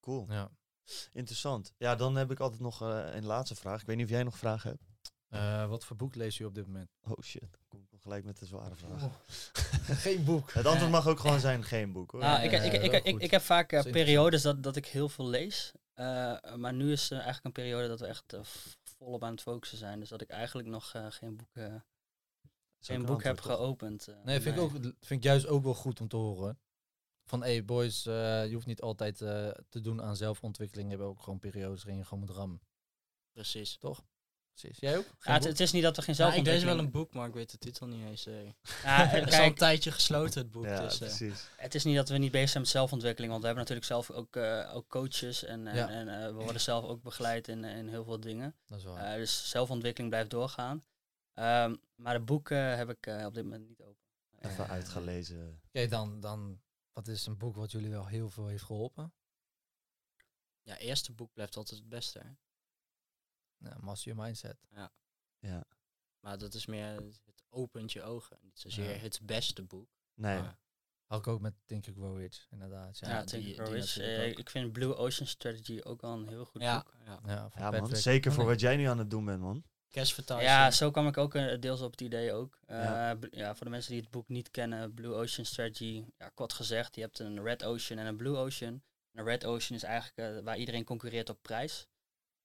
Cool. ja. Interessant. Ja, dan heb ik altijd nog een laatste vraag. Ik weet niet of jij nog vragen hebt. Eh, wat voor boek lees je op dit moment? Oh shit, gelijk met de zware vraag. Oh. Geen boek. Het antwoord mag ook gewoon zijn geen boek hoor. Nou, ik, Ja, ik, ja, ik, ik, ik, goed. ik heb vaak eh, periodes dat, dat ik heel veel lees. Eh, maar nu is eh, eigenlijk een periode dat we echt volop aan het focussen zijn. Dus dat ik eigenlijk nog eh, geen boek, Dat is ook geen een boek heb toch? geopend. Nee, vind, Ik ook, vind ik juist ook wel goed om te horen. Van, hey boys, je hoeft niet altijd eh, te doen aan zelfontwikkeling. Je hebt ook gewoon periodes waarin je gewoon moet rammen. Precies. Precies. Jij ook? Ja, het, boek? het is niet dat we geen Ja, ik lees zelfontwikkeling... wel een boek, maar ik weet de titel niet eens. eh. Ja, Het is al een tijdje gesloten, het boek. Ja, dus, eh, precies. het is niet dat we niet bezig zijn met zelfontwikkeling. Want we hebben natuurlijk zelf ook, eh, ook coaches. En, en, Ja. en eh, we worden zelf ook begeleid in, in heel veel dingen. Dat is waar. Eh, dus zelfontwikkeling blijft doorgaan. Ehm, maar de boeken heb ik eh, op dit moment niet open. Even uitgelezen. Oké, dan, dan, wat is een boek wat jullie wel heel veel heeft geholpen? ja, eerste boek blijft altijd het beste. Hè? Nou, Master Your Mindset. Ja. Maar dat is meer, het opent je ogen. Niet zozeer Ja. het beste boek. Nee. Had ik ook met Think and Grow Rich, inderdaad. Ja, Ja, die- die Grow Rich. Eh, ik vind Blue Ocean Strategy ook wel een heel goed ja, boek. ja. ja, Ja man, zeker Oh, voor nee. wat jij nu aan het doen bent man. Cashvertaling. Ja, zo kwam ik ook eh, deels op het idee ook. Eh, Ja. ja, voor de mensen die het boek niet kennen, Blue Ocean Strategy, ja, kort gezegd, je hebt een Red Ocean en een Blue Ocean. Een Red Ocean is eigenlijk waar iedereen concurreert op prijs.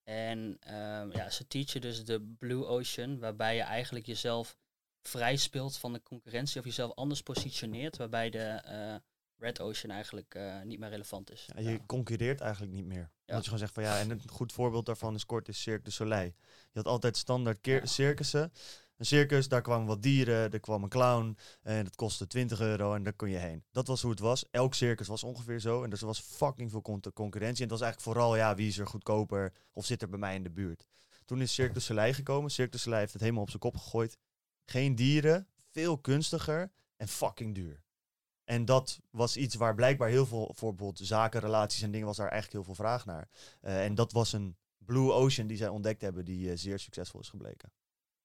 En ehm, ja, ze teachen dus de Blue Ocean, waarbij je eigenlijk jezelf vrij speelt van de concurrentie of jezelf anders positioneert, waarbij de eh, Red Ocean eigenlijk eh, niet meer relevant is. Ja, je concurreert eigenlijk niet meer. Ja. Dat je gewoon zegt van ja, en een goed voorbeeld daarvan is kort is Cirque du Soleil. Je had altijd standaard circussen. Een circus, daar kwamen wat dieren, er kwam een clown en dat kostte 20 euro en daar kon je heen. Dat was hoe het was. Elk circus was ongeveer zo en dus er was fucking veel con- concurrentie. En het was eigenlijk vooral ja, wie is er goedkoper of zit er bij mij in de buurt. Toen is Cirque du Soleil gekomen. Cirque du Soleil heeft het helemaal op zijn kop gegooid. Geen dieren, veel kunstiger en fucking duur. En dat was iets waar blijkbaar heel veel, voor bijvoorbeeld zaken, relaties en dingen, was daar eigenlijk heel veel vraag naar. Eh, en dat was een Blue Ocean die zij ontdekt hebben, die eh, zeer succesvol is gebleken.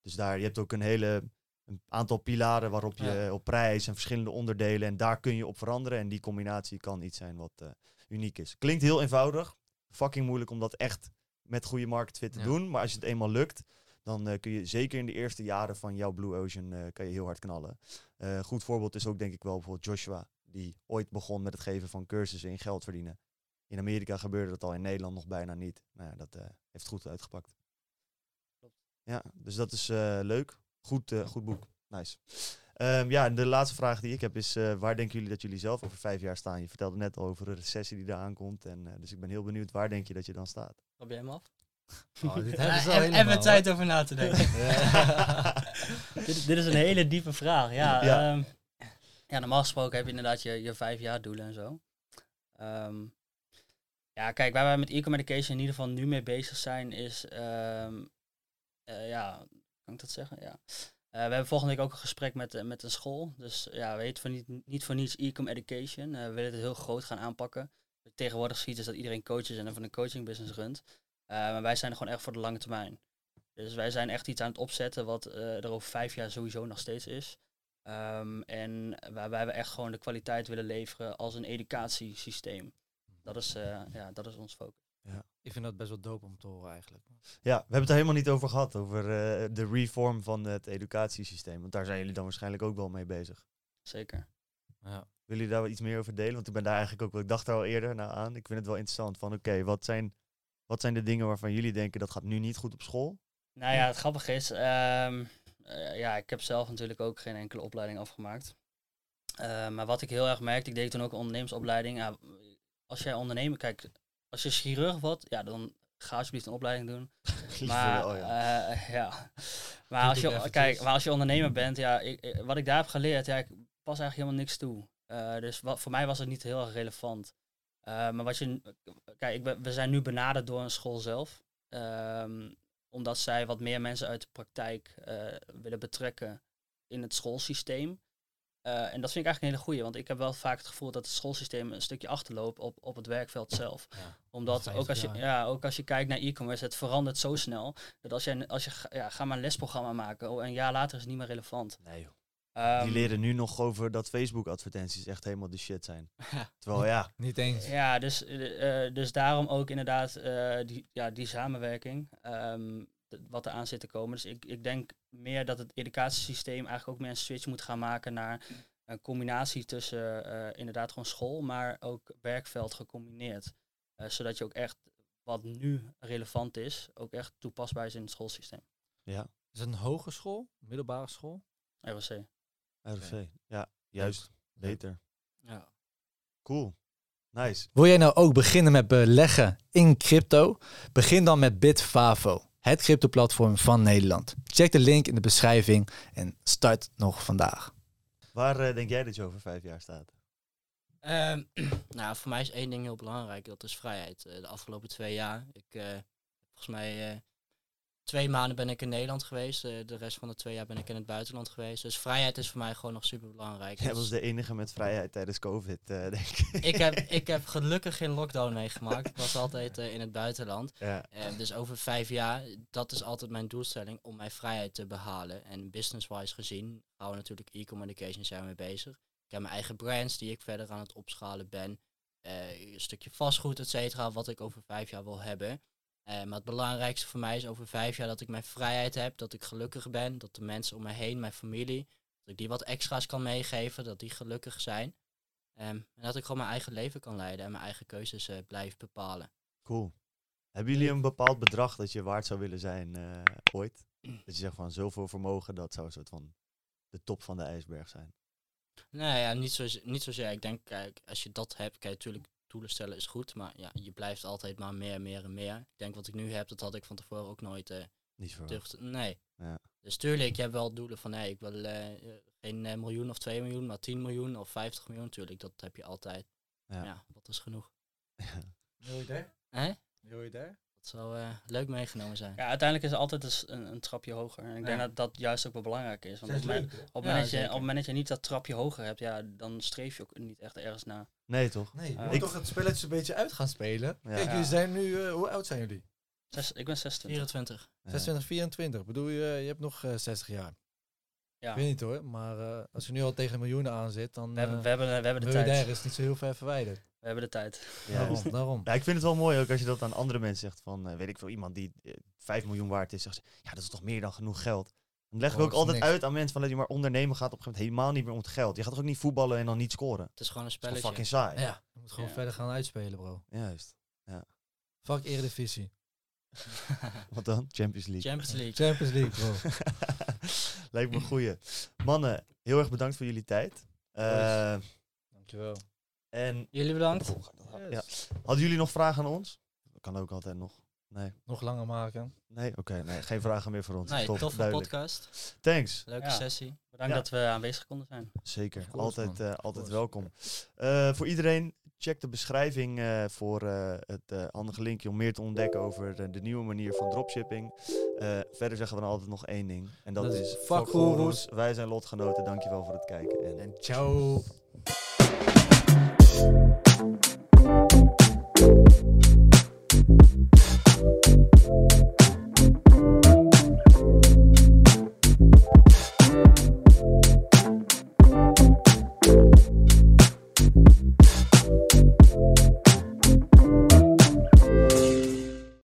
Dus daar, je hebt ook een hele een aantal pilaren waarop je Ja. op prijs en verschillende onderdelen en daar kun je op veranderen. En die combinatie kan iets zijn wat eh, uniek is. Klinkt heel eenvoudig, fucking moeilijk om dat echt met goede market fit te Ja. doen. Maar als je het eenmaal lukt, dan eh, kun je zeker in de eerste jaren van jouw Blue Ocean eh, kan je heel hard knallen. Een goed voorbeeld is ook denk ik wel bijvoorbeeld Joshua, die ooit begon met het geven van cursussen in geld verdienen. In Amerika gebeurde dat al, in Nederland nog bijna niet. Nou ja, dat heeft goed uitgepakt. Ja, dus dat is eh, leuk. Goed, eh, goed boek. Nice. Ehm, ja, en de laatste vraag die ik heb is, eh, waar denken jullie dat jullie zelf over vijf jaar staan? Je vertelde net al over een recessie die eraan komt. En, eh, dus ik ben heel benieuwd, waar denk je dat je dan staat? Trap jij hem af? Oh, dit hebben ze al helemaal, tijd over na te denken. dit, dit is een hele diepe vraag. Ja, Ja. ja. ja, normaal gesproken heb je inderdaad je, je vijf jaar doelen en zo. Ehm, ja, kijk, waar wij met e-com education in ieder geval nu mee bezig zijn, is, ehm, ja, kan ik dat zeggen? Ja. Eh, we hebben volgende week ook een gesprek met, eh, met een school. Dus ja, weet voor niet, niet voor niets e-com education. Eh, we willen het heel groot gaan aanpakken. Tegenwoordig ziet is dat iedereen coach is en van een coaching business runt. Eh, maar wij zijn er gewoon echt voor de lange termijn. Dus wij zijn echt iets aan het opzetten wat eh, er over vijf jaar sowieso nog steeds is. Ehm, en waarbij we echt gewoon de kwaliteit willen leveren als een educatiesysteem. Dat is, eh, ja, dat is ons focus. Ik vind dat best wel dope om te horen eigenlijk. Ja, we hebben het er helemaal niet over gehad, over eh, de reform van het educatiesysteem. Want daar zijn jullie dan waarschijnlijk ook wel mee bezig. Zeker. Ja. Willen jullie daar wel iets meer over delen? Want ik ben daar eigenlijk ook wel, ik dacht er al eerder naar aan. Ik vind het wel interessant van, oké, wat, zijn, wat zijn de dingen waarvan jullie denken dat gaat nu niet goed op school? Nou ja, het grappige is, ehm, eh, ja, ik heb zelf natuurlijk ook geen enkele opleiding afgemaakt. Eh, maar wat ik heel erg merkte, ik deed toen ook een ondernemersopleiding. Ja, als jij ondernemer, kijk, als je chirurg wordt, ja, dan ga alsjeblieft een opleiding doen. Maar, ja. eh, ja. maar, als je, kijk, maar als je ondernemer bent, ja, ik, wat ik daar heb geleerd, ja, ik pas eigenlijk helemaal niks toe. Eh, dus wat, voor mij was het niet heel erg relevant. Eh, maar wat je, kijk, ik ben- we zijn nu benaderd door een school zelf. Ehm, omdat zij wat meer mensen uit de praktijk willen betrekken in het schoolsysteem. Eh, en dat vind ik eigenlijk een hele goeie, want ik heb wel vaak het gevoel dat het schoolsysteem een stukje achterloopt op, op het werkveld zelf. Ja. Omdat 50 ook als, je, jaar. ja, ook als je kijkt naar e-commerce, het verandert zo snel. Dat als je, als je ga- ja, ga maar een lesprogramma maken, oh, een jaar later is het niet meer relevant. Nee, joh. Ehm, Die leren nu nog over dat Facebook-advertenties echt helemaal de shit zijn. Terwijl ja, Niet eens. Ja, dus, eh, dus daarom ook inderdaad eh, die, ja, die samenwerking. ehm, wat er aan zit te komen. Dus ik, ik denk meer dat het educatiesysteem eigenlijk ook meer een switch moet gaan maken naar een combinatie tussen eh, inderdaad gewoon school, maar ook werkveld gecombineerd. Eh, zodat je ook echt wat nu relevant is, ook echt toepasbaar is in het schoolsysteem. ja, Is het een hogeschool? Middelbare school? ROC. RFC. Ja, juist. Beter. Ja. Cool. Nice. Wil jij nou ook beginnen met beleggen in crypto? Begin dan met Bitfavo, het crypto-platform van Nederland. Check de link in de beschrijving en start nog vandaag. Waar eh, denk jij dat je over vijf jaar staat? Ehm, nou, voor mij is één ding heel belangrijk, dat is vrijheid. Eh, de afgelopen twee jaar, ik, eh, volgens mij eh, twee maanden ben ik in Nederland geweest, eh, de rest van de twee jaar ben ik in het buitenland geweest. Dus vrijheid is voor mij gewoon nog super belangrijk. Jij was de enige met vrijheid tijdens COVID, eh, denk ik. ik, heb, ik heb gelukkig geen lockdown meegemaakt, ik was altijd eh, in het buitenland. Ja, dus over vijf jaar, dat is altijd mijn doelstelling om mijn vrijheid te behalen. En business-wise gezien gaan we natuurlijk e-communication zijn we mee bezig. Ik heb mijn eigen brands die ik verder aan het opschalen ben. Een stukje vastgoed, et cetera, wat ik over vijf jaar wil hebben. Eh, maar het belangrijkste voor mij is over vijf jaar dat ik mijn vrijheid heb, dat ik gelukkig ben, dat de mensen om me heen, mijn familie, dat ik die wat extra's kan meegeven, dat die gelukkig zijn. Ehm, en dat ik gewoon mijn eigen leven kan leiden en mijn eigen keuzes eh, blijf bepalen. cool. Hebben jullie een bepaald bedrag dat je waard zou willen zijn eh, ooit? Dat je zegt van zoveel vermogen, dat zou een soort van de top van de ijsberg zijn. Nee, ja, niet, zo, niet zozeer. Ik denk, kijk, als je dat hebt, kijk, natuurlijk, doelen stellen is goed, maar ja, je blijft altijd maar meer, meer en meer. Ik denk wat ik nu heb, dat had ik van tevoren ook nooit eh Niet durfd. Nee. Ja. Dus tuurlijk, je hebt wel doelen van, nee, ik wil eh, eh, geen eh, miljoen of 2 miljoen, maar 10 miljoen of 50 miljoen, tuurlijk, dat heb je altijd. Ja. Ja, wat is genoeg. Miljardair? Hè? Miljardair? Dat zou eh, leuk meegenomen zijn. Ja, uiteindelijk is het altijd dus een, een trapje hoger. En ik denk Ja. dat dat juist ook wel belangrijk is. Want op Zes het moment- leuke. op het Ja, moment dat je- zeker. op het moment dat je niet dat trapje hoger hebt, ja, dan streef je ook niet echt ergens naar. Nee, toch? Nee, je moet Ik- toch het spelletje een beetje uit gaan spelen. Ja. Kijk, Ja. jullie zijn nu... eh, hoe oud zijn jullie? Zes, ik ben 26. 24. Ja. 26, 24. Bedoel je, je hebt nog eh, 60 jaar. Ja. Ik weet niet hoor, maar eh, als je nu al tegen miljoenen aan zit, dan We hebben, eh, we hebben, we hebben de miljardair tijd. is niet zo heel ver verwijderd. We hebben de tijd. Ja. Daarom, daarom. Ja, ik vind het wel mooi ook als je dat aan andere mensen zegt van, eh, weet ik veel, iemand die eh, 5 miljoen waard is, zegt ze, ja, dat is toch meer dan genoeg geld. Dan leg ik Oh, ook altijd niks. uit aan mensen van, dat je maar ondernemen gaat op een gegeven moment helemaal niet meer om het geld. Je gaat toch ook niet voetballen en dan niet scoren? Het is gewoon een spelletje. fucking saai. Ja, je moet gewoon Ja. verder gaan uitspelen, bro. Juist. Fuck Eredivisie. Wat dan? Champions League. Champions League. Champions League, bro. Lijkt me een goeie. Mannen, heel erg bedankt voor jullie tijd. Eh, Dankjewel. en Jullie bedankt. ja. hadden jullie nog vragen aan ons? Dat kan ook altijd nog. Nee, Nog langer maken. nee, oké, nee, geen vragen meer voor ons. Nee, Top, toffe duidelijk. podcast. Thanks. Leuke Ja. sessie. Bedankt Ja. dat we aanwezig konden zijn. Zeker, altijd, eh, altijd welkom. Eh, voor iedereen, check de beschrijving eh, voor eh, het eh, handige linkje om meer te ontdekken over de, de nieuwe manier van dropshipping. Eh, verder zeggen we dan altijd nog één ding. En dat, Dat is fuck goeroes. Wij zijn lotgenoten. Dankjewel voor het kijken. En En ciao.